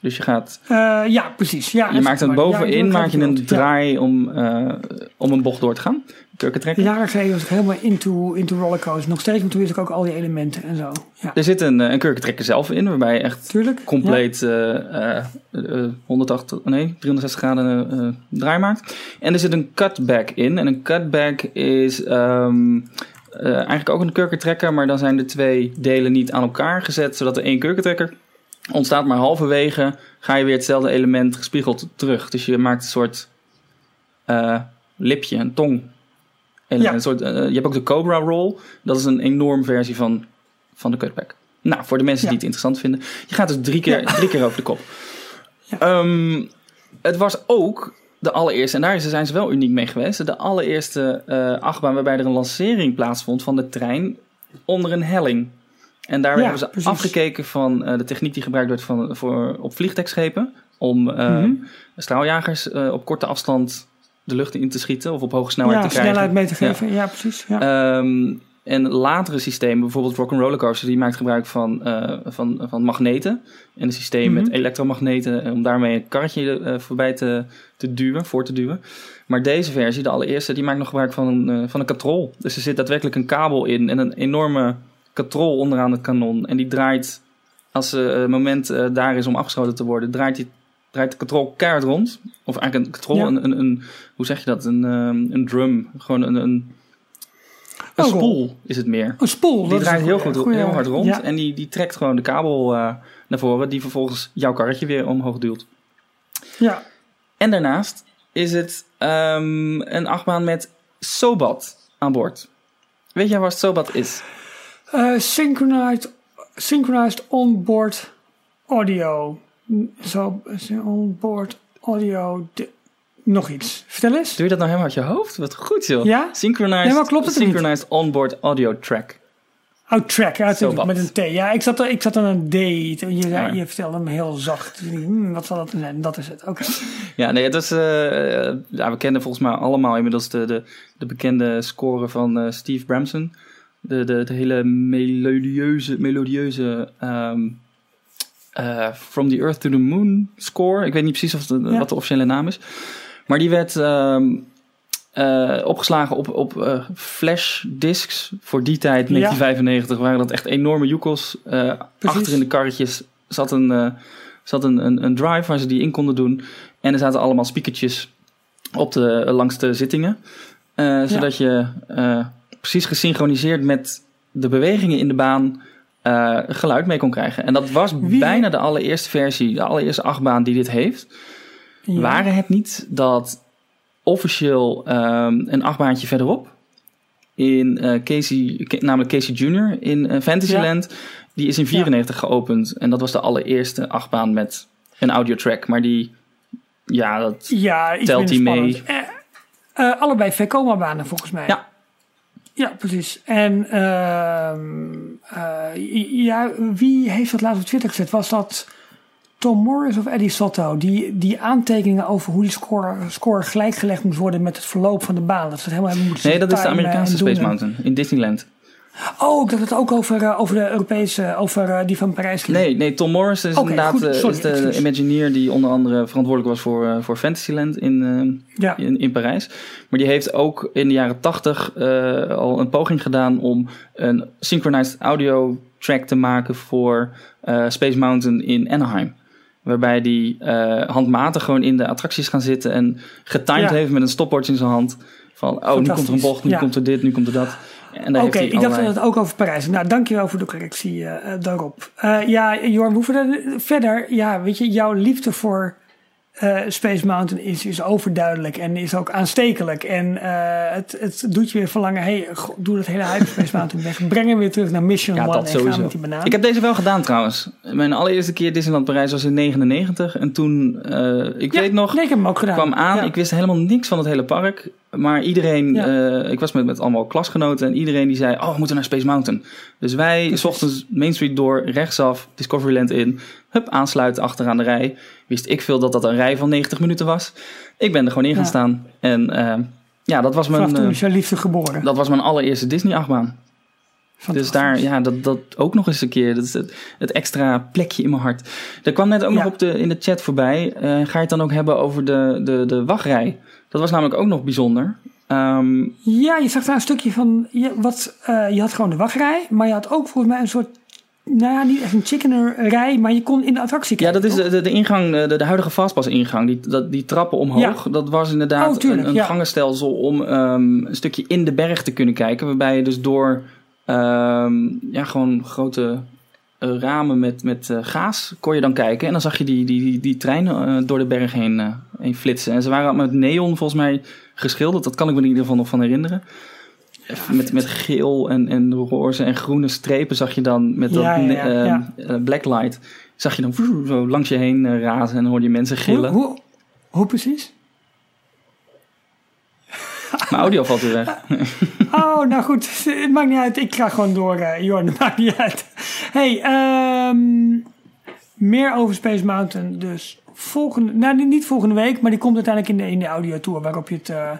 Dus je gaat, Eh, ja, precies. Ja, je maakt Ja, bovenin, maak je een draai om, eh, om een bocht door te gaan. Kurkentrekker. Jaren geleden was ik helemaal into, into rollercoasters. Nog steeds, maar toen wist ik ook al die elementen en zo. Ja, Er zit een, eh, een kurkentrekker zelf in, waarbij je echt tuurlijk. compleet eh, eh, eh, 180, nee, 360 graden draai maakt. En er zit een cutback in. En een cutback is ehm, eh, eigenlijk ook een kurkentrekker, maar dan zijn de twee delen niet aan elkaar gezet, zodat er één kurkentrekker ontstaat. Maar halverwege ga je weer hetzelfde element gespiegeld terug. Dus je maakt een soort lipje, een tong. En Ja. een soort, eh, je hebt ook de Cobra Roll. Dat is een enorm versie van, van de cutback. Nou, voor de mensen Ja. die het interessant vinden. Je gaat dus drie keer, Ja. drie keer over de kop. Ja. Ehm, het was ook de allereerste, en daar zijn ze wel uniek mee geweest. De allereerste eh achtbaan waarbij er een lancering plaatsvond van de trein onder een helling. En daar hebben ze precies. afgekeken van eh, de techniek die gebruikt wordt van, voor, op vliegtuigschepen. Om eh, Mhm. straaljagers eh, op korte afstand de lucht in te schieten of op hoge snelheid ja, te krijgen. snelheid mee te geven. Ja, precies. Ja. Ehm, en latere systemen, bijvoorbeeld Rock'n'Roller Coaster, die maakt gebruik van, eh, van, van magneten. En een systeem Mhm. met elektromagneten, eh, om daarmee een karretje eh, voorbij te, te duwen, voor te duwen. Maar deze versie, de allereerste, die maakt nog gebruik van een, van een katrol. Dus er zit daadwerkelijk een kabel in en een enorme katrol onderaan het kanon. En die draait, als het moment daar is om afgeschoten te worden, draait hij draait de control keihard rond. Of eigenlijk een control, Ja. een, een, een, hoe zeg je dat? Een, ehm, een drum. Gewoon een, een, een Oh, spoel is het meer. Een spoel. Die draait heel, goed, goeie- heel hard rond. Ja. En die, die trekt gewoon de kabel eh, naar voren. Die vervolgens jouw karretje weer omhoog duwt. ja. En daarnaast is het ehm, een achtbaan met Sobat aan boord. Weet jij waar Sobat is? Eh, synchronized, synchronized onboard audio. Zo, onboard audio. nog iets. Vertel eens. Doe je dat nou helemaal uit je hoofd? Wat goed joh. Ja? Synchronized, Nee, maar klopt het niet? synchronized onboard audio track. Oh, track, ja, met een T. Ja, ik zat, er- ik zat aan een D. Je, Ja. je vertelde hem heel zacht. Hmm, wat zal dat zijn? Dat is het. Oké. Ja, nee, het is, eh, ja, we kennen volgens mij allemaal inmiddels de, de, de bekende score van eh, Steve Bramson. De, de, de hele melodieuze, melodieuze ehm, eh, From the Earth to the Moon score. Ik weet niet precies of de, Ja. wat de officiële naam is. Maar die werd ehm, eh, opgeslagen op, op eh, flash discs. Voor die tijd, 1995, waren dat echt enorme joekels. Achter in de karretjes zat een, zat een, een, een drive waar ze die in konden doen. En er zaten allemaal speakertjes op de, langs de zittingen. Zodat je precies gesynchroniseerd met de bewegingen in de baan eh, geluid mee kon krijgen. En dat was Wie- bijna de allereerste versie, de allereerste achtbaan die dit heeft. Ja. Waren het niet dat officieel ehm, een achtbaantje verderop, in eh, Casey, Ca- namelijk Casey Jr. in eh, Fantasyland, die is in 94 geopend. En dat was de allereerste achtbaan met een audiotrack. Maar die, ja, dat, Telt die mee? allebei Vekoma-banen volgens mij. Ja. Ja, precies. En ehm, eh, ja, wie heeft dat laatst op Twitter gezet? Was dat Tom Morris of Eddie Sotto? Die, die aantekeningen over hoe die score, score gelijkgelegd moet worden met het verloop van de baan. Dat ze het helemaal hebben moeten nee, dat is de Amerikaanse. Space Mountain in Disneyland. Oh, ik dacht het ook over, eh, over de Europese, over eh, die van Parijs. ging. Nee, nee, Tom Morris is inderdaad goed, eh, sorry, is de excuus. Imagineer die onder andere verantwoordelijk was voor, voor Fantasyland in, Ja. in, in Parijs. Maar die heeft ook in de jaren tachtig al een poging gedaan om een synchronized audio track te maken voor Space Mountain in Anaheim. Waarbij die handmatig gewoon in de attracties gaan zitten en getimed Ja. heeft met een stopwatch in zijn hand. Van, oh, nu komt er een bocht, nu ja. komt er dit, nu komt er dat. Oké, ik dacht dat het ook over Parijs. Nou, dankjewel voor de correctie eh, daarop. Eh, ja, Jorn, we hoeven er- verder. Ja, weet je, jouw liefde voor eh, Space Mountain is, is overduidelijk en is ook aanstekelijk. En het, het doet je weer verlangen. Hey, doe dat hele hype Space Mountain weg. Breng hem weer terug naar Mission Ja, One dat en sowieso. met die banaan. Ik heb deze wel gedaan trouwens. Mijn allereerste keer Disneyland Parijs was in 99. En toen, ik Ja, weet nog, Nee, ik heb hem ook gedaan. kwam aan. Ja. Ik wist helemaal niks van het hele park. Maar iedereen, Ja. eh, ik was met, met allemaal klasgenoten. En iedereen die zei, oh, we moeten naar Space Mountain. Dus wij, Precies. s ochtends Main Street door, rechtsaf, Discoveryland in. Hup, aansluiten achteraan de rij. Wist ik veel dat dat een rij van 90 minuten was. Ik ben er gewoon in gaan Ja. staan. En eh, ja, dat was, Vanaf mijn, toen eh, is jouw liefde geboren. dat was mijn allereerste Disney-achtbaan. Dus daar, ja, dat, dat ook nog eens een keer. Dat is het, het extra plekje in mijn hart. Er kwam net ook nog op de, in de chat voorbij. ga je het dan ook hebben over de, de, de wachtrij? Dat was namelijk ook nog bijzonder. Ehm, Ja, je zag daar een stukje van. Je, wat, eh, je had gewoon de wachtrij, maar je had ook volgens mij een soort. Nou ja, niet echt een chickenerij, maar je kon in de attractie ja, kijken. dat is de, de, de ingang, de, de huidige Fastpass-ingang. Die, dat, die trappen omhoog. Dat was inderdaad Oh, tuurlijk, een, een ja. gangenstelsel om ehm, een stukje in de berg te kunnen kijken. Waarbij je dus door ehm, ja, gewoon grote ramen met, met eh, gaas kon je dan kijken. En dan zag je die, die, die, die treinen eh, door de berg heen, eh, heen flitsen. En ze waren met neon volgens mij geschilderd. Dat kan ik me in ieder geval nog van herinneren. met, met geel en, en roze en groene strepen zag je dan met dat Ja, ja, eh, eh, blacklight. Zag je dan zo langs je heen eh, razen en hoorde je mensen hoe, gillen. hoe, hoe precies? Mijn audio valt weer weg. <laughs> Oh, nou goed. Het maakt niet uit. Ik ga gewoon door, eh Jorn. <laughs> Het maakt niet uit. Hey, ehm, meer over Space Mountain. Dus volgende, nou niet volgende week, maar die komt uiteindelijk in de, in de audiotour. Waarop je het, eh,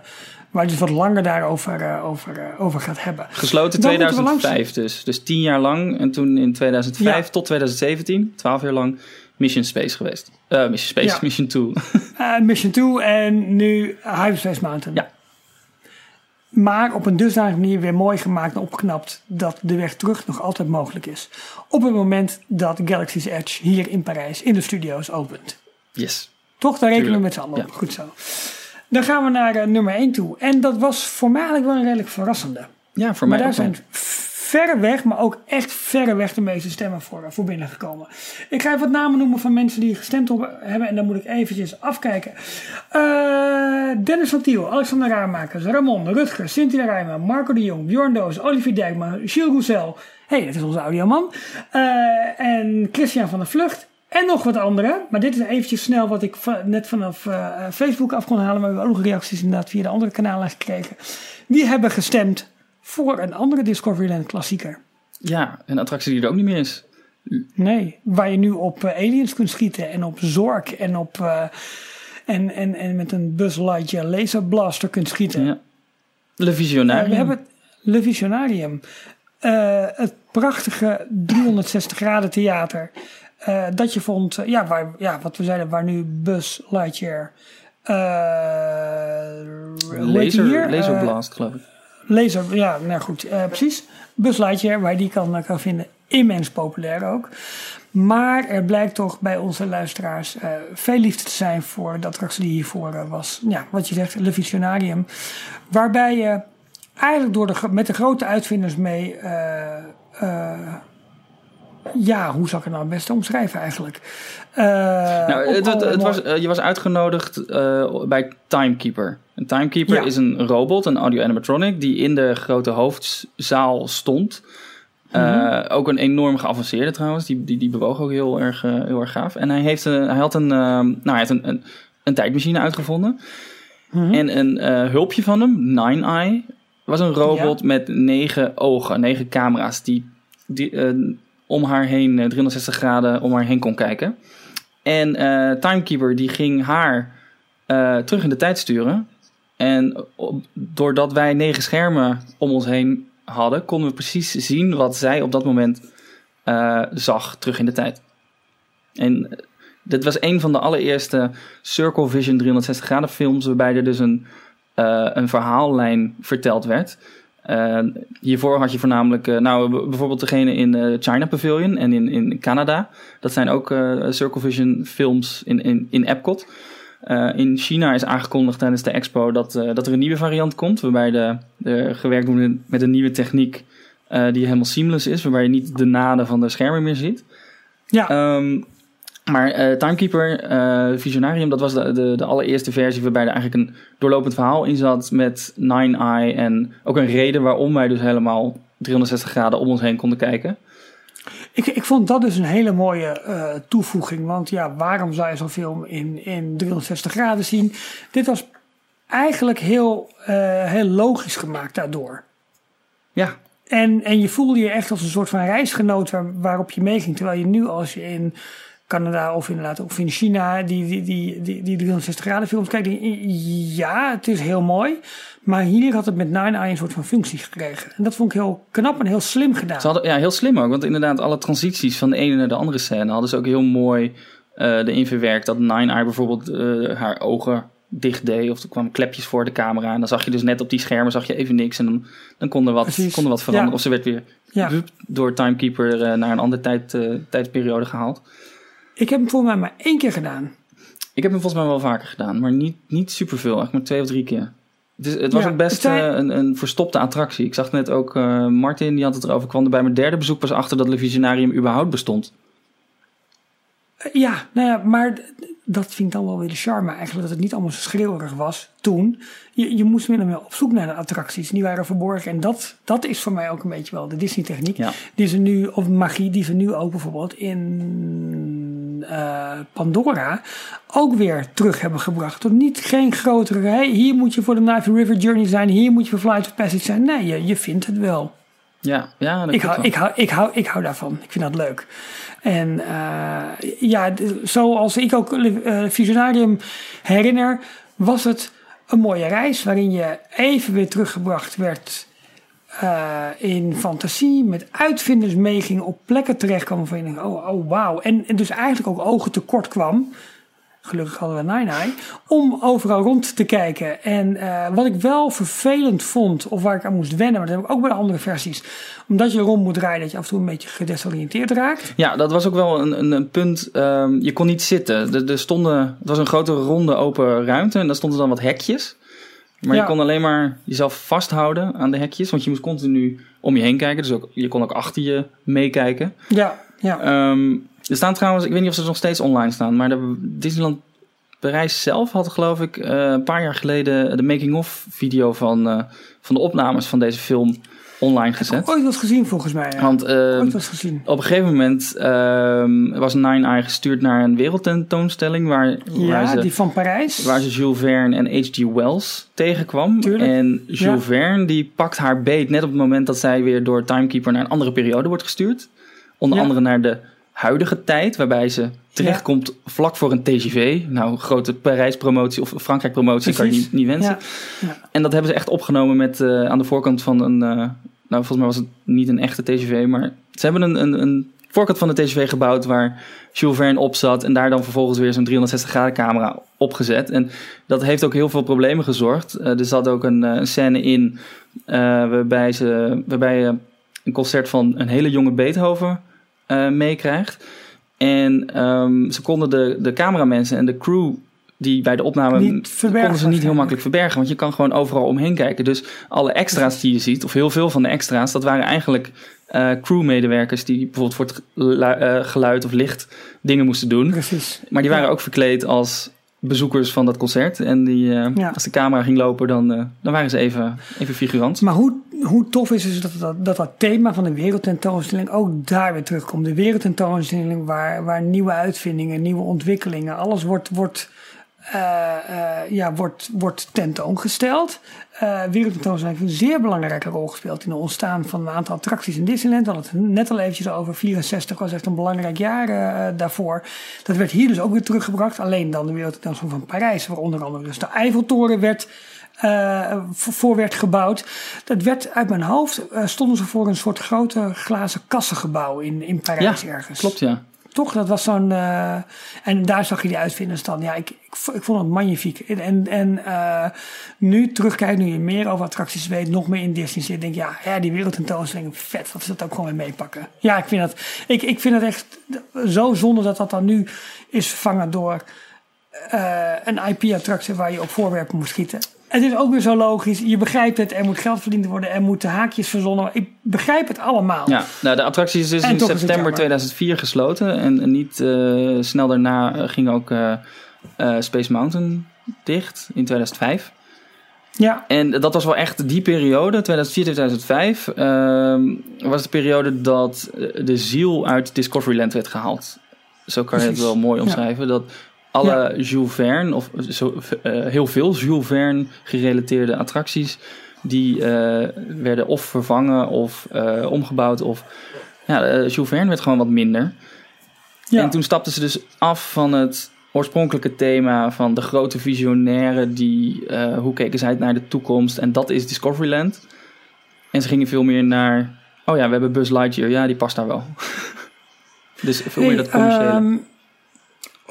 waar je het wat langer daarover eh, over, over gaat hebben. Gesloten Dan moeten we 2005 dus. Dus tien jaar lang. En toen in 2005 Ja. tot 2017, 12 jaar lang, Mission Space geweest. Eh Mission Space, Ja. Mission 2. Eh, Mission 2 en nu Hyperspace Mountain. Ja. Maar op een dusdanige manier weer mooi gemaakt en opgeknapt dat de weg terug nog altijd mogelijk is. Op het moment dat Galaxy's Edge hier in Parijs in de studio's opent. yes. Toch? Daar rekenen we met z'n allen op. Goed zo. Dan gaan we naar eh, nummer 1 toe. En dat was voor mij eigenlijk wel een redelijk verrassende. Ja, voor maar mij daar ook zijn verreweg, maar ook echt verreweg de meeste stemmen voor, voor binnengekomen. Ik ga even wat namen noemen van mensen die gestemd op hebben. En dan moet ik eventjes afkijken. Eh, Dennis van Tiel, Alexander Raarmakers, Ramon, Rutger, Cynthia Rijmen, Marco de Jong, Bjorn Doos, Olivier Dijkman, Gilles Roussel. hey, dat is onze audioman. Eh, en Christian van der Vlucht. En nog wat anderen. Maar dit is eventjes snel wat ik net vanaf eh, Facebook af kon halen. Maar we hebben ook reacties inderdaad via de andere kanalen gekregen. Die hebben gestemd voor een andere Discoveryland klassieker. Ja, een attractie die er ook niet meer is. Nee, waar je nu op eh, aliens kunt schieten en op Zork en op... eh, en, en, en met een Buzz Lightyear laser blaster kunt schieten. Ja. Le Eh, Visionarium. we hebben het Le Visionarium. Eh, het prachtige 360 graden theater. eh, dat je vond, eh, ja, waar, ja, wat we zeiden, waar nu Buzz Lightyear. eh Laser, hier? laser Eh, Blast, geloof ik. Laser, ja, nou goed, eh, precies. Buzz Lightyear, waar je die kan, eh, kan vinden, immens populair ook. Maar er blijkt toch bij onze luisteraars eh, veel liefde te zijn voor de attractie die hiervoor was. Ja, wat je zegt, Le Visionarium. Waarbij je eigenlijk door de, met de grote uitvinders mee... ja, hoe zou ik het nou het beste omschrijven eigenlijk? Eh, Nou, het, het, was, eh, je was uitgenodigd eh, bij Timekeeper. Een Timekeeper Ja. is een robot, een audio animatronic, die in de grote hoofdzaal stond. Mhm. Ook een enorm geavanceerde trouwens. Die, die, die bewoog ook heel erg, heel erg gaaf. En hij, heeft een, hij had, een, nou, hij had een, een, een tijdmachine uitgevonden. Mhm. En een hulpje van hem, Nine Eye, was een robot met negen ogen, negen camera's die, die om haar heen, eh, 360 graden om haar heen kon kijken. En eh, Timekeeper die ging haar eh, terug in de tijd sturen. En doordat wij negen schermen om ons heen hadden, konden we precies zien wat zij op dat moment eh, zag terug in de tijd. En eh, dit was een van de allereerste Circle Vision 360 graden films, waarbij er dus een, eh, een verhaallijn verteld werd. Eh, hiervoor had je voornamelijk, eh, nou bijvoorbeeld degene in de China Pavilion en in, in Canada. Dat zijn ook eh, Circle Vision films in, in, in Epcot. Eh, in China is aangekondigd tijdens de expo dat, eh, dat er een nieuwe variant komt, waarbij de, de gewerkt wordt met een nieuwe techniek eh, die helemaal seamless is, waarbij je niet de naden van de schermen meer ziet. ja, Ehm, maar eh, Timekeeper, eh, Visionarium, dat was de, de, de allereerste versie waarbij er eigenlijk een doorlopend verhaal in zat met Nine Eye en ook een reden waarom wij dus helemaal 360 graden om ons heen konden kijken. Ik, ik vond dat dus een hele mooie eh, toevoeging. Want ja, waarom zou je zo'n film in, in 360 graden zien? Dit was eigenlijk heel, heel logisch gemaakt daardoor. Ja, En, en je voelde je echt als een soort van reisgenoot waar, waarop je meeging. Terwijl je nu als je in Canada of inderdaad of in China die, die, die, die, die 360 graden films kijkt. Ja, het is heel mooi. Maar hier had het met Nine Eye een soort van functie gekregen. En dat vond ik heel knap en heel slim gedaan. Ze hadden, ja, heel slim ook, want inderdaad alle transities van de ene naar de andere scène hadden ze ook heel mooi eh erin verwerkt. Dat Nine Eye bijvoorbeeld eh, haar ogen dicht deed of er kwamen klepjes voor de camera. En dan zag je dus net op die schermen zag je even niks en dan, dan kon, er wat, Precies. kon er wat veranderen. Ja. Of ze werd weer Ja. door Timekeeper eh, naar een andere tijd, tijdsperiode gehaald. Ik heb hem volgens mij maar één keer gedaan. Ik heb hem volgens mij wel vaker gedaan, maar niet, niet superveel. Eigenlijk maar twee of drie keer. Het, is, het was Ja, ook best eh, een, een verstopte attractie. Ik zag net ook eh, Martin, die had het erover. Ik kwam er bij mijn derde bezoek pas achter dat Le Visionarium überhaupt bestond. Eh, Ja, nou ja, maar dat vind ik dan wel weer de charme eigenlijk. Dat het niet allemaal zo schreeuwerig was toen. Je, je moest meer op zoek naar de attracties. Die waren verborgen. En dat, dat is voor mij ook een beetje wel de Disney techniek. Ja. Die ze nu, of magie, die ze nu ook bijvoorbeeld in eh, Pandora ook weer terug hebben gebracht. Tot niet geen grotere, hey, hier moet je voor de Knife River Journey zijn. Hier moet je voor Flight of Passage zijn. Nee, je, je vindt het wel. Ja, ja dat Ik hou, wel. ik, hou, ik, hou, ik hou daarvan. Ik vind dat leuk. En eh, ja, zoals ik ook eh, Visionarium herinner, was het een mooie reis waarin je even weer teruggebracht werd eh, in fantasie, met uitvinders meeging, op plekken terecht kwam van je oh, oh wauw. En, en dus eigenlijk ook ogen tekort kwam gelukkig hadden we Nine Eye, om overal rond te kijken. En uh, wat ik wel vervelend vond, of waar ik aan moest wennen, maar dat heb ik ook bij de andere versies, omdat je rond moet rijden, dat je af en toe een beetje gedesoriënteerd raakt. Ja, dat was ook wel een, een, punt. Um, je kon niet zitten. Er, er stonden, het was een grote ronde open ruimte en daar stonden dan wat hekjes. Maar ja. je kon alleen maar jezelf vasthouden aan de hekjes, want je moest continu om je heen kijken. Dus ook, je kon ook achter je meekijken. Ja, ja. Um, er staan trouwens, ik weet niet of ze nog steeds online staan, maar de Disneyland Parijs zelf had geloof ik uh, een paar jaar geleden de making-of video van, uh, van de opnames van deze film online gezet. Ik heb ooit wat gezien volgens mij. Ja. Want uh, ooit wat gezien. op een gegeven moment was Nine Eye gestuurd naar een wereldtentoonstelling waar, ja, waar ze, die van Parijs. Waar ze Jules Verne en H.G. Wells tegenkwam. Tuurlijk. En Jules ja. Verne die pakt haar beet net op het moment dat zij weer door Timekeeper naar een andere periode wordt gestuurd. Onder Ja. andere naar de huidige tijd, waarbij ze terechtkomt vlak voor een TGV. Nou, grote Parijs-promotie of Frankrijk-promotie kan je niet, niet wensen. Ja. Ja. En dat hebben ze echt opgenomen met eh, aan de voorkant van een. eh, nou, volgens mij was het niet een echte TGV, maar ze hebben een, een, een voorkant van de TGV gebouwd waar Jules Verne op zat en daar dan vervolgens weer zo'n 360 graden camera opgezet. En dat heeft ook heel veel problemen gezorgd. Eh, er zat ook een, eh, scène in eh, waarbij, ze, waarbij je een concert van een hele jonge Beethoven meekrijgt. En ehm, ze konden de, de cameramensen en de crew die bij de opname Niet konden ze niet heel makkelijk verbergen, want je kan gewoon overal omheen kijken. Dus alle extra's die je ziet, of heel veel van de extra's, dat waren eigenlijk eh, crewmedewerkers die bijvoorbeeld voor het eh, geluid of licht dingen moesten doen. Precies. Maar die waren ook verkleed als bezoekers van dat concert. En die, eh, Ja. als de camera ging lopen, dan, dan waren ze even, even figurant. Maar hoe, hoe tof is het dat dat, dat dat thema van de wereldtentoonstelling ook daar weer terugkomt. De wereldtentoonstelling waar, waar nieuwe uitvindingen, nieuwe ontwikkelingen, alles wordt, wordt, ja, wordt, wordt tentoongesteld. Eh wereldtentoonstelling heeft een zeer belangrijke rol gespeeld in het ontstaan van een aantal attracties in Disneyland. We hadden het net al eventjes over. 64 was echt een belangrijk jaar eh, daarvoor. Dat werd hier dus ook weer teruggebracht. Alleen dan de wereldtentoonstelling van Parijs, waar onder andere dus de Eiffeltoren werd eh, voor werd gebouwd. Dat werd uit mijn hoofd, eh, stonden ze voor een soort grote glazen kassengebouw in, in Parijs Ja, ergens. Klopt, ja. Toch? Dat was zo'n. eh, en daar zag je die uitvinders dan. Ja, ik, ik, ik vond het magnifiek. En, en, eh, nu terugkijkt, nu je meer over attracties weet, nog meer in Disney zit, denk ik, ja, ja die wereldtentoonstelling, vet. Dat ze dat ook gewoon weer meepakken. Ja, ik vind dat. Ik, ik vind het echt zo zonde dat dat dan nu is vervangen door eh, een IP-attractie waar je op voorwerpen moet schieten. Het is ook weer zo logisch. Je begrijpt het. Er moet geld verdiend worden. Er moeten haakjes verzonnen worden. Ik begrijp het allemaal. Ja, nou, de attractie is dus En in september jammer. 2004 gesloten. En, niet eh, snel daarna eh, ging ook eh, Space Mountain dicht in 2005. ja. En dat was wel echt die periode, 2004, 2005, ehm, was de periode dat de ziel uit Discoveryland werd gehaald. Zo kan je het wel mooi Ja. omschrijven. Dat alle Jules Verne, of zo, eh, heel veel Jules Verne gerelateerde attracties, die eh, werden of vervangen of eh, omgebouwd. Of, ja, Jules Verne werd gewoon wat minder. Ja. En toen stapten ze dus af van het oorspronkelijke thema van de grote visionairen die, hoe keken uit naar de toekomst en dat is Discoveryland. En ze gingen veel meer naar, oh ja, we hebben Buzz Lightyear, ja, die past daar wel. <laughs> dus veel meer Hey, dat commerciële. ehm,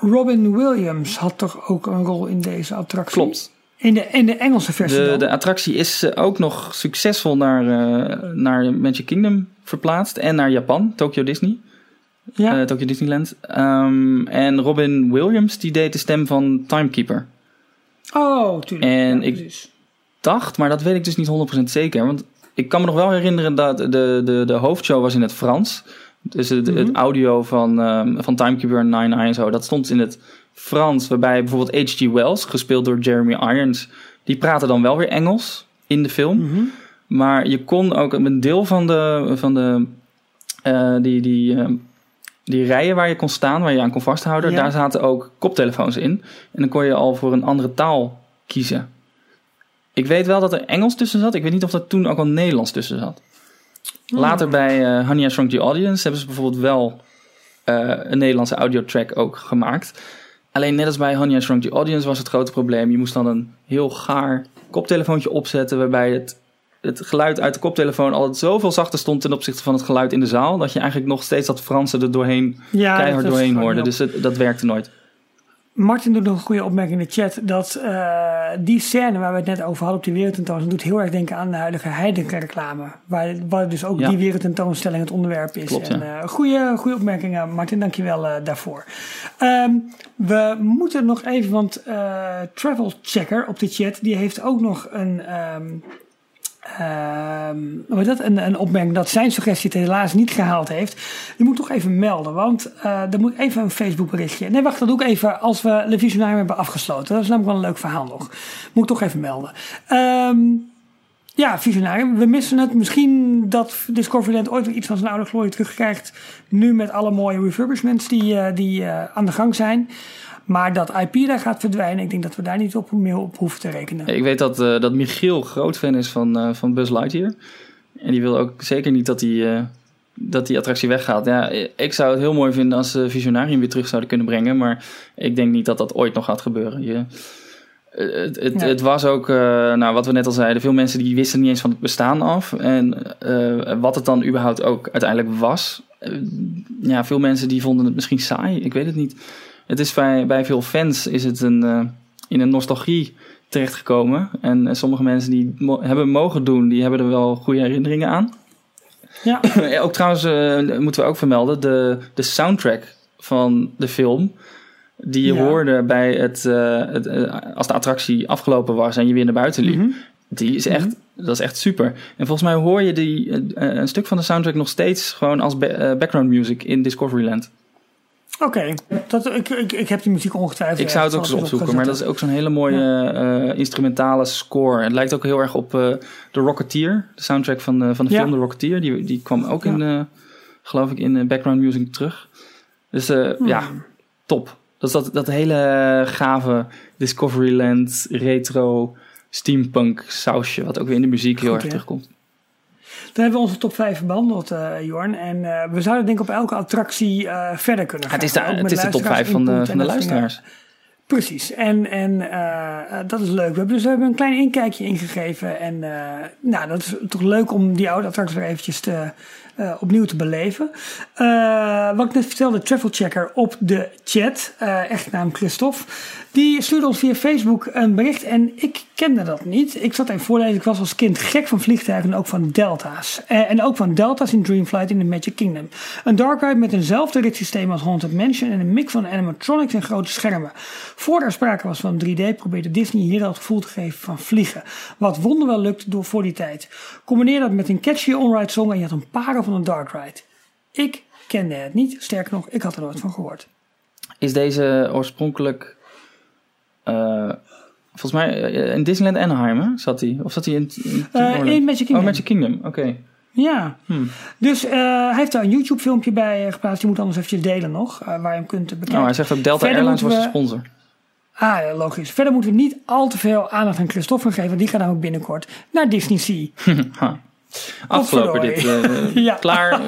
Robin Williams had toch ook een rol in deze attractie? Klopt. In de, in de Engelse versie De, dan? de attractie is eh, ook nog succesvol naar, eh, naar Magic Kingdom verplaatst en naar Japan, Tokyo Disney. ja. eh, Tokyo Disneyland. Ehm, en Robin Williams die deed de stem van Timekeeper. oh, tuurlijk. en Ja, ik-. Dacht, maar dat weet ik dus niet 100% zeker. Want ik kan me nog wel herinneren dat de, de, de hoofdshow was in het Frans. Dus het, het audio van, ehm, van Timekeeper en Nine Eye en zo, dat stond in het Frans. Waarbij bijvoorbeeld H.G. Wells, gespeeld door Jeremy Irons, die praatte dan wel weer Engels in de film. Mhm. Maar je kon ook een deel van de, van de eh, die, die, eh, die rijen waar je kon staan, waar je aan kon vasthouden, Ja. daar zaten ook koptelefoons in. En dan kon je al voor een andere taal kiezen. Ik weet wel dat er Engels tussen zat. Ik weet niet of er toen ook al Nederlands tussen zat. Later bij eh Honey, I Shrunk the Audience hebben ze bijvoorbeeld wel eh, een Nederlandse audiotrack ook gemaakt. Alleen net als bij Honey, I Shrunk the Audience was het grote probleem. Je moest dan een heel gaar koptelefoontje opzetten waarbij het, het geluid uit de koptelefoon altijd zoveel zachter stond ten opzichte van het geluid in de zaal. Dat je eigenlijk nog steeds dat Franse er doorheen, Ja, keihard doorheen hoorde. Dus het, dat werkte nooit. Martin doet nog een goede opmerking in de chat. Dat uh, die scène waar we het net over hadden op die wereldtentoonstelling... doet heel erg denken aan de huidige Heineken reclame. Waar, waar dus ook ja. die wereldtentoonstelling het onderwerp is. Klopt, en, uh, goede, goede opmerking, Martin. Dankjewel uh, daarvoor. Um, we moeten nog even, want Travel Checker op de chat... die heeft ook nog een... Um, uh, dat, een, een opmerking dat zijn suggestie het helaas niet gehaald heeft. Die moet toch even melden, want uh, dan moet ik even een Facebook berichtje. Nee, wacht, dat doe ik even als we Le Visionarium hebben afgesloten. Dat is namelijk wel een leuk verhaal nog. Moet ik toch even melden. Um, ja, Visionarium. We missen het. Misschien dat Discoveryland ooit weer iets van zijn oude glorie terugkrijgt. Nu met alle mooie refurbishments die, uh, die uh, aan de gang zijn. Maar dat IP daar gaat verdwijnen, ik denk dat we daar niet op meer op hoeven te rekenen. Ik weet dat, uh, dat Michiel groot fan is van, uh, van Buzz Lightyear. En die wil ook zeker niet dat die, uh, dat die attractie weggaat. Ja, ik zou het heel mooi vinden als ze Visionarium weer terug zouden kunnen brengen. Maar ik denk niet dat dat ooit nog gaat gebeuren. Je, het, het, het, was ook, nou, wat we net al zeiden, veel mensen die wisten niet eens van het bestaan af. En wat het dan überhaupt ook uiteindelijk was. ja, veel mensen die vonden het misschien saai. Ik weet het niet het is bij, bij veel fans is het een, uh, in een nostalgie terechtgekomen. En uh, sommige mensen die mo hebben mogen doen, die hebben er wel goede herinneringen aan. Ja. <clears throat> ook trouwens, uh, moeten we ook vermelden, de, de soundtrack van de film. Die je ja. hoorde bij het, het als de attractie afgelopen was en je weer naar buiten liep. Mm -hmm. Die is echt, mm -hmm. dat is echt super. En volgens mij hoor je die, een stuk van de soundtrack nog steeds gewoon als ba background music in Discoveryland. Oké, okay. ik, ik, ik heb die muziek ongetwijfeld. Ik zou het ook eens opzoeken, maar dat is ook zo'n hele mooie uh, instrumentale score. Het lijkt ook heel erg op uh, The Rocketeer, de soundtrack van, uh, van de ja. film The Rocketeer. Die, die kwam ook ja. in, geloof ik, in background music terug. Dus hmm. ja, top. Dat is dat, dat hele gave Discoveryland, retro, steampunk sausje, wat ook weer in de muziek heel erg terugkomt. Dan hebben we onze top 5 behandeld, uh, Jorn. En uh, we zouden denk ik op elke attractie uh, verder kunnen gaan. Het is de, het is de top 5 van de, van de luisteraars. Precies, en, en dat is leuk. We hebben dus we hebben een klein inkijkje ingegeven. En nou, dat is toch leuk om die oude attracties weer eventjes te, uh, opnieuw te beleven. Uh, wat ik net vertelde, Travel Checker op de chat, uh, echt naam Christophe, die stuurde ons via Facebook een bericht en ik kende dat niet. Ik zat even voorlezen, ik was als kind gek van vliegtuigen en ook van delta's. en ook van delta's in Dreamflight in the Magic Kingdom. Een dark ride met eenzelfde ritssysteem als Haunted Mansion en een mix van animatronics en grote schermen. Voor er sprake was van 3D probeerde Disney hier al het gevoel te geven van vliegen. Wat wonderwel lukt door voor die tijd. Combineer dat met een catchy on-ride song en je had een parel van een dark ride. Ik kende het niet, sterker nog, ik had er nooit van gehoord. Is deze oorspronkelijk, uh, volgens mij in Disneyland Anaheim hè? zat hij? Of zat hij in, in, uh, in Magic Kingdom? Oh, Magic Kingdom, oké. Okay. Ja, hmm. dus uh, hij heeft daar een YouTube filmpje bij geplaatst. Je moet anders eventjes delen nog, waar je hem kunt bekijken. Nou, hij zegt ook Delta Verder Airlines was de sponsor. Ah, ja, logisch. Verder moeten we niet al te veel aandacht aan Christophe geven. Want die gaat namelijk binnenkort naar Disney Sea. <laughs> Afgelopen dit. Uh, <laughs> ja. Klaar.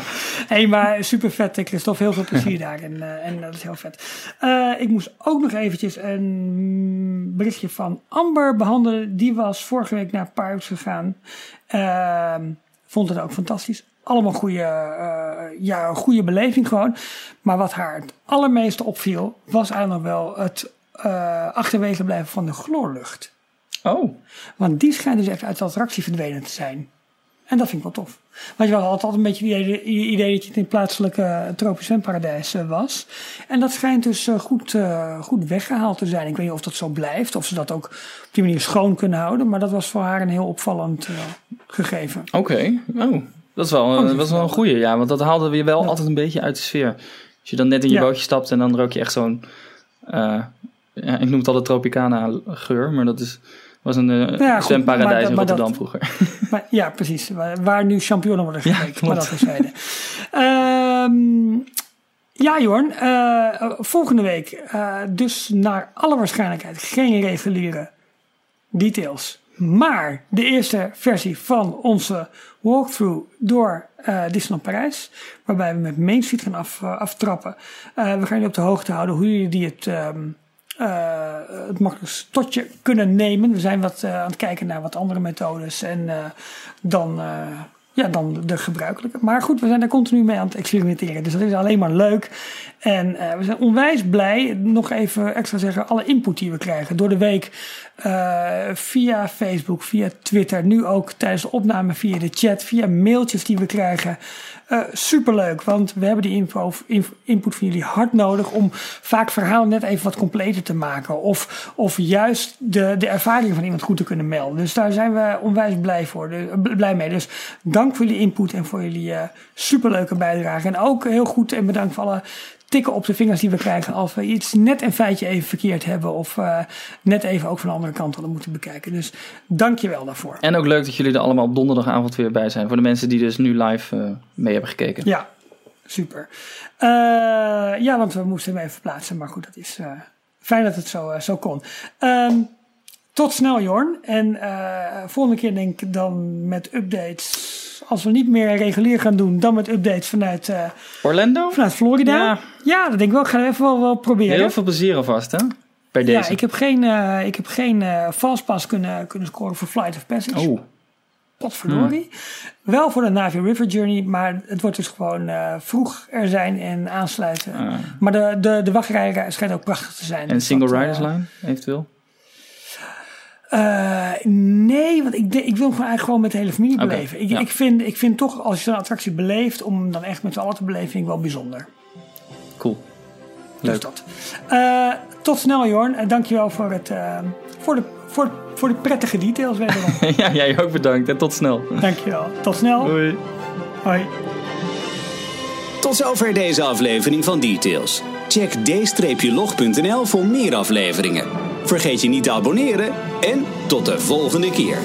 <laughs> hey, maar super vet, Christophe. Heel veel plezier <laughs> daar. En, uh, en dat is heel vet. Uh, ik moest ook nog eventjes een berichtje van Amber behandelen. Die was vorige week naar Parks gegaan. Ehm, vond het ook fantastisch. Allemaal goede, ja, goede beleving gewoon. Maar wat haar het allermeeste opviel, was eigenlijk wel het achterwege blijven van de chloorlucht. Oh. Want die schijnt dus echt uit de attractie verdwenen te zijn. En dat vind ik wel tof. Want je had altijd een beetje het idee dat je het in het plaatselijke tropisch zwemparadijs was. En dat schijnt dus goed, uh, goed weggehaald te zijn. Ik weet niet of dat zo blijft, of ze dat ook op die manier schoon kunnen houden. Maar dat was voor haar een heel opvallend gegeven. Oké, okay. oh, dat is wel, oh, dat is wel een goeie. Ja, want dat haalde weer wel ja. altijd een beetje uit de sfeer. Als je dan net in je ja. bootje stapt en dan rook je echt zo'n... Uh, ja, ik noem het al de Tropicana geur, maar dat is was een uh, ja, zwemparadijs in Rotterdam dat, vroeger. <laughs> Maar, ja, precies. Waar, waar nu championnen worden gekweekt. Ja, maar dat is um, ja, Jorn. Uh, volgende week uh, dus naar alle waarschijnlijkheid geen reguliere details. Maar de eerste versie van onze walkthrough door uh, Disneyland Parijs. Waarbij we met Main Street gaan af, aftrappen. we gaan jullie op de hoogte houden hoe jullie die het... Um, uh, het makkelijkst tot je kunnen nemen. We zijn wat uh, aan het kijken naar wat andere methodes. En uh, dan ja, dan de gebruikelijke. Maar goed, we zijn daar continu mee aan het experimenteren. Dus dat is alleen maar leuk. En we zijn onwijs blij, nog even extra zeggen, alle input die we krijgen door de week. Via Facebook, via Twitter, nu ook tijdens de opname via de chat, via mailtjes die we krijgen. Uh, superleuk, want we hebben die info, input van jullie hard nodig om vaak verhalen net even wat completer te maken. Of, of juist de, de ervaring van iemand goed te kunnen melden. Dus daar zijn we onwijs blij, voor, de, blij mee. Dus dank voor jullie input en voor jullie uh, superleuke bijdrage. En ook heel goed en bedankt voor alle tikken op de vingers die we krijgen als we iets net een feitje even verkeerd hebben of uh, net even ook van de andere kant hadden moeten bekijken. Dus dank je wel daarvoor. En ook leuk dat jullie er allemaal op donderdagavond weer bij zijn voor de mensen die dus nu live uh, mee hebben gekeken. Ja, super. Uh, ja, want we moesten hem even verplaatsen, maar goed, dat is fijn dat het zo, zo kon. Um, tot snel, Jorn. En volgende keer denk ik dan met updates als we niet meer regulier gaan doen, dan met updates vanuit uh, Orlando? Vanuit Florida. Ja. ja, dat denk ik wel. Ik ga even wel, wel proberen. Heel veel plezier alvast, hè? Bij deze. Ja, ik heb geen, uh, ik heb geen uh, fastpass kunnen, kunnen scoren voor Flight of Passage. Oh. Potverdorie. Hmm. Wel voor de Navi River Journey, maar het wordt dus gewoon uh, vroeg er zijn en aansluiten. Ah. Maar de, de, de wachtrij schijnt ook prachtig te zijn. En dus single riders line, eventueel? Uh, nee, want ik, ik wil gewoon eigenlijk gewoon met de hele familie beleven. Ik, ik, vind, ik vind toch, als je zo'n attractie beleeft, om hem dan echt met z'n allen te beleven, vind ik wel bijzonder. Cool. Dus Leuk. Dus dat. Uh, tot snel, Jorn. En dankjewel voor, het, uh, voor, de, voor, voor de prettige details. <laughs> ja, jij ook bedankt. En tot snel. Dankjewel. Tot snel. Hoi. Hoi. Tot zover deze aflevering van Details. Check d-log.nl voor meer afleveringen. Vergeet je niet te abonneren en tot de volgende keer.